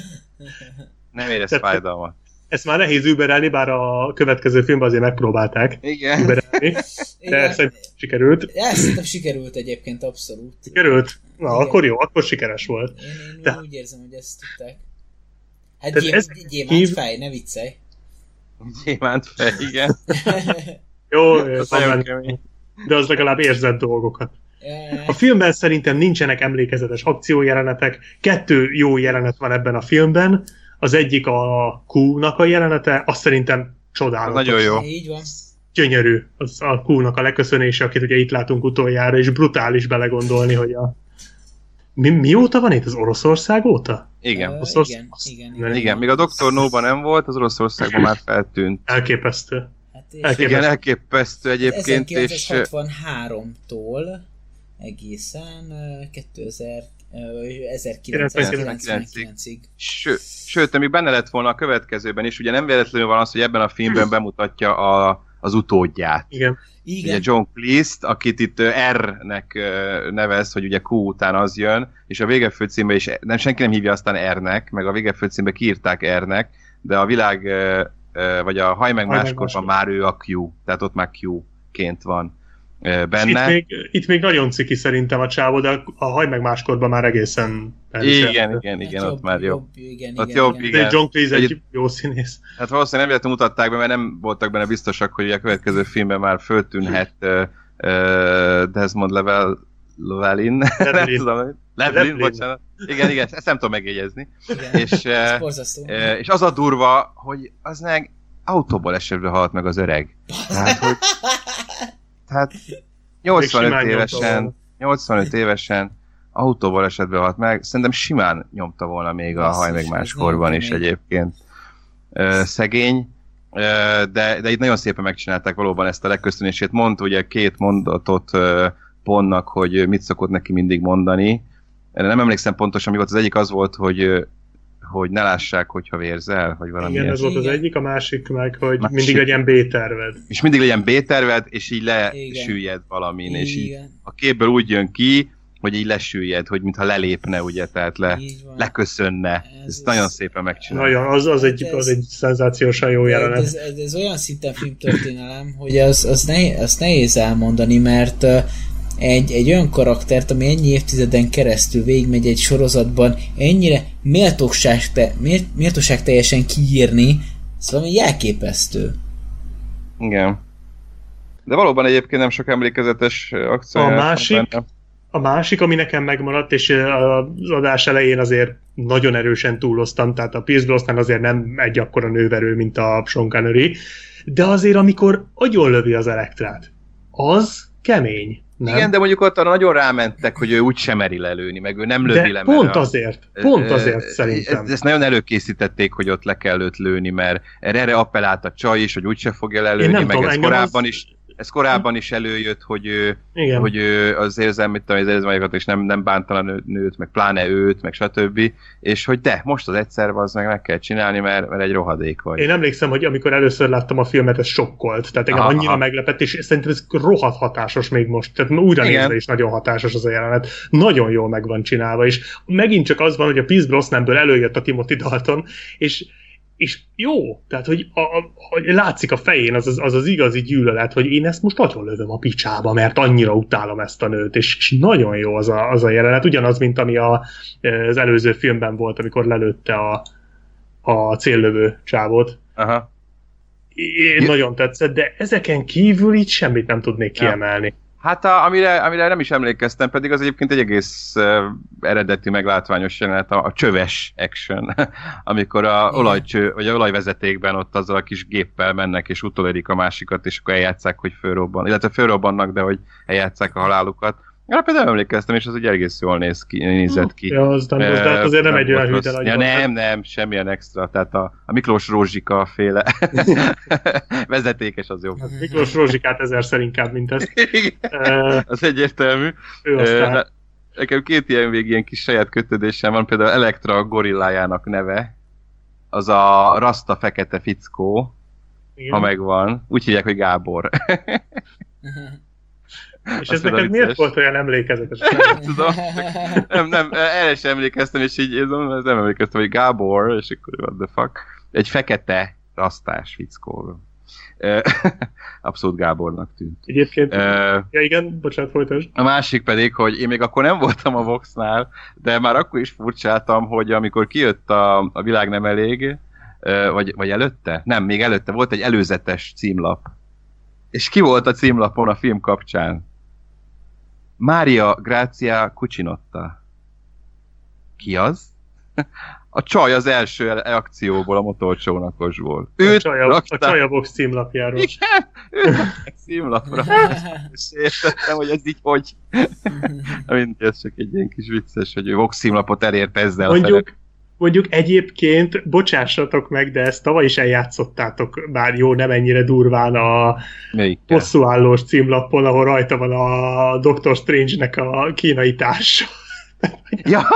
Nem érez tehát, fájdalmat. Ezt már nehéz überelni, bár a következő filmben azért megpróbálták Igen. überelni, de szerintem sikerült. Ja, szerintem sikerült egyébként abszolút. Sikerült? Na, Igen. akkor jó, akkor sikeres volt. Én, én, én úgy érzem, hogy ezt tudták. Hát gyém, ez gyémánt hív... fej, ne viccelj. Gyémánt fej, igen. jó, de az legalább érzett dolgokat. A filmben szerintem nincsenek emlékezetes akciójelenetek, kettő jó jelenet van ebben a filmben, az egyik a Q-nak a jelenete, azt szerintem csodálatos. Az nagyon jó. Így van. Gyönyörű az a Q-nak a leköszönése, akit ugye itt látunk utoljára, és brutális belegondolni, hogy a mi, mióta van itt? Az Oroszország óta? Igen. Uh, Orosz... igen, igen, igen, igen. Még a Doktor no nem volt, az Oroszországban már feltűnt. Elképesztő. Hát elképesztő. Igen, elképesztő egyébként. 1963-tól egészen 2000 1999-ig. Ső, sőt, még benne lett volna a következőben is, ugye nem véletlenül van az, hogy ebben a filmben bemutatja a, az utódját. Igen. Igen. Ugye John Cleese, akit itt R-nek nevez, hogy ugye Q után az jön, és a végefőcímbe is, nem, senki nem hívja aztán R-nek, meg a végefőcímbe kiírták R-nek, de a világ, vagy a haj meg máskorban már ő a Q, tehát ott már Q-ként van benne. Itt még, itt még nagyon ciki szerintem a csávó, de a haj meg máskorban már egészen Igen, igen, igen, hát ott már jobb. igen, ott igen, jobb, igen. igen. De John Cleese egy, egy jó színész. Hát valószínűleg nem véletlenül mutatták be, mert nem voltak benne biztosak, hogy a következő filmben már föltűnhet uh, uh, Desmond Level Levelin. nem tudom. Bocsánat. Igen, igen, ezt nem tudom megjegyezni. Igen, és, uh, uh, és az a durva, hogy az meg autóból esetben halt meg az öreg. Tehát, hogy hát 85 évesen, 85 évesen autóval esetben halt meg, szerintem simán nyomta volna még a haj meg máskorban is egyébként. Ö, szegény, ö, de, de itt nagyon szépen megcsinálták valóban ezt a legköszönését. Mondta ugye két mondatot Ponnak, hogy mit szokott neki mindig mondani, nem emlékszem pontosan, mi volt. Az egyik, az volt, hogy hogy ne lássák, hogyha vérzel, vagy valami Igen, ez volt az egyik, a másik meg, hogy másik. mindig legyen B-terved. És mindig legyen B-terved, és így lesüllyed valamin, Igen. és így a képből úgy jön ki, hogy így lesüllyed, hogy mintha lelépne, ugye, tehát le, leköszönne. Ez, ez nagyon szépen megcsinálja. Nagyon, az, az, egy, az egy szenzációsan jó jelenet. Ez, ez, ez, olyan szinten filmtörténelem, hogy az, az, nehéz, az nehéz elmondani, mert egy, egy olyan karaktert, ami ennyi évtizeden keresztül végigmegy egy sorozatban, ennyire méltóság, te, méltóság teljesen kiírni, ez valami jelképesztő. Igen. De valóban egyébként nem sok emlékezetes akció. A másik, a másik, ami nekem megmaradt, és az adás elején azért nagyon erősen túloztam, tehát a Pierce Brosnan azért nem egy akkora nőverő, mint a Sean Connery, de azért amikor agyonlövi az elektrát, az kemény. Nem? Igen, de mondjuk ott arra nagyon rámentek, hogy ő úgy sem meri lelőni, meg ő nem lövi de le. pont azért, pont azért szerintem. Ezt nagyon előkészítették, hogy ott le kell őt lőni, mert erre appellált a csaj is, hogy úgyse fogja lelőni, meg tudom, ez korábban az... is ez korábban is előjött, hogy ő, Igen. hogy ő az érzelmi, az érzelmeket is nem, nem bántana nőt, meg pláne őt, meg stb. És hogy de, most az egyszer az meg meg kell csinálni, mert, mert egy rohadék vagy. Én emlékszem, hogy amikor először láttam a filmet, ez sokkolt. Tehát engem annyira meglepett, és szerintem ez rohadt hatásos még most. Tehát újra Igen. nézve is nagyon hatásos az a jelenet. Nagyon jól meg van csinálva, és megint csak az van, hogy a Pierce Brosnanből előjött a Timothy Dalton, és és jó, tehát hogy, a, a, hogy látszik a fején az az, az az igazi gyűlölet, hogy én ezt most nagyon lövöm a picsába, mert annyira utálom ezt a nőt, és, és nagyon jó az a, az a jelenet, ugyanaz, mint ami a, az előző filmben volt, amikor lelőtte a, a céllövő csávot. Aha. Én nagyon tetszett, de ezeken kívül így semmit nem tudnék kiemelni. Hát a, amire, amire nem is emlékeztem, pedig az egyébként egy egész uh, eredeti meglátványos jelenet, a, a csöves action, amikor a olajcső, vagy a olajvezetékben ott azzal a kis géppel mennek, és utolérik a másikat, és akkor eljátszák, hogy fölrobban, illetve fölrobbannak, de hogy eljátszák a halálukat. Ja, például emlékeztem, és az ugye egész jól néz ki, nézett ki. Ja, az nem, de hát azért nem, nem egy olyan hűtel ja, Nem, nem, semmilyen extra. Tehát a, a Miklós Rózsika féle vezetékes az jó. Hát Miklós Rózsikát ezerszer inkább, mint ezt. uh, az egyértelmű. Ő aztán... Nekem két ilyen vég, ilyen kis saját kötődésem van, például Elektra gorillájának neve, az a Rasta fekete fickó, Igen. ha megvan. Úgy hívják, hogy Gábor. És ez neked miért volt olyan emlékezetes? Nem tudom. Nem, nem, erre sem emlékeztem, és így nem emlékeztem, hogy Gábor, és akkor what the fuck. Egy fekete rasztás fickó. Abszolút Gábornak tűnt. Egyébként, uh, ja igen, bocsánat, folytasd. A másik pedig, hogy én még akkor nem voltam a Voxnál, de már akkor is furcsáltam, hogy amikor kijött a, a világ nem elég, vagy, vagy előtte? Nem, még előtte volt egy előzetes címlap. És ki volt a címlapon a film kapcsán? Mária Grazia Cucinotta. Ki az? A csaj az első akcióból, a motorcsónakosból. Őt a csaj a, rakták... a, csaj a box címlapjáról. Igen, őt rakták címlapra. És értettem, hogy ez így hogy. Mindig ez csak egy ilyen kis vicces, hogy ő box címlapot elért ezzel. Mondjuk, mondjuk egyébként, bocsássatok meg, de ezt tavaly is eljátszottátok, bár jó, nem ennyire durván a hosszúállós címlapon, ahol rajta van a Doctor Strange-nek a kínai társa. Ja,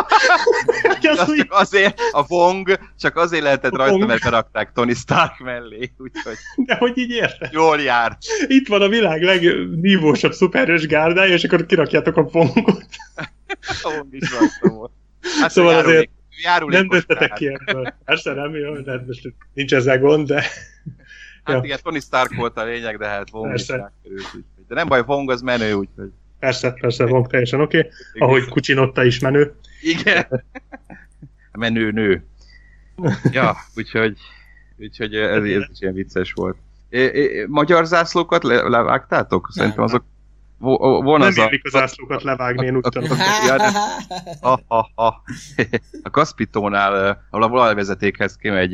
az csak azért, a Wong csak azért lehetett rajta, Wong. mert berakták Tony Stark mellé, úgyhogy... De hogy így érted? Jól jár. Itt van a világ legnívósabb szuperős gárdája, és akkor kirakjátok a Wongot. a Wong is rajta volt. Hát szóval azért nem döntetek ki ebből. Persze nem, jó, de most nincs ezzel gond, de... Hát ja. igen, Tony Stark volt a lényeg, de hát Wong is De nem baj, Wong az menő, úgyhogy... Persze, persze, Wong teljesen oké. Okay. Ahogy Kucsinotta is menő. Igen. menő nő. Ja, úgyhogy, úgyhogy ez, ez is ilyen vicces volt. É, é, magyar zászlókat le, levágtátok? Szerintem azok van nem az a, a zászlókat levágni, én úgy tudom. A, a, a, a Kaspitónál, ahol a olajvezetékhez kimegy,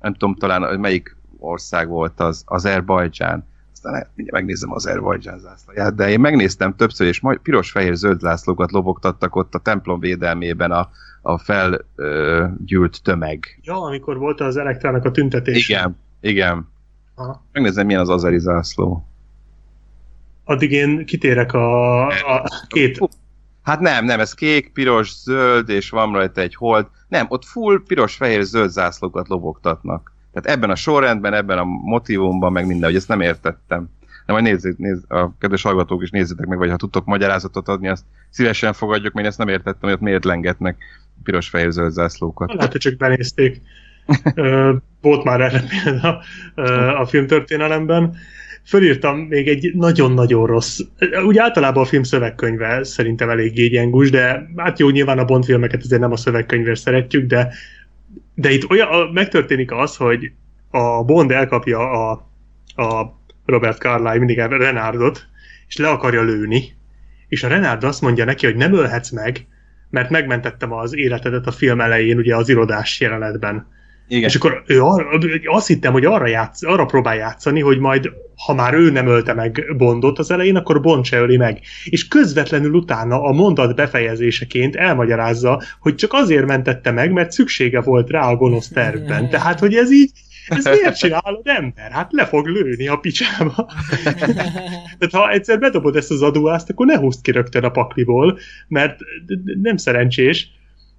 nem tudom talán melyik ország volt az, Azerbajdzsán. Aztán mindjárt megnézem az Azerbajdzsán zászlóját, de én megnéztem többször, és majd piros-fehér-zöld zászlókat lobogtattak ott a templom védelmében a, a felgyűlt tömeg. Ja, amikor volt az elektrának a tüntetés. Igen, igen. Aha. Megnézem, milyen az azeri zászló addig én kitérek a, a két... Hát nem, nem, ez kék, piros, zöld, és van rajta egy hold. Nem, ott full piros, fehér, zöld zászlókat lobogtatnak. Tehát ebben a sorrendben, ebben a motivumban, meg minden, hogy ezt nem értettem. De majd nézzék, nézz, a kedves hallgatók is nézzétek meg, vagy ha tudtok magyarázatot adni, azt szívesen fogadjuk, mert én ezt nem értettem, hogy ott miért lengetnek piros-fehér zöld zászlókat. Lehet, hogy csak benézték. Volt már erre példa a filmtörténelemben. Fölírtam még egy nagyon-nagyon rossz, úgy általában a film szövegkönyve szerintem elég gyengus, de hát jó, nyilván a Bond filmeket azért nem a szövegkönyvért szeretjük, de, de itt olyan, megtörténik az, hogy a Bond elkapja a, a Robert Carlyle mindig a Renardot, és le akarja lőni, és a Renard azt mondja neki, hogy nem ölhetsz meg, mert megmentettem az életedet a film elején, ugye az irodás jelenetben. Igen. És akkor ő arra, azt hittem, hogy arra, játsz, arra próbál játszani, hogy majd, ha már ő nem ölte meg Bondot az elején, akkor Bond se öli meg. És közvetlenül utána a mondat befejezéseként elmagyarázza, hogy csak azért mentette meg, mert szüksége volt rá a gonosz tervben. Tehát, hogy ez így, ez miért csinálod ember? Hát le fog lőni a picsába. Tehát ha egyszer bedobod ezt az adóást, akkor ne húzd ki rögtön a pakliból, mert nem szerencsés.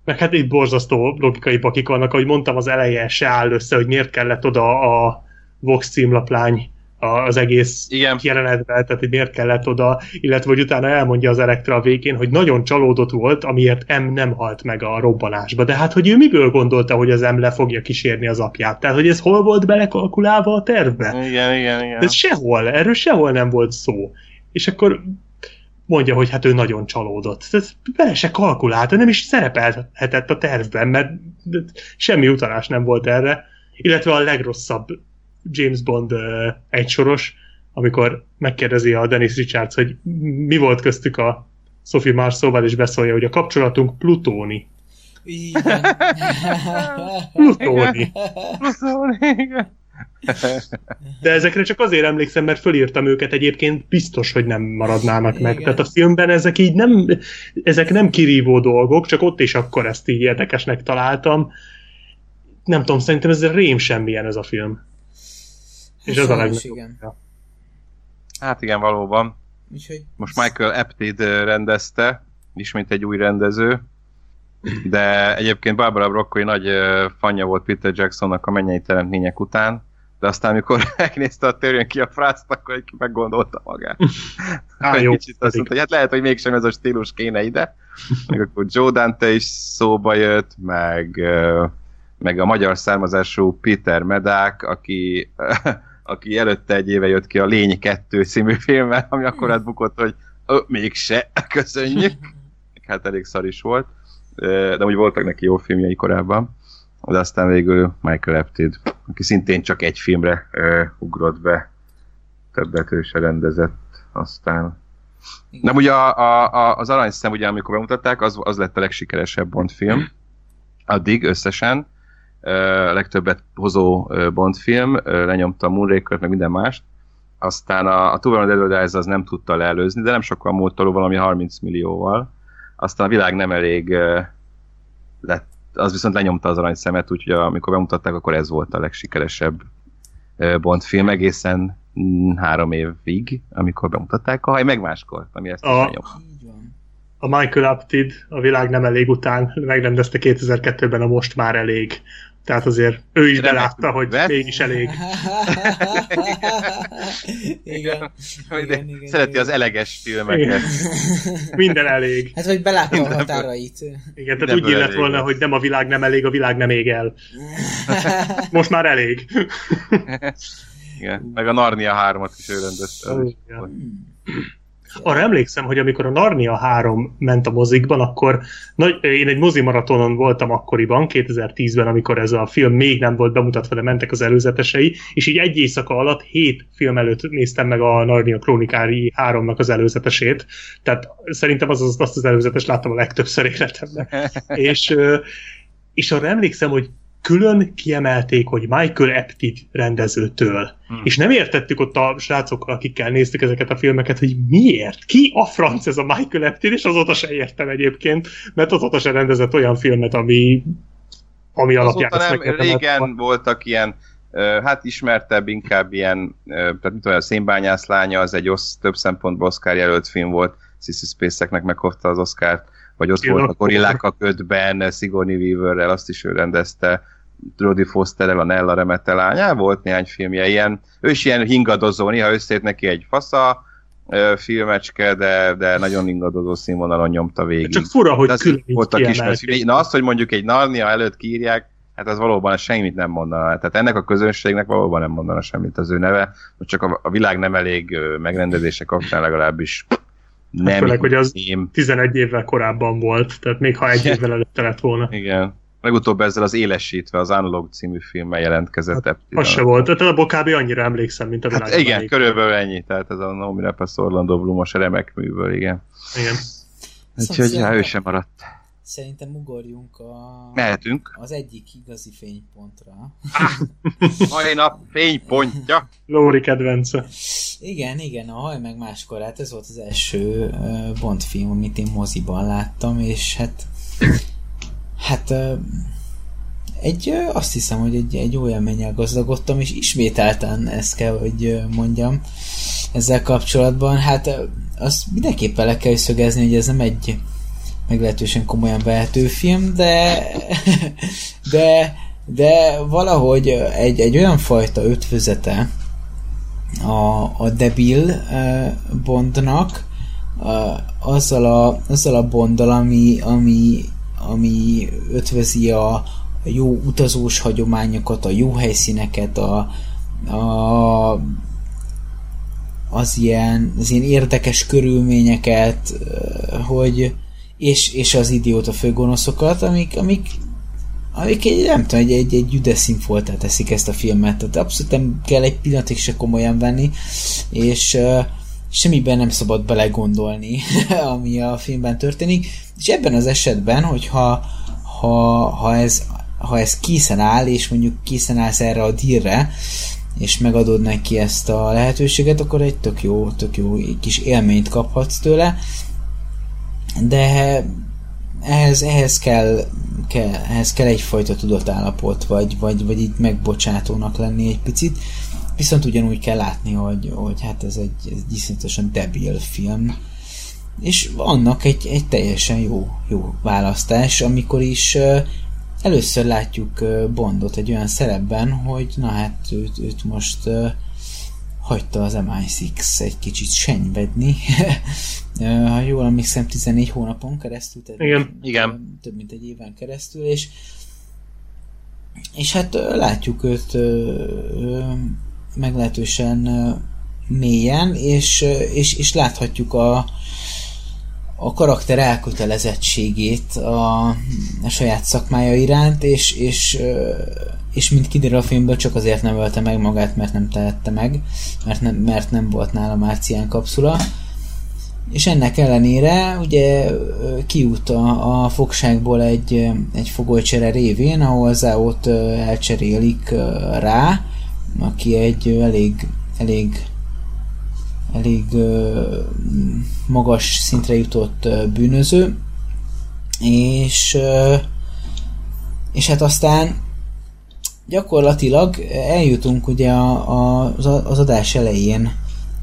Meg hát itt borzasztó logikai pakik vannak, ahogy mondtam, az eleje se áll össze, hogy miért kellett oda a Vox címlaplány az egész Igen. jelenetben, tehát hogy miért kellett oda, illetve hogy utána elmondja az Elektra a végén, hogy nagyon csalódott volt, amiért M nem halt meg a robbanásba. De hát, hogy ő miből gondolta, hogy az M le fogja kísérni az apját? Tehát, hogy ez hol volt belekalkulálva a tervbe? Igen, igen, igen. De ez sehol, erről sehol nem volt szó. És akkor mondja, hogy hát ő nagyon csalódott. Tehát bele se kalkulálta, nem is szerepelhetett a tervben, mert semmi utalás nem volt erre. Illetve a legrosszabb James Bond uh, egysoros, amikor megkérdezi a Dennis Richards, hogy mi volt köztük a Sophie Marceauval, és beszólja, hogy a kapcsolatunk plutóni. plutóni. plutóni, De ezekre csak azért emlékszem, mert fölírtam őket egyébként, biztos, hogy nem maradnának Igen. meg. Tehát a filmben ezek így nem, ezek nem kirívó dolgok, csak ott is akkor ezt így érdekesnek találtam. Nem tudom, szerintem ez rém semmilyen ez a film. És az a legnagyobb. Igen. Hát igen, valóban. Úgyhogy... Most Michael Apted rendezte, ismét egy új rendező, de egyébként Barbara Broccoli nagy fanya volt Peter Jacksonnak a mennyei teremtmények után, de aztán, amikor megnézte a törjön ki a frászt, akkor egy meggondolta magát. Á, jó, Kicsit azt mondta, hogy hát lehet, hogy mégsem ez a stílus kéne ide. Meg akkor Joe Dante is szóba jött, meg, meg a magyar származású Peter Medák, aki aki előtte egy éve jött ki a Lény 2 című filmmel, ami akkor átbukott, hogy ö, mégse, köszönjük. Hát elég szar is volt, de úgy voltak neki jó filmjei korábban. De aztán végül Michael Apted, aki szintén csak egy filmre ö, ugrott be, többet ő se rendezett aztán. Igen. Nem, ugye a, a, a, az Aranyszem, ugye, amikor bemutatták, az, az lett a legsikeresebb Bond film. Addig összesen a legtöbbet hozó Bond film, lenyomta a Moonraker-t, meg minden mást. Aztán a, a Two Dead az nem tudta leelőzni, de nem sokkal múlt valami 30 millióval. Aztán a világ nem elég lett, az viszont lenyomta az aranyszemet, úgyhogy amikor bemutatták, akkor ez volt a legsikeresebb Bond film egészen mm, három évig, amikor bemutatták, a haj meg máskor, ami ezt a, a Michael Apted a világ nem elég után megrendezte 2002-ben a Most már elég tehát azért ő is Remek belátta, hogy vett? mégis elég. igen, igen, igen, Szereti igen. az eleges filmeket. Igen. Minden elég. Hát, vagy belátta a határait. Igen, tehát úgy illet volna, hogy nem a világ nem elég, a világ nem ég el. Most már elég. igen, meg a Narnia 3-at is ő rendezte. Oh, arra emlékszem, hogy amikor a Narnia 3 ment a mozikban, akkor nagy, én egy mozimaratonon voltam akkoriban, 2010-ben, amikor ez a film még nem volt bemutatva, de mentek az előzetesei, és így egy éjszaka alatt hét film előtt néztem meg a Narnia Krónikári 3-nak az előzetesét, tehát szerintem az, az, azt az előzetes láttam a legtöbbször életemben. és, és arra emlékszem, hogy külön kiemelték, hogy Michael Apted rendezőtől. Hmm. És nem értettük ott a srácokkal, akikkel néztük ezeket a filmeket, hogy miért? Ki a franc ez a Michael Apted, és azóta se értem egyébként, mert azóta se rendezett olyan filmet, ami, ami alapján nem, régen van. voltak ilyen hát ismertebb, inkább ilyen, tehát mit tudom, a Szénbányász lánya, az egy osz, több szempontból Oscar jelölt film volt, Sissy Spaceknek meghozta az Oscárt, vagy ott volt a Gorillák a ködben, Sigourney Weaverrel, azt is ő rendezte, Jodie Fosterrel, a Nella Remete lányá, volt néhány filmje ilyen, ő is ilyen hingadozó, néha összét neki egy fasza, filmecske, de, de nagyon ingadozó színvonalon nyomta végig. Csak fura, hogy külön voltak is, Na azt, hogy mondjuk egy Narnia előtt kírják, hát az valóban semmit nem mondana. Tehát ennek a közönségnek valóban nem mondana semmit az ő neve, csak a, a világ nem elég megrendezése kapcsán legalábbis nem. Hát főleg, hogy az én... 11 évvel korábban volt, tehát még ha egy évvel előtte lett volna. Igen. Legutóbb ezzel az Élesítve, az Analog című filmmel jelentkezett. Hát, az se volt, tehát a kb. annyira emlékszem, mint a Hát igen, elég. körülbelül ennyi, tehát ez a Naomi Rapace Orlando Bloomos remek műből, igen. Igen. Úgyhogy hát, ő sem maradt. Szerintem ugorjunk a... Mehetünk. Az egyik igazi fénypontra. Mai nap fénypontja. Lóri kedvence. Igen, igen, a Haj meg máskor, hát ez volt az első Bond film, amit én moziban láttam, és hát hát egy, azt hiszem, hogy egy, egy olyan mennyel gazdagodtam, és ismételten ezt kell, hogy mondjam ezzel kapcsolatban. Hát azt mindenképpen le kell szögezni, hogy ez nem egy meglehetősen komolyan vehető film, de de, de valahogy egy, egy olyan fajta ötvözete a, a debil Bondnak, azzal a, azzal a Bonddal, ami, ami ami ötvözi a jó utazós hagyományokat, a jó helyszíneket, a, a az ilyen, az ilyen érdekes körülményeket, hogy és, és az idióta főgonoszokat, amik, amik, amik egy, nem tudom, egy, egy, egy üdes színfoltát teszik ezt a filmet, tehát abszolút nem kell egy pillanatig se komolyan venni, és uh, semmiben nem szabad belegondolni, ami a filmben történik, és ebben az esetben, hogyha ha, ha, ez, ha ez készen áll, és mondjuk készen állsz erre a dírre, és megadod neki ezt a lehetőséget, akkor egy tök jó, tök jó kis élményt kaphatsz tőle, de ehhez, ehhez kell, kell, ehhez kell egyfajta tudatállapot, vagy, vagy, vagy itt megbocsátónak lenni egy picit, Viszont ugyanúgy kell látni, hogy, hogy hát ez egy, ez iszonyatosan debil film, és annak egy, egy teljesen jó, jó választás, amikor is először látjuk Bondot egy olyan szerepben, hogy na hát őt, őt most hagyta az MI6 egy kicsit senyvedni. ha jól emlékszem, 14 hónapon keresztül, tehát igen, igen. több mint egy éven keresztül, és és hát látjuk őt meglehetősen mélyen, és, és, és láthatjuk a, a karakter elkötelezettségét a, a saját szakmája iránt, és, és, és mint kiderül a filmből, csak azért nem ölte meg magát, mert nem tehette meg, mert nem, mert nem volt nála márcián kapszula. És ennek ellenére ugye kijut a, a fogságból egy, egy fogolycsere révén, ahol ott elcserélik rá, aki egy elég, elég elég magas szintre jutott bűnöző, és és hát aztán gyakorlatilag eljutunk ugye a, a, az adás elején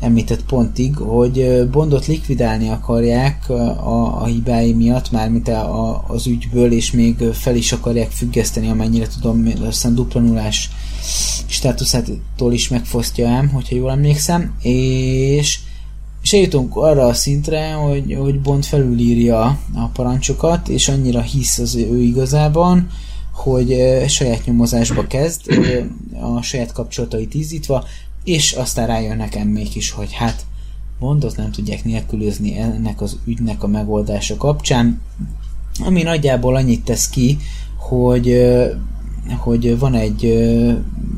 említett pontig, hogy Bondot likvidálni akarják a, a hibái miatt, mármint a, az ügyből, és még fel is akarják függeszteni, amennyire tudom, aztán dupla nullás státuszától is megfosztja ám, hogyha jól emlékszem, és, és eljutunk arra a szintre, hogy, hogy Bond felülírja a parancsokat, és annyira hisz az ő igazában, hogy saját nyomozásba kezd, a saját kapcsolatait ízítva, és aztán rájön nekem mégis, hogy hát Bondot nem tudják nélkülözni ennek az ügynek a megoldása kapcsán, ami nagyjából annyit tesz ki, hogy hogy van egy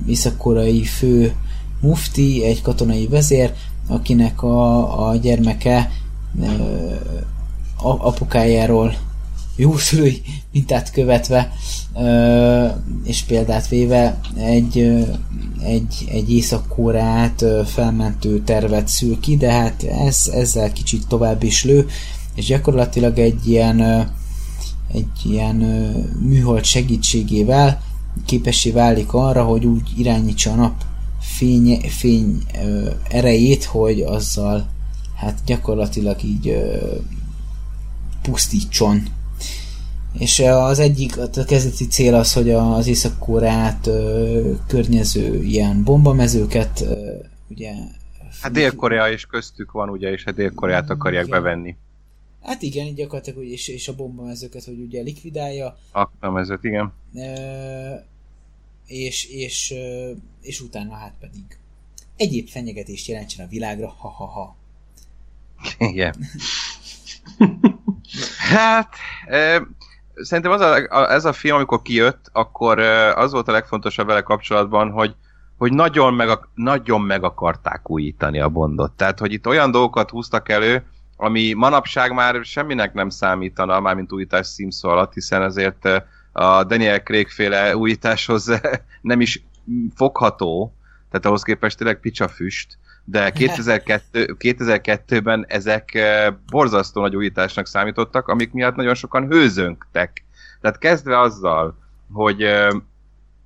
észak-koreai fő mufti, egy katonai vezér, akinek a, a gyermeke apukájáról jó szülői mintát követve és példát véve egy, egy, egy észak felmentő tervet szül ki, de hát ez, ezzel kicsit tovább is lő, és gyakorlatilag egy ilyen egy ilyen műhold segítségével képessé válik arra, hogy úgy irányítsa a nap fény, fény erejét, hogy azzal hát gyakorlatilag így ö, pusztítson. És az egyik, a kezdeti cél az, hogy az Észak-Koreát környező ilyen bombamezőket ugye Hát Dél-Korea is köztük van, ugye, és hát Dél-Koreát akarják igen. bevenni. Hát igen, gyakorlatilag, hogy és, és a bombamezőket, hogy ugye likvidálja. A mezőt, igen. E, és, és, és utána hát pedig egyéb fenyegetést jelentsen a világra, ha-ha-ha. Igen. hát, e, szerintem az a, a, ez a film, amikor kijött, akkor az volt a legfontosabb vele kapcsolatban, hogy hogy nagyon meg, nagyon meg akarták újítani a Bondot. Tehát, hogy itt olyan dolgokat húztak elő, ami manapság már semminek nem számítana, mármint újítás szímszó alatt, hiszen ezért eh, a Daniel Craig féle újításhoz nem is fogható, tehát ahhoz képest tényleg picsa füst, de 2002, 2002-ben ezek eh, borzasztó nagy újításnak számítottak, amik miatt nagyon sokan hőzöngtek. Tehát kezdve azzal, hogy,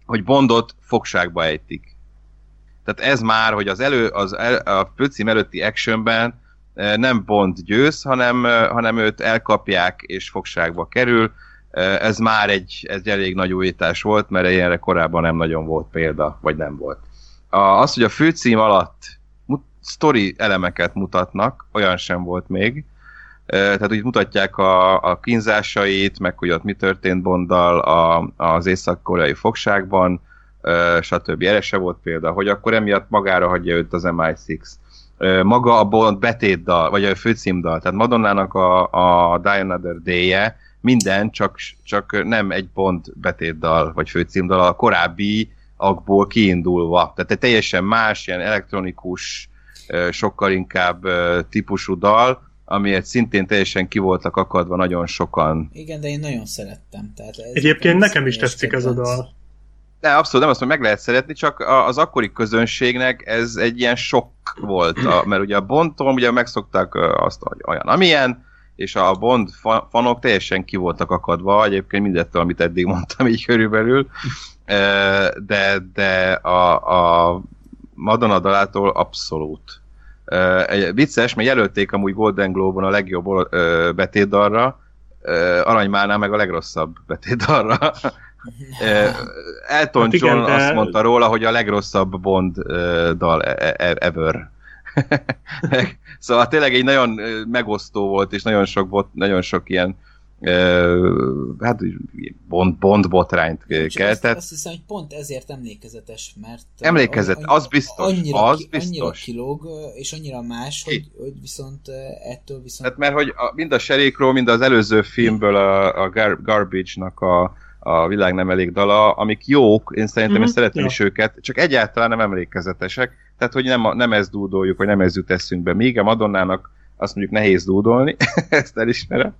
hogy Bondot fogságba ejtik tehát ez már, hogy az elő, az el, a főcím előtti actionben eh, nem Bond győz, hanem, eh, hanem őt elkapják és fogságba kerül. Eh, ez már egy, egy elég nagy újítás volt, mert ilyenre korábban nem nagyon volt példa, vagy nem volt. A, az, hogy a főcím alatt story elemeket mutatnak, olyan sem volt még. Tehát úgy mutatják a, a kínzásait, meg hogy ott mi történt Bonddal a, az észak-koreai fogságban, stb. Erre se volt példa, hogy akkor emiatt magára hagyja őt az MI6. Maga a Bond betétdal, vagy a főcímdal, tehát Madonnának a, a Die Another Day-je minden, csak, csak nem egy Bond betétdal, vagy főcímdal, a korábbi akból kiindulva. Tehát egy teljesen más, ilyen elektronikus, sokkal inkább típusú dal, amiért szintén teljesen ki voltak akadva nagyon sokan. Igen, de én nagyon szerettem. Tehát ez Egyébként nekem is tetszik ez a dal. De abszolút nem azt mondom, meg lehet szeretni, csak az akkori közönségnek ez egy ilyen sok volt, a, mert ugye a Bondtól ugye megszokták azt, hogy olyan amilyen, és a Bond fanok teljesen ki voltak akadva, egyébként mindettől, amit eddig mondtam így körülbelül, de, de a, a Madonna dalától abszolút. Egy vicces, mert jelölték amúgy Golden Globe-on a legjobb betétdalra, Aranymánál meg a legrosszabb betétdalra. Elton hát igen, John de... azt mondta róla, hogy a legrosszabb Bond dal e, e, ever. szóval tényleg egy nagyon megosztó volt, és nagyon sok, bot, nagyon sok ilyen hát Bond, Bond botrányt keltett. Azt, azt hiszem, hogy pont ezért emlékezetes, mert Emlékezet, az biztos, annyira, az biztos. Annyira kilóg, és annyira más, hogy, hogy viszont ettől viszont... Hát mert hogy a, mind a Serikról, mind az előző filmből a, a Gar- Garbage-nak a, a világ nem elég dala, amik jók, én szerintem mm-hmm. én szeretem ja. is őket, csak egyáltalán nem emlékezetesek, tehát hogy nem, nem ezt dúdoljuk, vagy nem ez jut eszünkbe. Míg a Madonnának azt mondjuk nehéz dúdolni, ezt elismerem,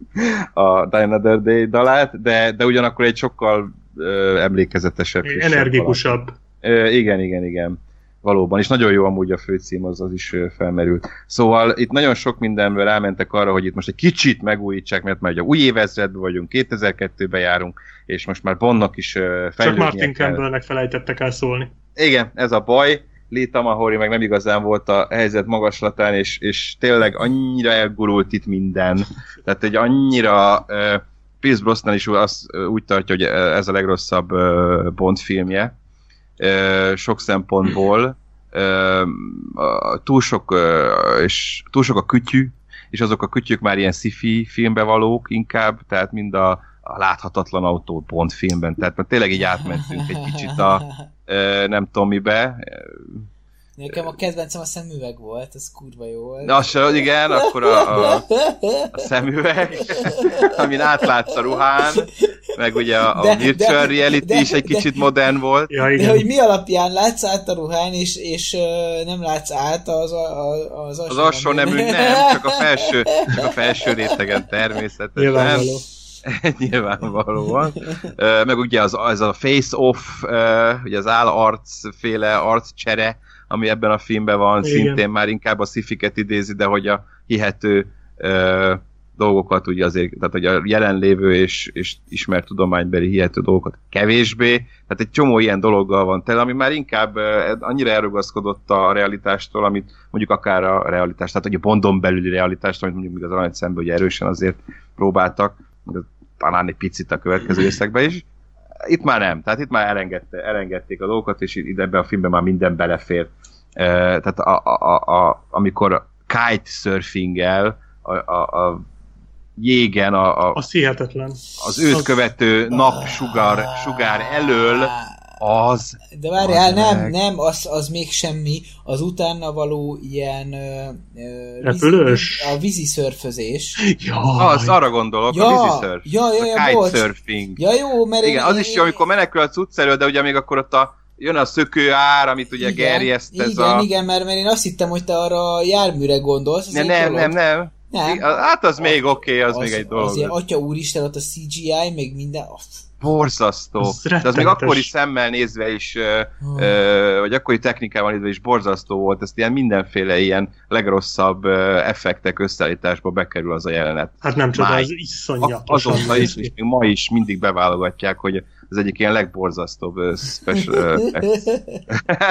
a Die Another Day dalát, de, de ugyanakkor egy sokkal ö, emlékezetesebb. Energikusabb. Ö, igen, igen, igen valóban, és nagyon jó amúgy a főcím, az, az is felmerült. Szóval itt nagyon sok mindenből elmentek arra, hogy itt most egy kicsit megújítsák, mert már ugye új évezredben vagyunk, 2002-ben járunk, és most már Bondnak is fejlődnie Csak Martin Campbellnek felejtettek el szólni. Igen, ez a baj. Lee Tamahori meg nem igazán volt a helyzet magaslatán, és, és tényleg annyira elgurult itt minden. Tehát egy annyira... Uh, Pierce Brosnan is azt úgy tartja, hogy ez a legrosszabb uh, Bond filmje, sok szempontból. Túl sok, és túl sok a kütyű, és azok a kütyük már ilyen sci-fi filmbe valók inkább, tehát mind a, a láthatatlan autó pont filmben, tehát tényleg így átmentünk egy kicsit a nem tudom mibe, Nekem a kedvencem a szemüveg volt, ez kurva jó volt. Na, se, igen, akkor a, a, a szemüveg, amin átlátsz a ruhán, meg ugye a, a de, virtual de, reality de, is egy de, kicsit de, modern volt. Ja, igen. De hogy mi alapján látsz át a ruhán, és, és nem látsz át az a, a, az Az alsó nemű nem, csak a felső, csak a felső rétegen természetesen. Nyilvánvaló. Nyilvánvalóan. Meg ugye az, az a face-off, ugye az állarc féle arccsere, ami ebben a filmben van, Igen. szintén már inkább a szifiket idézi, de hogy a hihető uh, dolgokat, ugye azért, tehát hogy a jelenlévő és, és ismert tudománybeli hihető dolgokat kevésbé, tehát egy csomó ilyen dologgal van tele, ami már inkább annyira elrugaszkodott a realitástól, amit mondjuk akár a realitás, tehát hogy a Bondon belüli realitást, amit mondjuk az arany szemben ugye erősen azért próbáltak, talán egy picit a következő részekben is. Itt már nem, tehát itt már elengedte, elengedték a dolgokat, és itt ebben a filmben már minden belefér. tehát a, a, a, amikor kite surfinggel a, a, a jégen a, a, az hihetetlen. az őt követő napsugár sugár elől az... De várjál, nem, meg. nem, az, az még semmi. Az utána való ilyen... Uh, Vízi, a vízi szörfözés. Ja. Az, arra gondolok, ja, a vízi szörf. Ja, ja, ja, a kitesurfing. Ja, jó, mert... Igen, én, az is jó, amikor menekül a cucc de ugye még akkor ott a jön a szökő ár, amit ugye igen, gerjeszt ez igen, a... Igen, mert, mert én azt hittem, hogy te arra a járműre gondolsz. Ne, nem, nem, nem, nem. Hát az, az még oké, okay, az, az, még egy dolog. Az ilyen, atya úristen, ott a CGI, még minden... Borzasztó. Az De az még akkori szemmel nézve is, oh. ö, vagy akkori technikával nézve is borzasztó volt. Ezt ilyen mindenféle ilyen legrosszabb effektek összeállításba bekerül az a jelenet. Hát nem csak, ez iszonyatos. Azóta is, és még ma is mindig beválogatják, hogy ez egyik ilyen legborzasztóbb special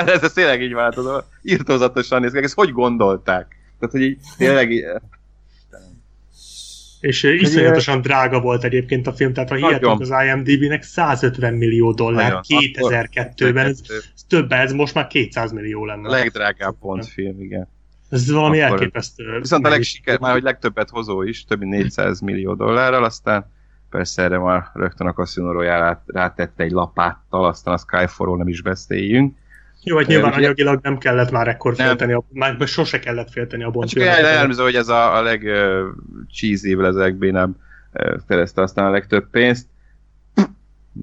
ez, ez tényleg így van, írtózatosan néz ki, ezt hogy gondolták? Tehát, hogy így tényleg és iszonyatosan drága volt egyébként a film, tehát ha hihetünk az IMDb-nek 150 millió dollár 2002-ben, ez, ez több, ez most már 200 millió lenne. A legdrágább film, igen. Ez valami Akkor, elképesztő. Viszont a legsiker, már hogy legtöbbet hozó is, több mint 400 millió dollárral, aztán persze erre már rögtön a Casino Royale rátette egy lapáttal, aztán a Skyfall-ról nem is beszéljünk. Jó, hogy nyilván ugye, anyagilag nem kellett már ekkor nem. félteni, a, már sose kellett félteni a Bond Csak elmondom, hogy ez a, a leg cheesy ezekben nem felezte aztán a legtöbb pénzt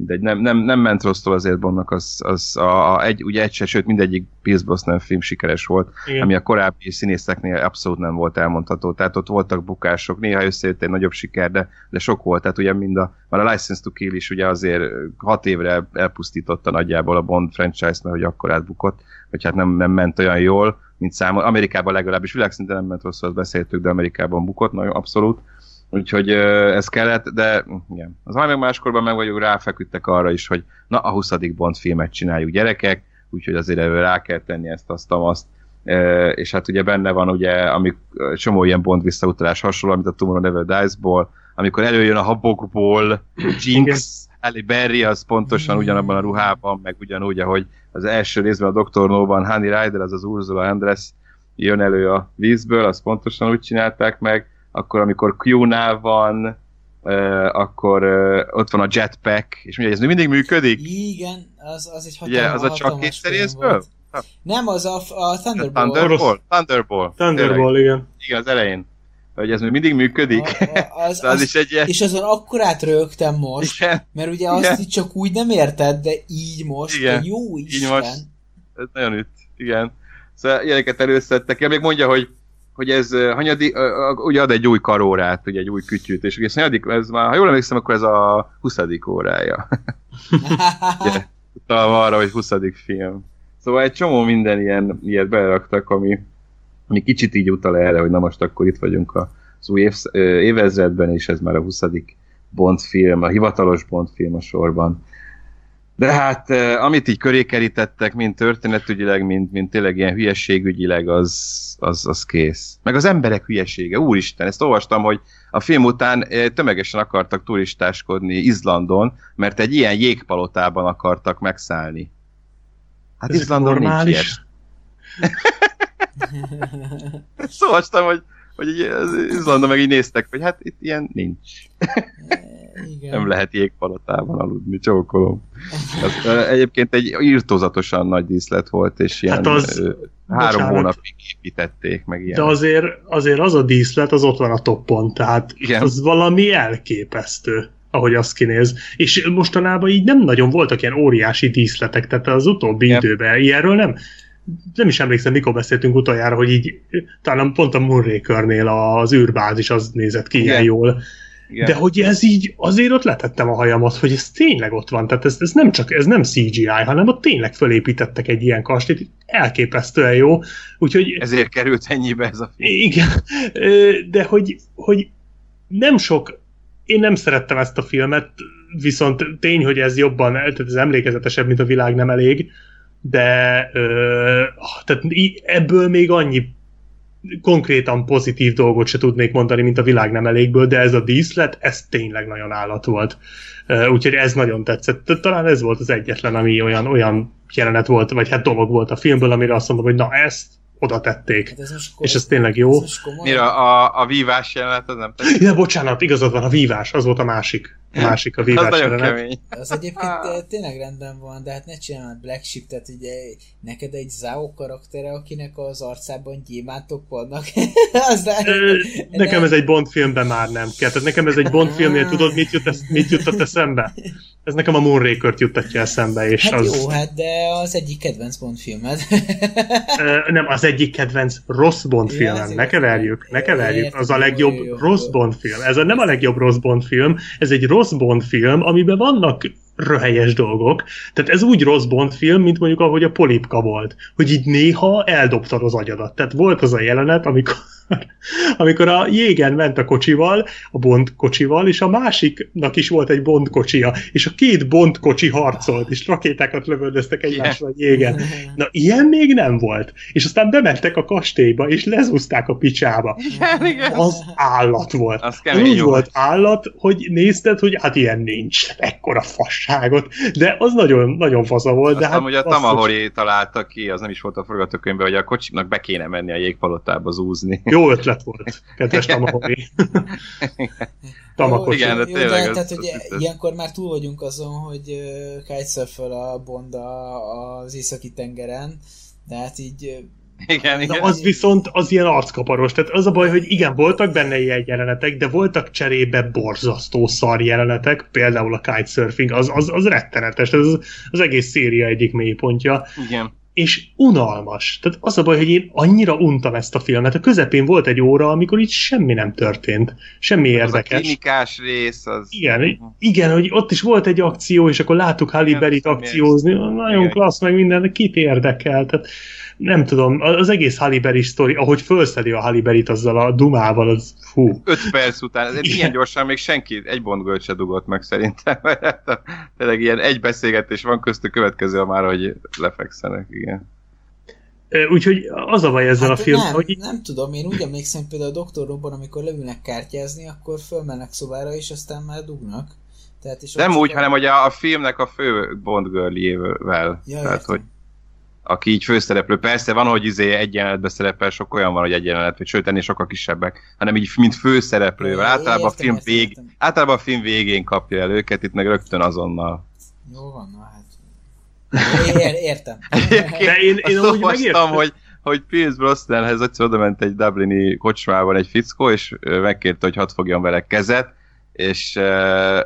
de nem, nem, nem ment rosszul azért Bondnak, az, az a, a egy, ugye egy se, sőt mindegyik Pierce Brosnan film sikeres volt, Igen. ami a korábbi színészeknél abszolút nem volt elmondható, tehát ott voltak bukások, néha összejött egy nagyobb siker, de, de sok volt, tehát ugye mind a, már a License to Kill is ugye azért hat évre elpusztította nagyjából a Bond franchise-t, mert hogy akkor átbukott, vagy hát nem, nem ment olyan jól, mint számol. Amerikában legalábbis világszinten nem ment rosszul, azt beszéltük, de Amerikában bukott, nagyon abszolút. Úgyhogy ez kellett, de igen. Az meg máskorban meg vagyok, ráfeküdtek arra is, hogy na a 20. Bond filmet csináljuk gyerekek, úgyhogy azért erről rá kell tenni ezt, azt, azt. E, és hát ugye benne van ugye, amik csomó ilyen Bond visszautalás hasonló, mint a Tomorrow Never Dies-ból, amikor előjön a habokból Jinx, Halle Berry az pontosan ugyanabban a ruhában, meg ugyanúgy, ahogy az első részben a Dr. No-ban Honey Rider, az az Ursula Andress jön elő a vízből, azt pontosan úgy csinálták meg, akkor amikor Q-nál van, uh, akkor uh, ott van a jetpack, és ugye ez még mindig működik? Igen, az, az egy hatalmas Ugye, az a csak kétszer részből? Nem, az a, a Thunderball. Thunderball? Thunderball. Thunderball, igen. Igen, az elején. Hogy ez még mindig működik. A, a, az, az, az, is egy ilyen... És azon akkorát rögtem most, igen. mert ugye azt igen. csak úgy nem érted, de így most, igen. jó Isten. Így most. Ez nagyon üt, igen. Szóval ilyeneket előszedtek. Ja, még mondja, hogy hogy ez hanyadi, ugye ad egy új karórát, ugye egy új kütyűt, és ez hanyadik, ez már, ha jól emlékszem, akkor ez a 20. órája. ugye, utalva arra, hogy 20. film. Szóval egy csomó minden ilyen, ilyet beleraktak, ami, ami kicsit így utal erre, hogy na most akkor itt vagyunk az új év, évezredben, és ez már a 20. Bond film, a hivatalos Bond film a sorban. De hát, amit így köré kerítettek, mind történetügyileg, mind, mind tényleg ilyen hülyességügyileg, az, az, az kész. Meg az emberek hülyesége, úristen, ezt olvastam, hogy a film után tömegesen akartak turistáskodni Izlandon, mert egy ilyen jégpalotában akartak megszállni. Hát Ez Izlandon normális. nincs ilyen. szóval hogy, hogy így, Izlandon meg így néztek, hogy hát itt ilyen nincs. Igen. Nem lehet jégpalotában aludni, csókolom. Ez, egyébként egy írtózatosan nagy díszlet volt, és ilyen hát az, három bocsánat, hónapig építették, meg ilyen. De azért, azért az a díszlet, az ott van a toppon, tehát Igen. az valami elképesztő ahogy azt kinéz. És mostanában így nem nagyon voltak ilyen óriási díszletek, tehát az utóbbi Igen. időben ilyenről nem, nem is emlékszem, mikor beszéltünk utoljára, hogy így talán pont a Moonraker-nél az űrbázis az nézett ki Igen. ilyen jól. Igen. De hogy ez így, azért ott letettem a hajamat, hogy ez tényleg ott van. Tehát ez, ez nem csak, ez nem CGI, hanem ott tényleg fölépítettek egy ilyen kastélyt, elképesztően jó. Úgyhogy... Ezért került ennyibe ez a film. Igen, de hogy, hogy nem sok, én nem szerettem ezt a filmet, viszont tény, hogy ez jobban, tehát ez emlékezetesebb, mint a világ nem elég, de ö, tehát ebből még annyi konkrétan pozitív dolgot se tudnék mondani, mint a világ nem elégből, de ez a díszlet, ez tényleg nagyon állat volt. Úgyhogy ez nagyon tetszett. Talán ez volt az egyetlen, ami olyan, olyan jelenet volt, vagy hát dolog volt a filmből, amire azt mondom, hogy na ezt oda tették. Hát ez és ez tényleg jó. Ez Mire a, a vívás jelenet, az nem tetszett? Ja, bocsánat, igazad van, a vívás, az volt a másik. A másik a vívás az nagyon kemény. Az egyébként tényleg rendben van, de hát ne csinálj Black Sheep, tehát ugye neked egy Zao karaktere, akinek az arcában gyémántok vannak. az Ö, nekem ez egy Bond filmben már nem kell. Tehát nekem ez egy Bond filmnél, tudod, mit, jut, mit jutott eszembe? Ez nekem a Moonraker-t juttatja eszembe, és hát az... jó, hát de az egyik kedvenc Bond filmed. nem, az egyik kedvenc rossz Bond filmem. Ne keverjük, ne keverjük. Az a legjobb rossz Bond film. Ez a, nem a legjobb rossz Bond film, ez egy rossz Bond film, amiben vannak röhelyes dolgok. Tehát ez úgy rossz Bond film, mint mondjuk ahogy a Polipka volt. Hogy így néha eldobtad az agyadat. Tehát volt az a jelenet, amikor amikor a jégen ment a kocsival, a Bond kocsival, és a másiknak is volt egy Bond kocsia, és a két Bond kocsi harcolt, és rakétákat lövöldöztek egymásra a jégen. Na, ilyen még nem volt. És aztán bementek a kastélyba, és lezúzták a picsába. Igen, igen. Az állat volt. Az úgy volt állat, hogy nézted, hogy hát ilyen nincs. Ekkora fasságot. De az nagyon, nagyon fasza volt. Aztán, de hát hogy a Tamahori találta ki, az nem is volt a forgatókönyvben, hogy a kocsinak be kéne menni a jégpalotába zúzni. Jó jó ötlet volt, kedves Tamahori. Tamakos. Igen, de tényleg. Jó, de, tehát, hogy ilyenkor már túl vagyunk azon, hogy kitesurföl a Bonda az északi tengeren, de hát így igen, igen. Na az viszont az ilyen arckaparos. Tehát az a baj, hogy igen, voltak benne ilyen jelenetek, de voltak cserébe borzasztó szar jelenetek, például a kitesurfing, az, az, az rettenetes, ez az, az egész széria egyik mélypontja. Igen és unalmas. Tehát az a baj, hogy én annyira untam ezt a filmet. A közepén volt egy óra, amikor itt semmi nem történt. Semmi az érdekes. A klinikás rész, az... Igen, igen, hogy ott is volt egy akció, és akkor láttuk Halle Berry-t akciózni. Nagyon igen. klassz, meg minden, de kit érdekel? Tehát nem tudom, az egész Haliberi sztori, ahogy felszedi a Haliberit azzal a dumával, az fú. Öt perc után, ez egy ilyen gyorsan még senki egy bondgölt se dugott meg szerintem. Tényleg ilyen egy beszélgetés van köztük, következő már, hogy lefekszenek, igen. Úgyhogy az a baj ezzel hát a film, nem, hogy... Nem tudom, én úgy emlékszem például a Dr. Robban, amikor leülnek kártyázni, akkor fölmennek szobára, és aztán már dugnak. Tehát, és nem úgy, a... hanem hogy a, a filmnek a fő Bond girl Ja, Tehát, hogy aki így főszereplő. Persze van, hogy izé egy jelenetben szerepel, sok olyan van, hogy egy jelenet, vagy sőt, ennél sokkal kisebbek, hanem így mint főszereplővel. Általában a film vég, általában a film végén kapja el őket, itt meg rögtön azonnal. Jó van, na hát. Ér, értem. De én, én azt olvastam, hogy, hogy Pierce Brosnanhez egyszer oda ment egy Dublini kocsmában egy fickó, és megkérte, hogy hadd fogjon vele kezet, és uh,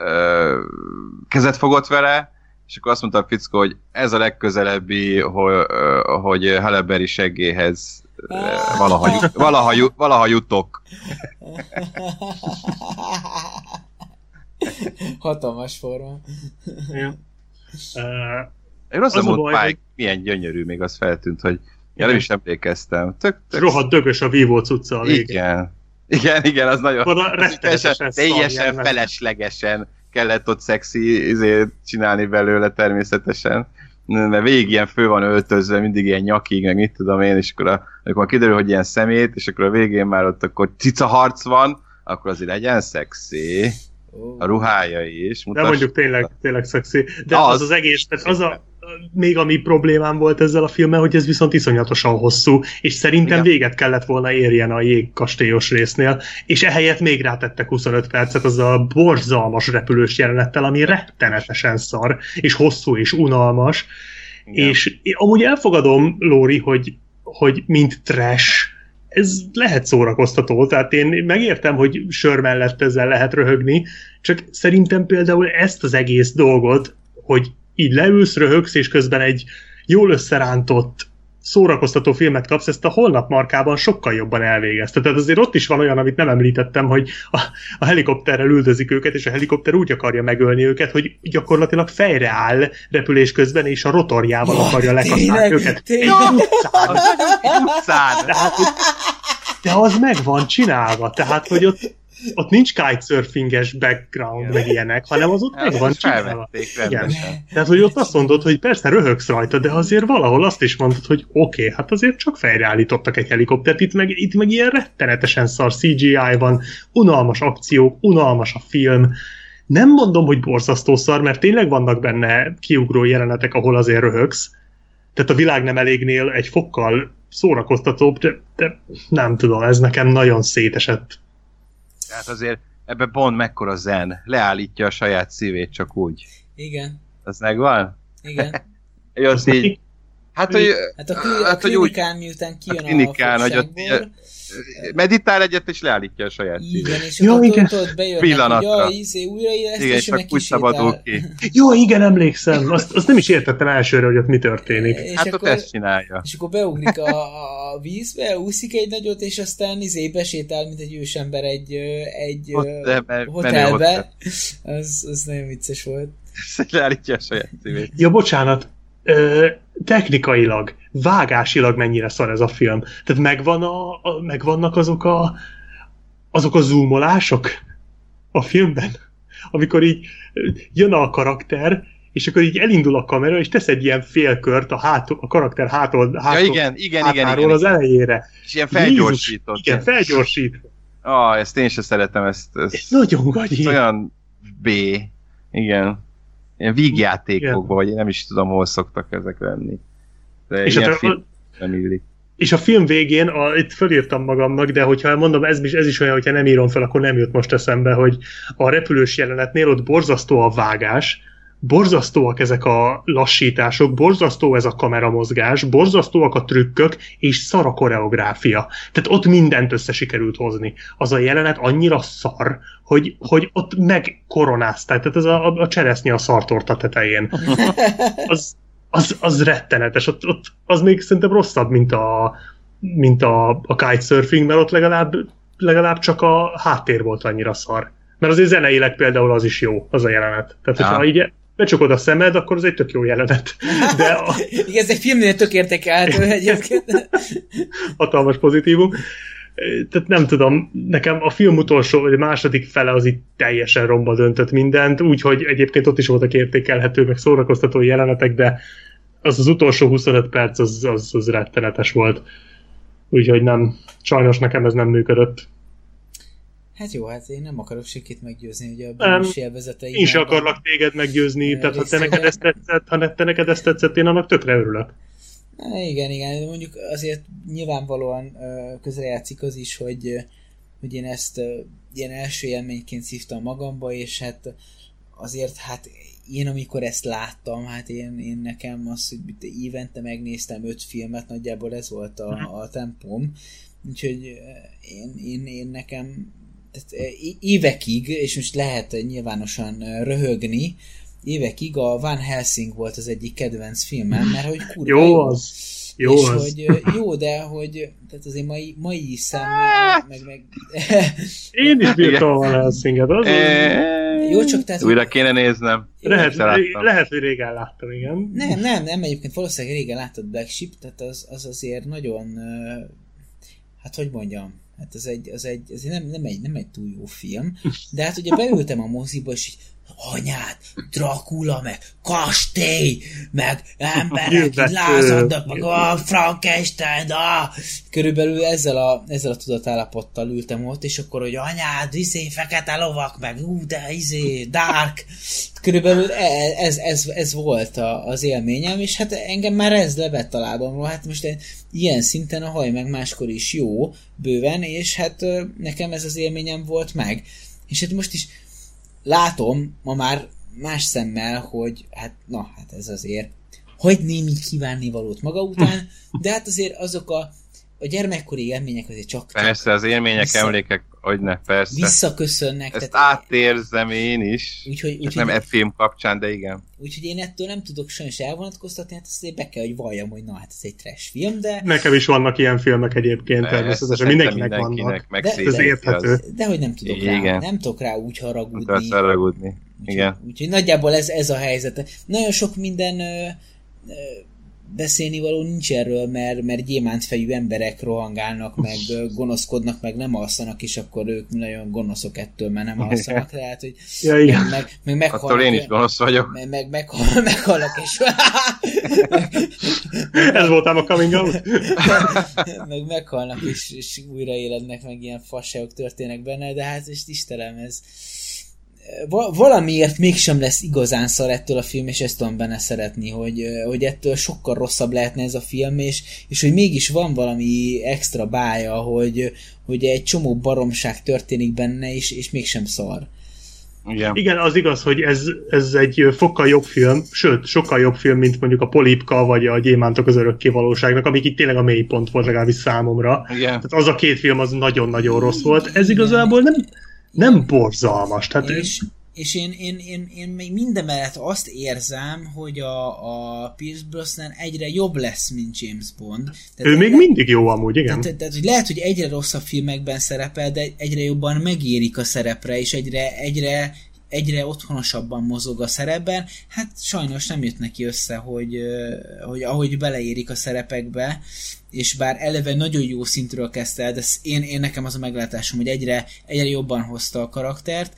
uh, kezet fogott vele, és akkor azt mondta a fickó, hogy ez a legközelebbi, hogy, hogy Haleberi seggéhez valaha, valaha, valaha jutok. Hatalmas forma. Ja. Én azt mondom, hogy Pike milyen gyönyörű, még az feltűnt, hogy ja, nem is emlékeztem. Tök, tök... Rohadt dögös a vívó cucca a végén. Igen. Igen, igen, az nagyon... Teljesen, teljesen feleslegesen kellett ott szexi izét csinálni belőle természetesen mert végig ilyen fő van öltözve, mindig ilyen nyakig, meg mit tudom én, és akkor a, amikor kiderül, hogy ilyen szemét, és akkor a végén már ott akkor cica harc van, akkor azért legyen szexi. A ruhája is. Mutas... De mondjuk tényleg, tényleg szexi. De az az, az egész, tehát az a, még ami problémám volt ezzel a filmmel, hogy ez viszont iszonyatosan hosszú, és szerintem Igen. véget kellett volna érjen a jégkastélyos résznél, és ehelyett még rátettek 25 percet az a borzalmas repülős jelenettel, ami rettenetesen szar, és hosszú és unalmas, Igen. és amúgy elfogadom, Lóri, hogy, hogy mint trash, ez lehet szórakoztató, tehát én megértem, hogy sör mellett ezzel lehet röhögni, csak szerintem például ezt az egész dolgot, hogy így leülsz, röhögsz, és közben egy jól összerántott szórakoztató filmet kapsz, ezt a holnap markában sokkal jobban elvégezte. Tehát azért ott is van olyan, amit nem említettem, hogy a, a helikopterrel üldözik őket, és a helikopter úgy akarja megölni őket, hogy gyakorlatilag fejre áll repülés közben, és a rotorjával akarja lekasztálni őket. Tényleg? utcán. Tehát, de az meg van csinálva, tehát, hogy ott ott nincs kitesurfinges background, Igen. meg ilyenek, hanem az ott hát, meg van csinálva. Igen. Tehát, hogy ott azt mondod, hogy persze röhögsz rajta, de azért valahol azt is mondod, hogy oké, okay, hát azért csak fejreállítottak egy helikoptert, itt meg, itt meg ilyen rettenetesen szar CGI van, unalmas akciók, unalmas a film, nem mondom, hogy borzasztó szar, mert tényleg vannak benne kiugró jelenetek, ahol azért röhögsz, tehát a világ nem elégnél egy fokkal szórakoztatóbb, de, de nem tudom, ez nekem nagyon szétesett. Tehát azért ebbe Bond mekkora zen, leállítja a saját szívét csak úgy. Igen. Az megvan? Igen. Jó, az így... Hát, hogy, hát a, kli- hát, a klinikán, hogy úgy, miután kijön a, klinikán, a hogy ott meditál egyet, és leállítja a saját. Igen, és akkor igen. tudod, bejönnek, Pillanatra. hogy jaj, izé, újraéleszt, igen, és csak úgy szabadul ki. Jó, igen, emlékszem. Azt, azt nem is értettem elsőre, hogy ott mi történik. És hát akkor, ott ezt csinálja. És akkor beugrik a, a vízbe, úszik egy nagyot, és aztán izé besétál, mint egy ősember egy, egy Ott, hotelbe. Az, az nagyon vicces volt. Leállítja a saját szívét. Ja, bocsánat. Ö, technikailag, vágásilag mennyire szar ez a film. Tehát megvan a, a, megvannak azok a azok a zoomolások a filmben, amikor így jön a karakter, és akkor így elindul a kamera, és tesz egy ilyen félkört a, hát, a karakter hától, hától ja, igen, igen, igen, igen, az elejére. És ilyen felgyorsított. igen, felgyorsítva. Ah, ezt én sem szeretem, ezt, ezt, ez nagyon gagyi. Olyan B. Igen. Ilyen vígjátékokban, vagy én nem is tudom, hol szoktak ezek lenni. De és ilyen hát film nem illik. És a film végén, a, itt fölírtam magamnak, de hogyha mondom, ez is, ez is olyan, hogyha nem írom fel, akkor nem jut most eszembe, hogy a repülős jelenetnél ott borzasztó a vágás, borzasztóak ezek a lassítások, borzasztó ez a kameramozgás, borzasztóak a trükkök, és szar a koreográfia. Tehát ott mindent össze sikerült hozni. Az a jelenet annyira szar, hogy, hogy ott megkoronázták, tehát ez a, a, a cseresznyi a szartorta tetején. Az, az, az rettenetes, ott, ott, az még szerintem rosszabb, mint a, mint a, a kitesurfing, mert ott legalább, legalább csak a háttér volt annyira szar. Mert azért zeneileg például az is jó, az a jelenet. Tehát, ja. hogyha így becsukod a szemed, akkor az egy tök jó jelenet. De a... Igen, ez egy filmnél tök értékelhető egyébként. Hatalmas pozitívum. Tehát nem tudom, nekem a film utolsó, vagy a második fele az itt teljesen romba döntött mindent, úgyhogy egyébként ott is voltak értékelhető, meg szórakoztató jelenetek, de az az utolsó 25 perc az, az, az rettenetes volt. Úgyhogy nem, sajnos nekem ez nem működött. Hát jó, hát én nem akarok sikit meggyőzni, hogy a bűnös élvezetei. Én is akarlak téged meggyőzni, tehát ha te neked ezt tetszett, ha te neked ezt tetszett, én annak tökre örülök. Igen, igen, mondjuk azért nyilvánvalóan közrejátszik az is, hogy, hogy én ezt ilyen első élményként szívtam magamba, és hát azért hát én amikor ezt láttam, hát én, én nekem az, hogy évente megnéztem öt filmet, nagyjából ez volt a, mhm. a tempom, úgyhogy én, én, én nekem tehát évekig, és most lehet nyilvánosan röhögni, évekig a Van Helsing volt az egyik kedvenc filmem, mert hogy kurva jó. jó. Az. Jó és az. hogy jó, de hogy tehát azért mai, mai szem meg, meg... Én is bírtam a Van Helsinget, az, Jó, csak tehát... Újra kéne néznem. Lehet, lehet, hogy régen láttam, igen. Nem, nem, nem, egyébként valószínűleg régen láttad Black Sheep, tehát az, az azért nagyon, hát hogy mondjam, hát az egy, az egy, egy nem, nem, egy, nem egy túl jó film, de hát ugye beültem a moziba, és így, anyát, Dracula, meg kastély, meg emberek itt lázadnak, meg a Frankenstein, ah! Körülbelül ezzel a, ezzel a tudatállapottal ültem ott, és akkor, hogy anyád, izé, fekete lovak, meg ú, de izé, dark. Körülbelül e, ez, ez, ez volt a, az élményem, és hát engem már ez levett a lábamról. Hát most ilyen szinten a haj meg máskor is jó, bőven, és hát nekem ez az élményem volt meg. És hát most is látom ma már más szemmel, hogy hát na, hát ez azért hogy némi kívánni valót maga után, de hát azért azok a, a gyermekkori élmények azért csak... Persze, az élmények, vissza, emlékek, hogy ne, persze. Visszaköszönnek. Ezt tehát, átérzem én is. Úgyhogy, úgy, nem e film kapcsán, de igen. Úgyhogy én ettől nem tudok sajnos elvonatkoztatni, hát azért be kell, hogy valljam, hogy na hát ez egy trash film, de... Nekem is vannak ilyen filmek egyébként, természetesen mindenkinek, mindenkinek vannak. De, ez érthető. Az... De hogy nem tudok igen. rá, nem tudok rá úgy haragudni. Nem tudok haragudni. Úgyhogy, igen. Úgyhogy nagyjából ez, ez a helyzet. Nagyon sok minden ö, ö, beszélni való nincs erről, mert, mert gyémántfejű emberek rohangálnak, meg gonoszkodnak, meg nem alszanak, és akkor ők nagyon gonoszok ettől, mert nem alszanak, tehát, hogy ja, igen. meg, meg, meg meghalnak. Attól én is gonosz vagyok. Meg, meg, meg, meghalnak, és Ez voltam a coming out. meg meghalnak, és, és újraélednek, meg ilyen fasságok történnek benne, de hát, és Istenem, ez valamiért mégsem lesz igazán szar ettől a film, és ezt tudom benne szeretni, hogy, hogy ettől sokkal rosszabb lehetne ez a film, és, és hogy mégis van valami extra bája, hogy, hogy egy csomó baromság történik benne, és, és mégsem szar. Igen. Igen, az igaz, hogy ez, ez egy fokkal jobb film, sőt, sokkal jobb film, mint mondjuk a Polipka, vagy a Gyémántok az örökké valóságnak, amik itt tényleg a mélypont volt legalábbis számomra. Igen. Tehát az a két film az nagyon-nagyon rossz volt. Ez igazából nem, nem borzalmas. Tehát és, és én, én, én, én még minden mellett azt érzem, hogy a, a Pierce Brosnan egyre jobb lesz, mint James Bond. Tehát ő még le... mindig jó amúgy, igen. Tehát, tehát, hogy lehet, hogy egyre rosszabb filmekben szerepel, de egyre jobban megérik a szerepre, és egyre, egyre, egyre otthonosabban mozog a szerepben. Hát sajnos nem jött neki össze, hogy, hogy ahogy beleérik a szerepekbe, és bár eleve nagyon jó szintről kezdte el, de én, én nekem az a meglátásom, hogy egyre, egyre jobban hozta a karaktert,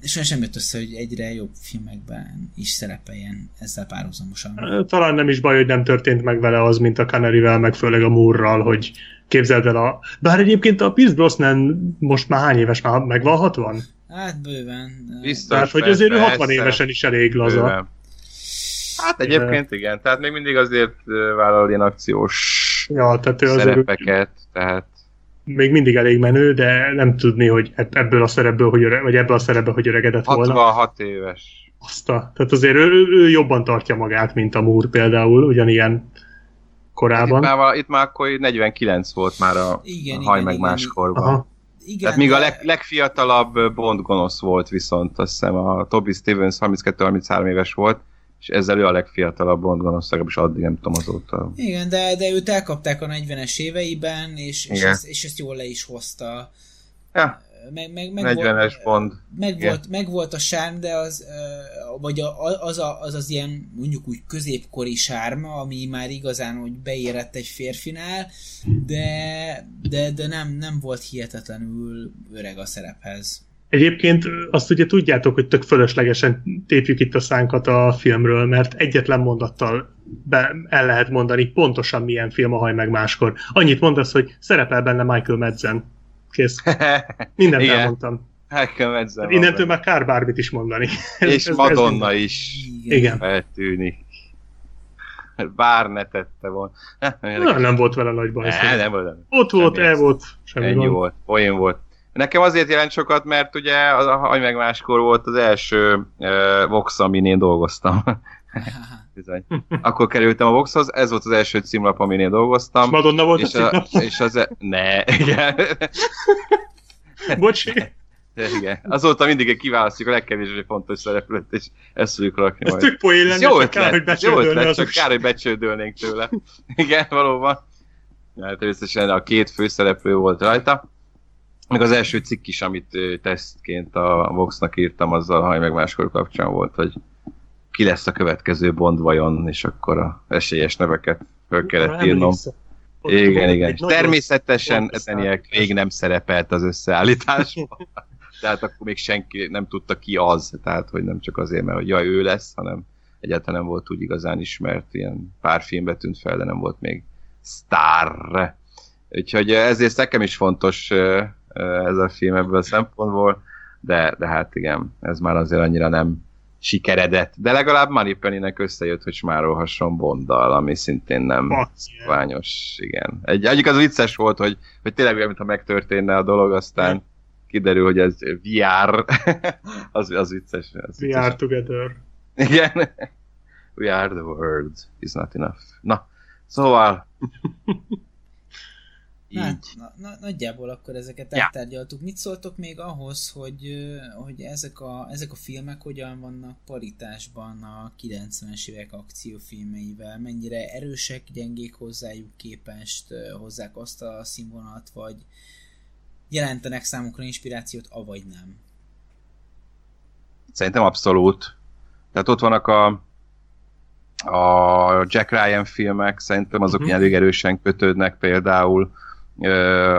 és sem jött össze, hogy egyre jobb filmekben is szerepeljen ezzel párhuzamosan. Talán nem is baj, hogy nem történt meg vele az, mint a Canary-vel, meg főleg a Moore-ral, hogy képzeld el a... Bár egyébként a Pierce Brosnan most már hány éves, már megvan 60? Hát bőven. Biztos, Tehát, hogy azért ő 60 évesen is elég laza. Bőven. Hát egyébként igen, tehát még mindig azért vállal ilyen akciós ja, tehát ő szerepeket, azért... tehát még mindig elég menő, de nem tudni, hogy ebből a szerepből, hogy öreg, vagy ebből a szerepből, hogy öregedett 66 volna. 66 éves. Azt a, tehát azért ő, ő, ő, jobban tartja magát, mint a Moore például, ugyanilyen korában. Hát itt, már, itt már akkor 49 volt már a, igen, a haj igen, meg igen, máskorban. Aha. Igen, Tehát míg de... a leg, legfiatalabb Bond gonosz volt viszont, azt hiszem a Toby Stevens 32-33 éves volt, és ezzel ő a legfiatalabb Bond gonosz, legalábbis addig nem tudom azóta. Igen, de, de őt elkapták a 40-es éveiben, és, és, ezt, és ezt jól le is hozta. Ja. Meg, meg, meg 40-es volt, Bond. Meg volt, meg volt a sárm, de az, vagy az, a, az az ilyen mondjuk úgy középkori sárma, ami már igazán hogy beérett egy férfinál, de, de, de nem, nem volt hihetetlenül öreg a szerephez. Egyébként azt ugye tudjátok, hogy tök fölöslegesen tépjük itt a szánkat a filmről, mert egyetlen mondattal be, el lehet mondani pontosan milyen film a haj meg máskor. Annyit mondasz, hogy szerepel benne Michael Madsen. Kész. Mindent Igen. elmondtam. Madsen. Hát innentől már kár bármit is mondani. És ez, Madonna ez is Igen. feltűnik. Bár ne tette volna. Na, nem volt vele nagy baj. Ne, nem volt. Ott volt, el volt. Semmi Ennyi van. volt, olyan volt. Nekem azért jelent sokat, mert ugye az a meg máskor volt az első uh, Vox, amin én dolgoztam. Bizony. Akkor kerültem a Voxhoz, ez volt az első címlap, amin én dolgoztam. És Madonna volt és a, a És az... E... Ne, igen. Bocsi. Igen. Azóta mindig kiválasztjuk a legkevésbé fontos szereplőt, és ezt fogjuk rakni Ez majd. tök poén lenne, jó ötlet, kár, hogy becsődölni. Jó csak kár, hogy becsődölnénk tőle. igen, valóban. Ja, természetesen a két főszereplő volt rajta. Meg az első cikk is, amit tesztként a Voxnak írtam, azzal haj meg máskor kapcsán volt, hogy ki lesz a következő Bond vajon, és akkor a esélyes neveket föl kellett írnom. Igen, igen. Természetesen Daniel még nem szerepelt az összeállításban. tehát akkor még senki nem tudta ki az, tehát hogy nem csak azért, mert hogy jaj, ő lesz, hanem egyáltalán nem volt úgy igazán ismert, ilyen pár filmbe tűnt fel, de nem volt még sztár. Úgyhogy ezért nekem is fontos ez a film ebből a szempontból, de, de hát igen, ez már azért annyira nem sikeredett. De legalább Penny-nek összejött, hogy smárolhasson Bonddal, ami szintén nem ványos. Igen. Egy, egyik az vicces volt, hogy, hogy tényleg olyan, mintha megtörténne a dolog, aztán kiderül, hogy ez VR. az, az vicces. Az We vicces. together. Igen. We are the world is not enough. Na, szóval Hát, na, na, nagyjából akkor ezeket ja. Mit szóltok még ahhoz, hogy, hogy ezek, a, ezek a filmek hogyan vannak paritásban a 90-es évek akciófilmeivel? Mennyire erősek, gyengék hozzájuk képest, hozzák azt a színvonalat, vagy jelentenek számukra inspirációt, avagy nem? Szerintem abszolút. Tehát ott vannak a a Jack Ryan filmek szerintem azok uh-huh. elég erősen kötődnek például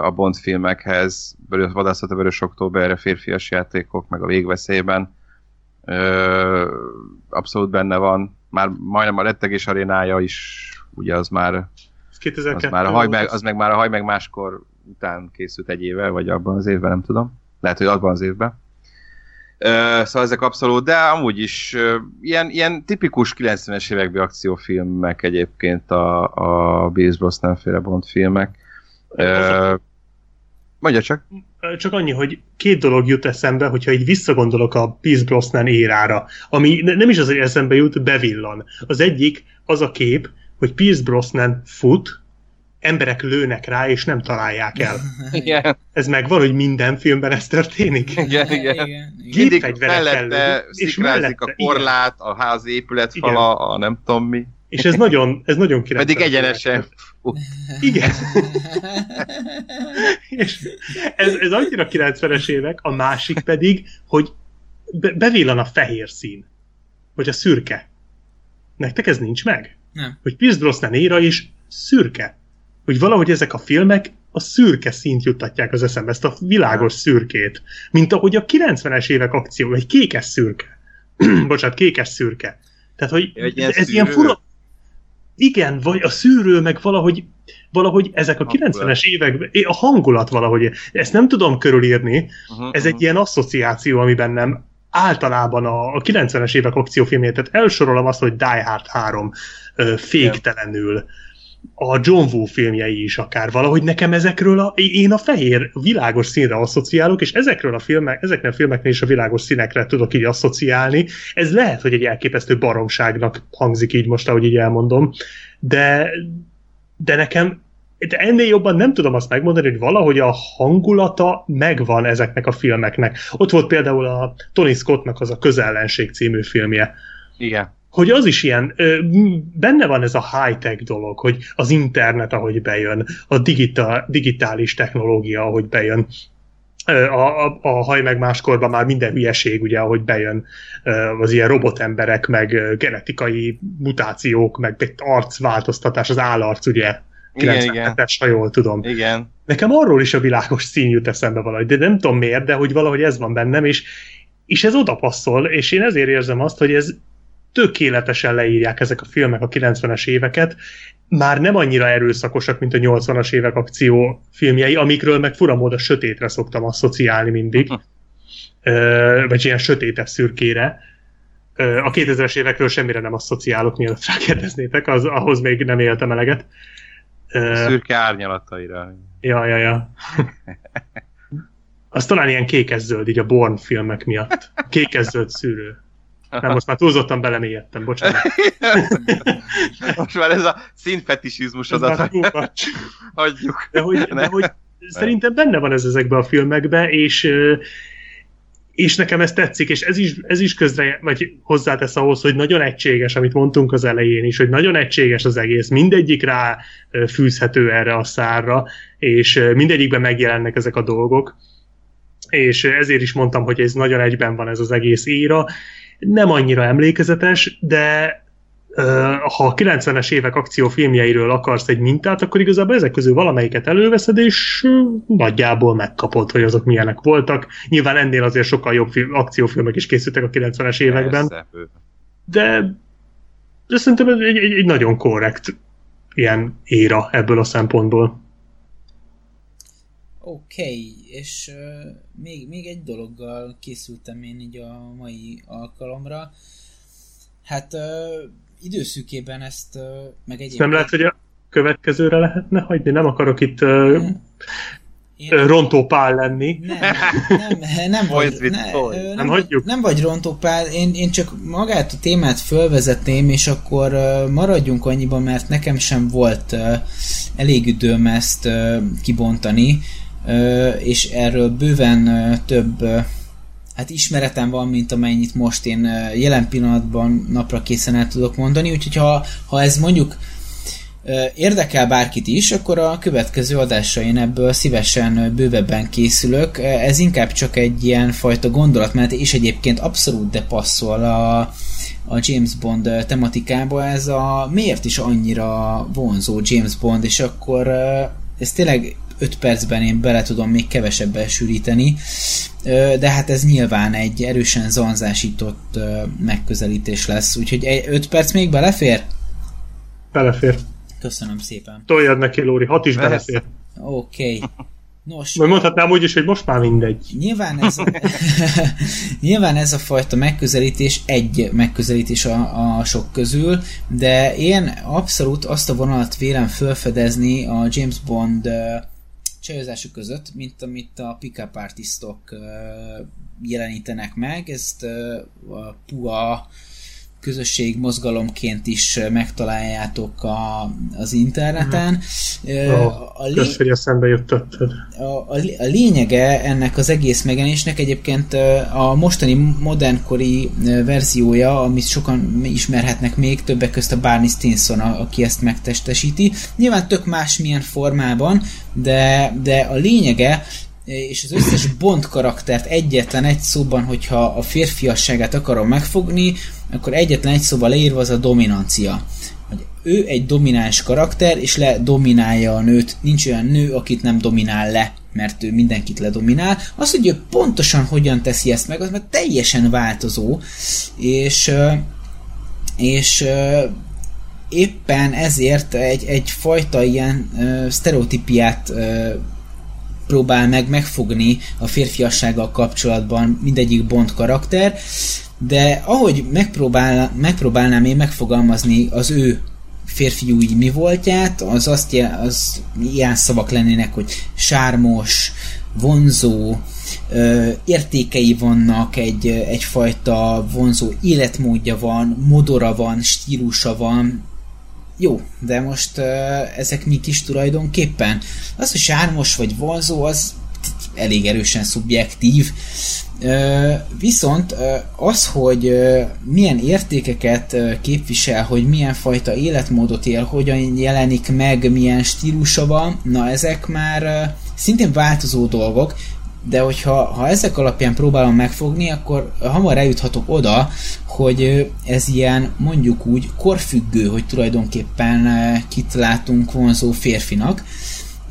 a Bond filmekhez, Vadászat a Vörös Októberre, Férfias játékok, meg a Végveszélyben. Abszolút benne van. Már majdnem a rettegés arénája is, ugye az már az, már a haj meg, az meg már a haj meg máskor után készült egy éve, vagy abban az évben, nem tudom. Lehet, hogy abban az évben. Uh, szóval ezek abszolút, de amúgy is uh, ilyen, ilyen tipikus 90-es évekbeli akciófilmek egyébként a, a Bills Brosnan féle Bond filmek. Uh, mondja csak. Csak annyi, hogy két dolog jut eszembe, hogyha így visszagondolok a Pierce Brosnan érára, ami nem is az, hogy eszembe jut, bevillan. Az egyik az a kép, hogy Pierce Brosnan fut, emberek lőnek rá, és nem találják el. Igen. Ez megvan, hogy minden filmben ez történik? Igen, igen. igen. mellette és mellette, a korlát, igen. a ház épületfala, a nem tudom mi. És ez nagyon, ez nagyon király. Pedig egyenesen. Igen. és ez, ez annyira 90-es évek, a másik pedig, hogy be, bevillan a fehér szín. Vagy a szürke. Nektek ez nincs meg? Nem. Hogy Pierce Brosnan éra is szürke hogy valahogy ezek a filmek a szürke szint juttatják az eszembe, ezt a világos szürkét. Mint ahogy a 90-es évek akció, egy kékes szürke. Bocsánat, kékes szürke. Tehát, hogy egy ilyen ez, ilyen fura... Igen, vagy a szűrő, meg valahogy, valahogy ezek a 90-es évek, a hangulat valahogy, ezt nem tudom körülírni, uh-huh, ez egy uh-huh. ilyen asszociáció, ami bennem általában a, a 90-es évek akciófilmjét, tehát elsorolom azt, hogy Die Hard 3 féktelenül, yeah a John Woo filmjei is akár valahogy nekem ezekről a, én a fehér világos színre asszociálok, és ezekről a filmek, ezeknél a filmeknél is a világos színekre tudok így asszociálni. Ez lehet, hogy egy elképesztő baromságnak hangzik így most, ahogy így elmondom, de, de nekem de ennél jobban nem tudom azt megmondani, hogy valahogy a hangulata megvan ezeknek a filmeknek. Ott volt például a Tony Scottnak az a Közellenség című filmje. Igen hogy az is ilyen, benne van ez a high-tech dolog, hogy az internet, ahogy bejön, a digitál, digitális technológia, ahogy bejön, a, a, a haj meg máskorban már minden hülyeség, ugye, ahogy bejön az ilyen robotemberek, meg genetikai mutációk, meg arcváltoztatás, az állarc, ugye, 97-es, ha jól tudom. Igen. Nekem arról is a világos szín jut eszembe valahogy, de nem tudom miért, de hogy valahogy ez van bennem, és, és ez odapasszol, és én ezért érzem azt, hogy ez tökéletesen leírják ezek a filmek a 90-es éveket, már nem annyira erőszakosak, mint a 80-as évek akció filmjei, amikről meg furamód a sötétre szoktam asszociálni mindig, uh-huh. vagy ilyen sötétes szürkére. A 2000-es évekről semmire nem asszociálok, mielőtt rákérdeznétek, az, ahhoz még nem éltem eleget. A szürke árnyalataira. Ja, ja, ja. Az talán ilyen kékes-zöld, így a Born filmek miatt. Kékes-zöld szűrő. Nem, most már túlzottan belemélyedtem, bocsánat. most már ez a színfetisizmus az a Hagyjuk. De hogy, de hogy szerintem benne van ez ezekben a filmekben, és és nekem ez tetszik, és ez is, ez is közre, vagy hozzátesz ahhoz, hogy nagyon egységes, amit mondtunk az elején is, hogy nagyon egységes az egész, mindegyik rá fűzhető erre a szárra, és mindegyikben megjelennek ezek a dolgok, és ezért is mondtam, hogy ez nagyon egyben van ez az egész éra, nem annyira emlékezetes, de ha a 90-es évek akciófilmjeiről akarsz egy mintát, akkor igazából ezek közül valamelyiket előveszed, és nagyjából megkapod, hogy azok milyenek voltak. Nyilván ennél azért sokkal jobb film, akciófilmek is készültek a 90-es években. De, de szerintem ez egy, egy, egy nagyon korrekt ilyen éra ebből a szempontból. Oké, okay, és uh, még, még egy dologgal készültem én így a mai alkalomra. Hát uh, időszűkében ezt uh, meg egyébként... Nem lehet, hogy a következőre lehetne hagyni? Nem akarok itt uh, én... rontópál lenni. Nem, nem, nem, vagy, ne, nem, nem, hagyjuk? nem vagy rontópál, én, én csak magát a témát fölvezetném, és akkor uh, maradjunk annyiban, mert nekem sem volt uh, elég időm ezt uh, kibontani és erről bőven több hát ismeretem van, mint amennyit most én jelen pillanatban napra készen el tudok mondani, úgyhogy ha, ha ez mondjuk érdekel bárkit is, akkor a következő adásain ebből szívesen bővebben készülök. Ez inkább csak egy ilyen fajta gondolatmenet, és egyébként abszolút de passzol a, a James Bond tematikába. Ez a miért is annyira vonzó James Bond, és akkor ez tényleg 5 percben én bele tudom még kevesebben sűríteni, de hát ez nyilván egy erősen zanzásított megközelítés lesz, úgyhogy 5 perc még belefér? Belefér. Köszönöm szépen. Toljad neki, Lóri, hat is belefér. Oké. Okay. Nos, Vagy mondhatnám úgy is, hogy most már mindegy. Nyilván ez, a, nyilván ez a fajta megközelítés egy megközelítés a, a sok közül, de én abszolút azt a vonalat vélem felfedezni a James Bond csajozások között, mint amit a pick-up artistok jelenítenek meg. Ezt a PUA közösség mozgalomként is megtaláljátok a, az interneten. Oh, a, lé... hogy eszembe juttatod. A, a, a lényege ennek az egész megjelenésnek egyébként a mostani modernkori verziója, amit sokan ismerhetnek még, többek közt a Barney Stinson, aki ezt megtestesíti. Nyilván tök más milyen formában, de, de a lényege és az összes Bond karaktert egyetlen egy szóban, hogyha a férfiasságát akarom megfogni, akkor egyetlen egy szóval leírva az a dominancia. Hogy ő egy domináns karakter, és le dominálja a nőt. Nincs olyan nő, akit nem dominál le, mert ő mindenkit ledominál. Az, hogy ő pontosan hogyan teszi ezt meg, az már teljesen változó, és és éppen ezért egy, egyfajta ilyen uh, sztereotípiát uh, próbál meg megfogni a férfiassággal kapcsolatban mindegyik Bond karakter, de ahogy megpróbál, megpróbálnám én megfogalmazni az ő férfiúi mi voltját, az azt az ilyen szavak lennének, hogy sármos, vonzó, ö, értékei vannak, egy, egyfajta vonzó életmódja van, modora van, stílusa van, jó, de most uh, ezek mik is tulajdonképpen? Az, hogy sármos vagy vonzó, az elég erősen szubjektív. Uh, viszont uh, az, hogy uh, milyen értékeket képvisel, hogy milyen fajta életmódot él, hogyan jelenik meg, milyen stílusa van, na ezek már szintén változó dolgok, de hogyha ha ezek alapján próbálom megfogni, akkor hamar eljuthatok oda, hogy ez ilyen mondjuk úgy korfüggő, hogy tulajdonképpen kit látunk vonzó férfinak,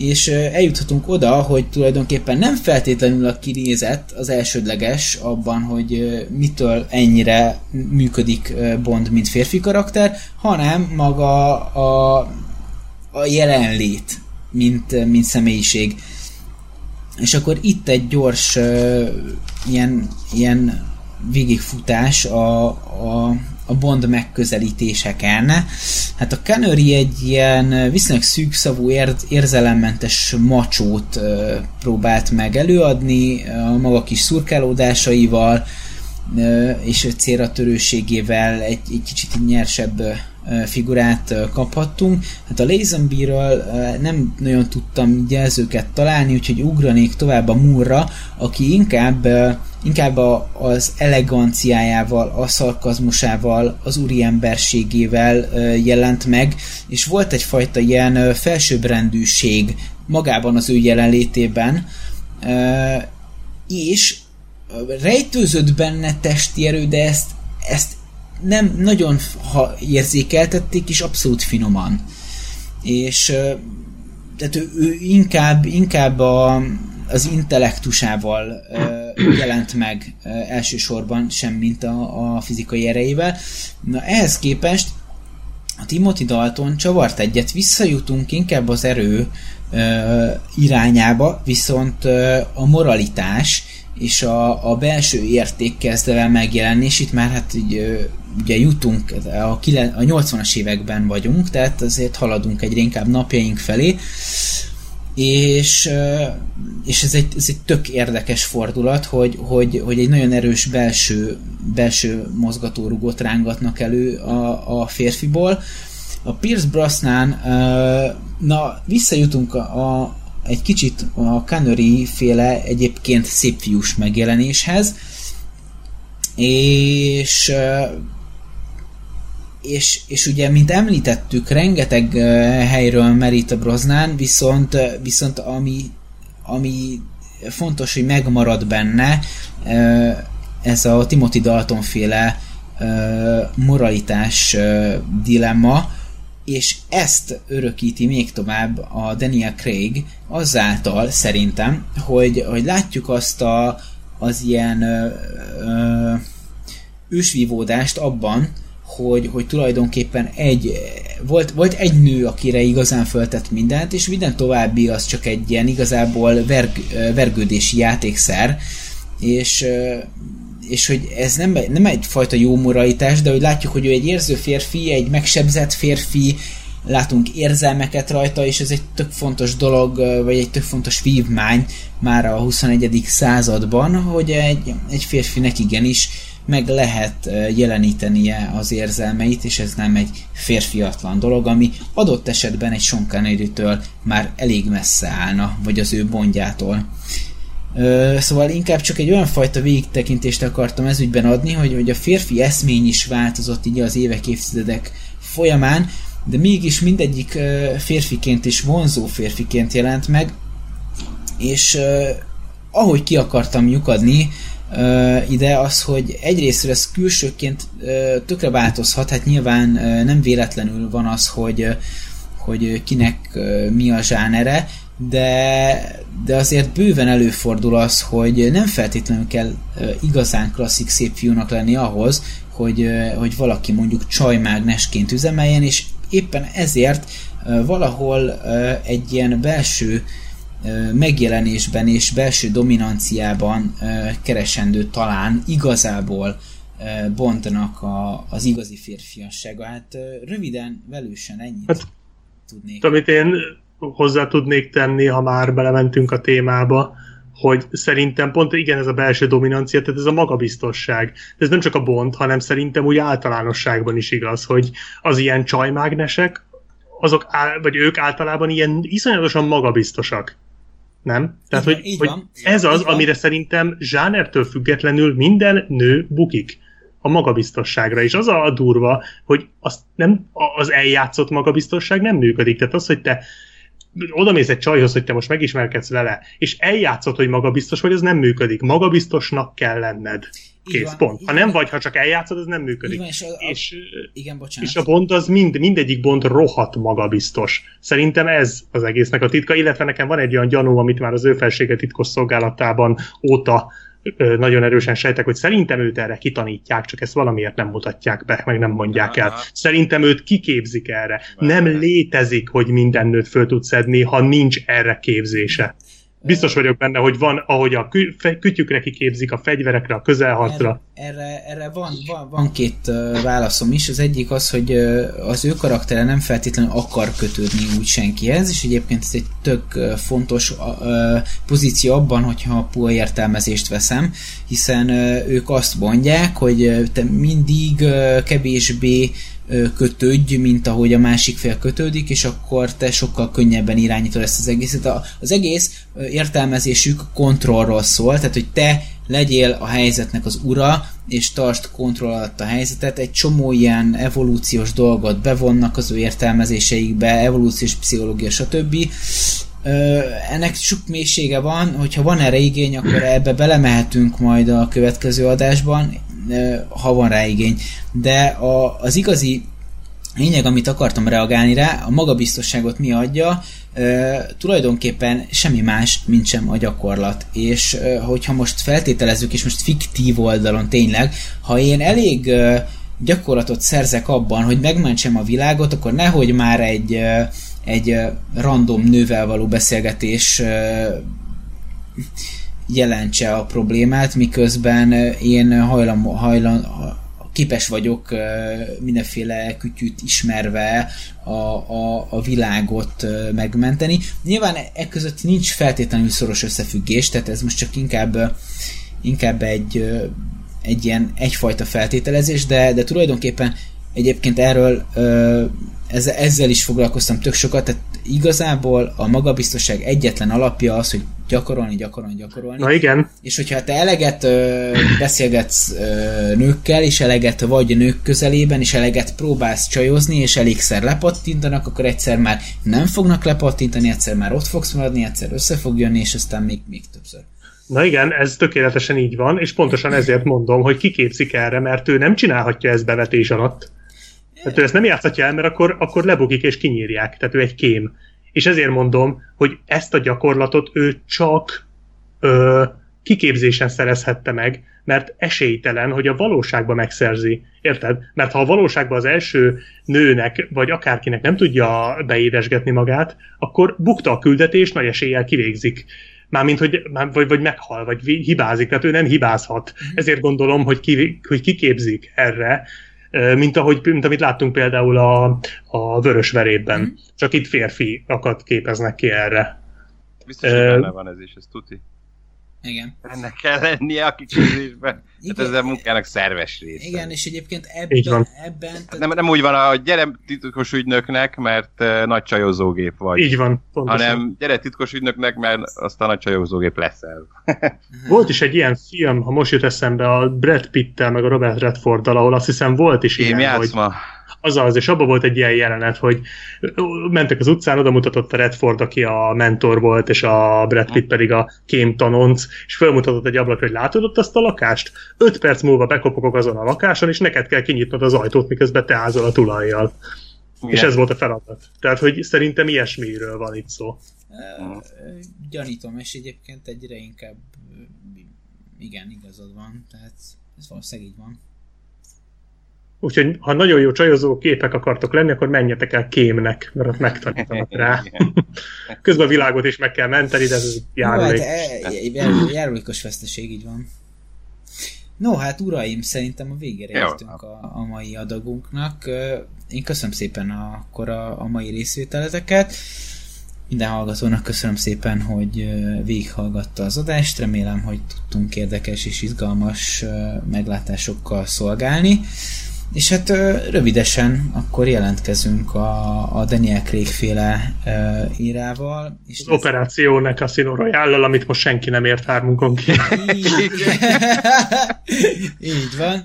és eljuthatunk oda, hogy tulajdonképpen nem feltétlenül a kinézet az elsődleges abban, hogy mitől ennyire működik Bond, mint férfi karakter, hanem maga a, a jelenlét, mint, mint személyiség. És akkor itt egy gyors uh, ilyen, ilyen végigfutás a, a, a Bond megközelítéseken. Hát a Canary egy ilyen viszonylag szűkszavú, érzelemmentes macsót uh, próbált meg előadni a maga kis szurkálódásaival, uh, és célra törőségével egy, egy kicsit nyersebb figurát kaphattunk. Hát a Lazenby-ről nem nagyon tudtam jelzőket találni, úgyhogy ugranék tovább a Moore-ra, aki inkább, inkább a, az eleganciájával, a szarkazmusával, az úriemberségével jelent meg, és volt egyfajta ilyen felsőbbrendűség magában az ő jelenlétében, és rejtőzött benne testi erő, de ezt, ezt nem nagyon ha érzékeltették, és abszolút finoman. És tehát ő, ő inkább, inkább a, az intellektusával jelent meg elsősorban, sem mint a, a fizikai erejével. Na ehhez képest a Timothy Dalton csavart egyet, visszajutunk inkább az erő irányába, viszont a moralitás és a, a belső érték kezd el megjelenni, és itt már hát így, ugye jutunk, a, a 80-as években vagyunk, tehát azért haladunk egyre inkább napjaink felé, és, és ez, egy, ez egy tök érdekes fordulat, hogy, hogy, hogy egy nagyon erős belső, belső mozgatórugót rángatnak elő a, a férfiból. A Pierce Brosnan, na visszajutunk a, a, egy kicsit a Canary féle egyébként szép fiús megjelenéshez, és és, és ugye, mint említettük, rengeteg helyről merít a Brosnan, viszont, viszont ami, ami fontos, hogy megmarad benne, ez a Timothy Dalton féle moralitás dilemma, és ezt örökíti még tovább a Daniel Craig azáltal szerintem, hogy, hogy látjuk azt a, az ilyen ö, ö, ősvívódást abban, hogy, hogy tulajdonképpen egy, volt, volt egy nő, akire igazán föltett mindent, és minden további az csak egy ilyen igazából verg, vergődési játékszer, és, és hogy ez nem, nem egyfajta jó moralitás, de hogy látjuk, hogy ő egy érző férfi, egy megsebzett férfi, látunk érzelmeket rajta, és ez egy tök fontos dolog, vagy egy tök fontos vívmány már a 21. században, hogy egy, egy férfinek igenis meg lehet jelenítenie az érzelmeit, és ez nem egy férfiatlan dolog, ami adott esetben egy Sean már elég messze állna, vagy az ő bondjától. Szóval inkább csak egy olyan fajta végigtekintést akartam ezügyben adni, hogy, hogy a férfi eszmény is változott így az évek, évtizedek folyamán, de mégis mindegyik férfiként és vonzó férfiként jelent meg, és ahogy ki akartam lyukadni, ide az, hogy egyrészt ez külsőként tökre változhat, hát nyilván nem véletlenül van az, hogy, hogy kinek mi a zsánere, de, de azért bőven előfordul az, hogy nem feltétlenül kell igazán klasszik szép fiúnak lenni ahhoz, hogy, hogy valaki mondjuk csajmágnesként üzemeljen, és éppen ezért valahol egy ilyen belső megjelenésben és belső dominanciában keresendő talán igazából Bondnak a, az igazi férfiassága. Hát röviden, velősen ennyit hát, tudnék. Amit én hozzá tudnék tenni, ha már belementünk a témába, hogy szerintem pont igen ez a belső dominancia, tehát ez a magabiztosság. De ez nem csak a Bond, hanem szerintem úgy általánosságban is igaz, hogy az ilyen csajmágnesek, azok, vagy ők általában ilyen iszonyatosan magabiztosak. Nem? Tehát, így, hogy, így hogy van. ez az, így van. amire szerintem zsánertől függetlenül minden nő bukik a magabiztosságra, és az a durva, hogy az, nem, az eljátszott magabiztosság nem működik. Tehát az, hogy te oda mész egy csajhoz, hogy te most megismerkedsz vele, és eljátszott, hogy magabiztos vagy, az nem működik. Magabiztosnak kell lenned. Kész, van, pont. Ha nem van. vagy, ha csak eljátszod, az nem működik. Van, és, a, a, és, igen, bocsánat. és a Bond az mind, mindegyik Bond rohadt magabiztos. Szerintem ez az egésznek a titka, illetve nekem van egy olyan gyanú, amit már az ő felsége titkos szolgálatában óta ö, nagyon erősen sejtek, hogy szerintem őt erre kitanítják, csak ezt valamiért nem mutatják be, meg nem mondják el. Szerintem őt kiképzik erre. Nem létezik, hogy minden nőt föl tud szedni, ha nincs erre képzése. Biztos vagyok benne, hogy van, ahogy a kü- kütyükre kiképzik, a fegyverekre, a közelharcra. Erre, erre, van, van, van két válaszom is. Az egyik az, hogy az ő karaktere nem feltétlenül akar kötődni úgy senkihez, és egyébként ez egy tök fontos pozíció abban, hogyha a pool értelmezést veszem, hiszen ők azt mondják, hogy te mindig kevésbé kötődj, mint ahogy a másik fél kötődik, és akkor te sokkal könnyebben irányítod ezt az egészet. Az egész értelmezésük kontrollról szól, tehát hogy te legyél a helyzetnek az ura, és tartsd kontroll alatt a helyzetet. Egy csomó ilyen evolúciós dolgot bevonnak az ő értelmezéseikbe, evolúciós pszichológia, stb. ennek sok mélysége van, hogyha van erre igény, akkor ebbe belemehetünk majd a következő adásban ha van rá igény. De a, az igazi lényeg, amit akartam reagálni rá, a magabiztosságot mi adja, e, tulajdonképpen semmi más, mint sem a gyakorlat. És e, hogyha most feltételezzük, és most fiktív oldalon tényleg, ha én elég e, gyakorlatot szerzek abban, hogy megmentsem a világot, akkor nehogy már egy, e, egy random nővel való beszélgetés e, jelentse a problémát, miközben én hajlam, hajlam, képes vagyok mindenféle kütyűt ismerve a, a, a világot megmenteni. Nyilván e között nincs feltétlenül szoros összefüggés, tehát ez most csak inkább, inkább egy, egy ilyen egyfajta feltételezés, de, de tulajdonképpen egyébként erről ezzel is foglalkoztam tök sokat, tehát igazából a magabiztosság egyetlen alapja az, hogy gyakorolni, gyakorolni, gyakorolni. Na igen. És hogyha te eleget ö, beszélgetsz ö, nőkkel, és eleget vagy nők közelében, és eleget próbálsz csajozni, és elégszer lepattintanak, akkor egyszer már nem fognak lepattintani, egyszer már ott fogsz maradni, egyszer össze fog jönni, és aztán még, még többször. Na igen, ez tökéletesen így van, és pontosan ezért mondom, hogy kiképzik erre, mert ő nem csinálhatja ezt bevetés alatt. Tehát ő ezt nem játszhatja el, mert akkor, akkor lebukik és kinyírják. Tehát ő egy kém. És ezért mondom, hogy ezt a gyakorlatot ő csak ö, kiképzésen szerezhette meg, mert esélytelen, hogy a valóságban megszerzi. Érted? Mert ha a valóságban az első nőnek, vagy akárkinek nem tudja beédesgetni magát, akkor bukta a küldetés, nagy eséllyel kivégzik. Mármint, hogy, vagy, vagy meghal, vagy hibázik, tehát ő nem hibázhat. Mm-hmm. Ezért gondolom, hogy, ki, hogy kiképzik erre, mint, ahogy, mint amit láttunk például a, a vörös verében. Mm. Csak itt férfiakat képeznek ki erre. Biztos, hogy benne van ez is, ez tuti. Igen. Ennek kell lennie a kiképzésben. Hát ez a munkának szerves része. Igen, és egyébként ebben... ebben tehát... nem, nem úgy van, a gyere titkos ügynöknek, mert uh, nagy csajozógép vagy. Így van, pontosan. Hanem gyere titkos ügynöknek, mert aztán nagy csajozógép leszel. volt is egy ilyen film, ha most jut eszembe, a Brad Pitt-tel, meg a Robert Redforddal, ahol azt hiszem volt is Én ilyen, játszma. hogy azaz, és abban volt egy ilyen jelenet, hogy mentek az utcán, oda mutatott a Redford, aki a mentor volt, és a Brad Pitt pedig a kém tanonc, és felmutatott egy ablak, hogy látod ott azt a lakást? Öt perc múlva bekopogok azon a lakáson, és neked kell kinyitnod az ajtót, miközben te ázol a tulajjal. Igen. És ez volt a feladat. Tehát, hogy szerintem ilyesmiről van itt szó. Uh, gyanítom, és egyébként egyre inkább igen, igazad van, tehát ez valószínűleg így van. Úgyhogy ha nagyon jó csajozó képek akartok lenni, akkor menjetek el kémnek, mert ott megtanítanak rá. Közben a világot is meg kell menteni, de ez járulék. No, hát, járulékos veszteség, így van. No, hát uraim, szerintem a végére értünk a, a mai adagunknak. Én köszönöm szépen a, akkor a, a mai részvételeteket. Minden hallgatónak köszönöm szépen, hogy végighallgatta az adást. Remélem, hogy tudtunk érdekes és izgalmas meglátásokkal szolgálni. És hát rövidesen akkor jelentkezünk a, a Daniel Craig féle uh, írával. És az ez... operáció a Casino royale amit most senki nem ért hármunkon ki. Így, Így van.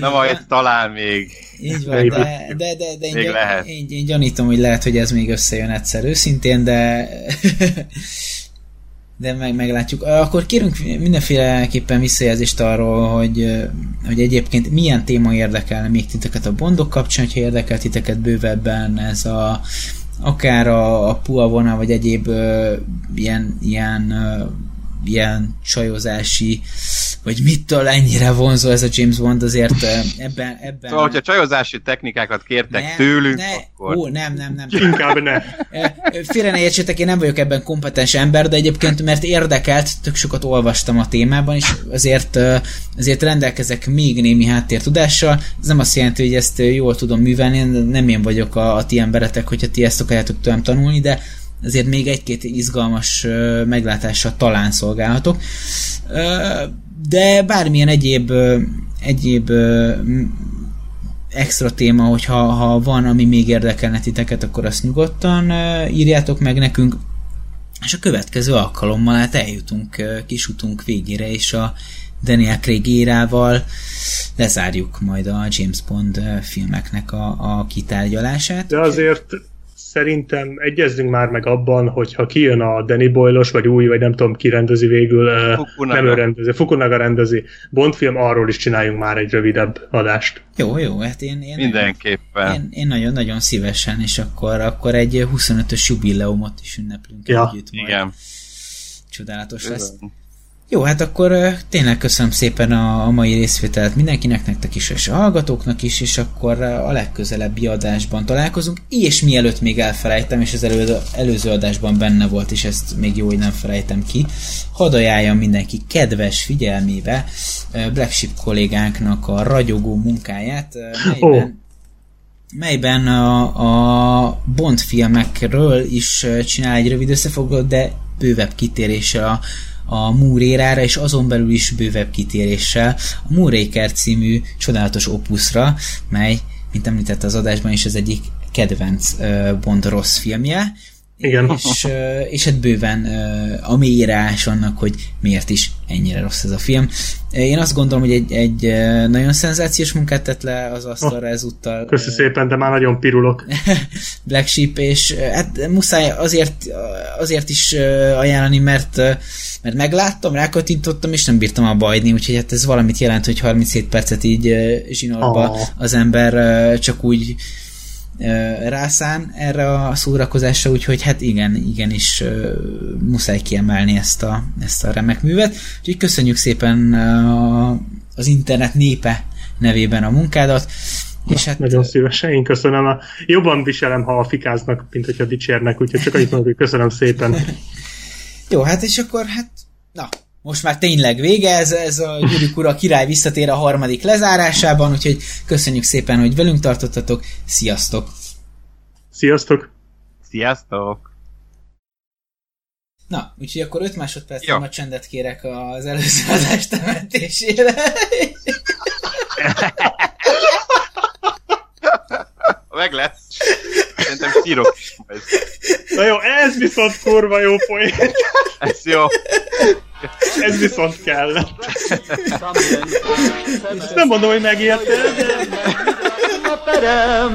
Na majd talán még. Így van, de, de, de, de én, még lehet. Én, én gyanítom, hogy lehet, hogy ez még összejön egyszer őszintén, de de meg, meglátjuk. Akkor kérünk mindenféleképpen visszajelzést arról, hogy, hogy egyébként milyen téma érdekelne még titeket a bondok kapcsán, hogyha érdekel titeket bővebben ez a akár a, a puavona, vagy egyéb uh, ilyen, ilyen uh, ilyen csajozási, vagy mitől ennyire vonzó ez a James Bond, azért ebben... ebben szóval, hogyha csajozási technikákat kértek ne, tőlünk, ne, akkor... Ó, nem, nem, nem. Inkább ne. Félre ne értsétek, én nem vagyok ebben kompetens ember, de egyébként, mert érdekelt, tök sokat olvastam a témában, és azért, azért rendelkezek még némi háttértudással. Ez nem azt jelenti, hogy ezt jól tudom művelni, nem én vagyok a, a ti emberetek, hogyha ti ezt akarjátok tőlem tanulni, de ezért még egy-két izgalmas meglátással talán szolgálhatok. De bármilyen egyéb, egyéb extra téma, hogyha ha van, ami még érdekelne titeket, akkor azt nyugodtan írjátok meg nekünk. És a következő alkalommal hát eljutunk kisutunk végére, és a Daniel Craig érával lezárjuk majd a James Bond filmeknek a, a kitárgyalását. De azért szerintem egyezzünk már meg abban, hogy ha kijön a Danny Boyle-os, vagy új, vagy nem tudom ki rendezi végül, Fukunaga. nem ő rendezi, Fukunaga rendezi, Bond film, arról is csináljunk már egy rövidebb adást. Jó, jó, hát én, én mindenképpen. Én, én nagyon-nagyon szívesen, és akkor, akkor egy 25-ös jubileumot is ünneplünk ja. együtt majd. Igen. Csodálatos lesz. Jó, hát akkor tényleg köszönöm szépen a, mai részvételt mindenkinek, nektek is, és a hallgatóknak is, és akkor a legközelebbi adásban találkozunk, és mielőtt még elfelejtem, és az elő, előző adásban benne volt, és ezt még jó, hogy nem felejtem ki, hadd ajánljam mindenki kedves figyelmébe Black Sheep kollégánknak a ragyogó munkáját, melyben, oh melyben a, a Bond filmekről is csinál egy rövid összefoglalót, de bővebb kitéréssel a a Múrérára, és azon belül is bővebb kitéréssel a Múréker című csodálatos opuszra, mely, mint említette az adásban is, az egyik kedvenc Bond rossz filmje, Igen. És, és hát bőven a mélyírás annak, hogy miért is ennyire rossz ez a film. Én azt gondolom, hogy egy, egy nagyon szenzációs munkát tett le az asztalra oh, ezúttal. Köszi szépen, de már nagyon pirulok. Black Sheep, és hát muszáj azért, azért is ajánlani, mert, mert megláttam, rákattintottam, és nem bírtam a bajni, úgyhogy hát ez valamit jelent, hogy 37 percet így zsinórba oh. az ember csak úgy rászán erre a szórakozásra, úgyhogy hát igen, igenis muszáj kiemelni ezt a, ezt a remek művet. Úgyhogy köszönjük szépen az internet népe nevében a munkádat. És hát, Nagyon szívesen, én köszönöm. A, jobban viselem, ha fikáznak, mint hogyha dicsérnek, úgyhogy csak annyit mondok, hogy köszönöm szépen. Jó, hát és akkor hát, na, most már tényleg vége, ez, ez a Gyurük Ura király visszatér a harmadik lezárásában, úgyhogy köszönjük szépen, hogy velünk tartottatok, sziasztok! Sziasztok! Sziasztok! Na, úgyhogy akkor 5 másodperc a csendet kérek az előző adás temetésére. Meg lesz. Sírok is majd. Na jó, ez viszont kurva jó poén. Ez jó. Ez viszont kell. Nem mondom, hogy megérte, de...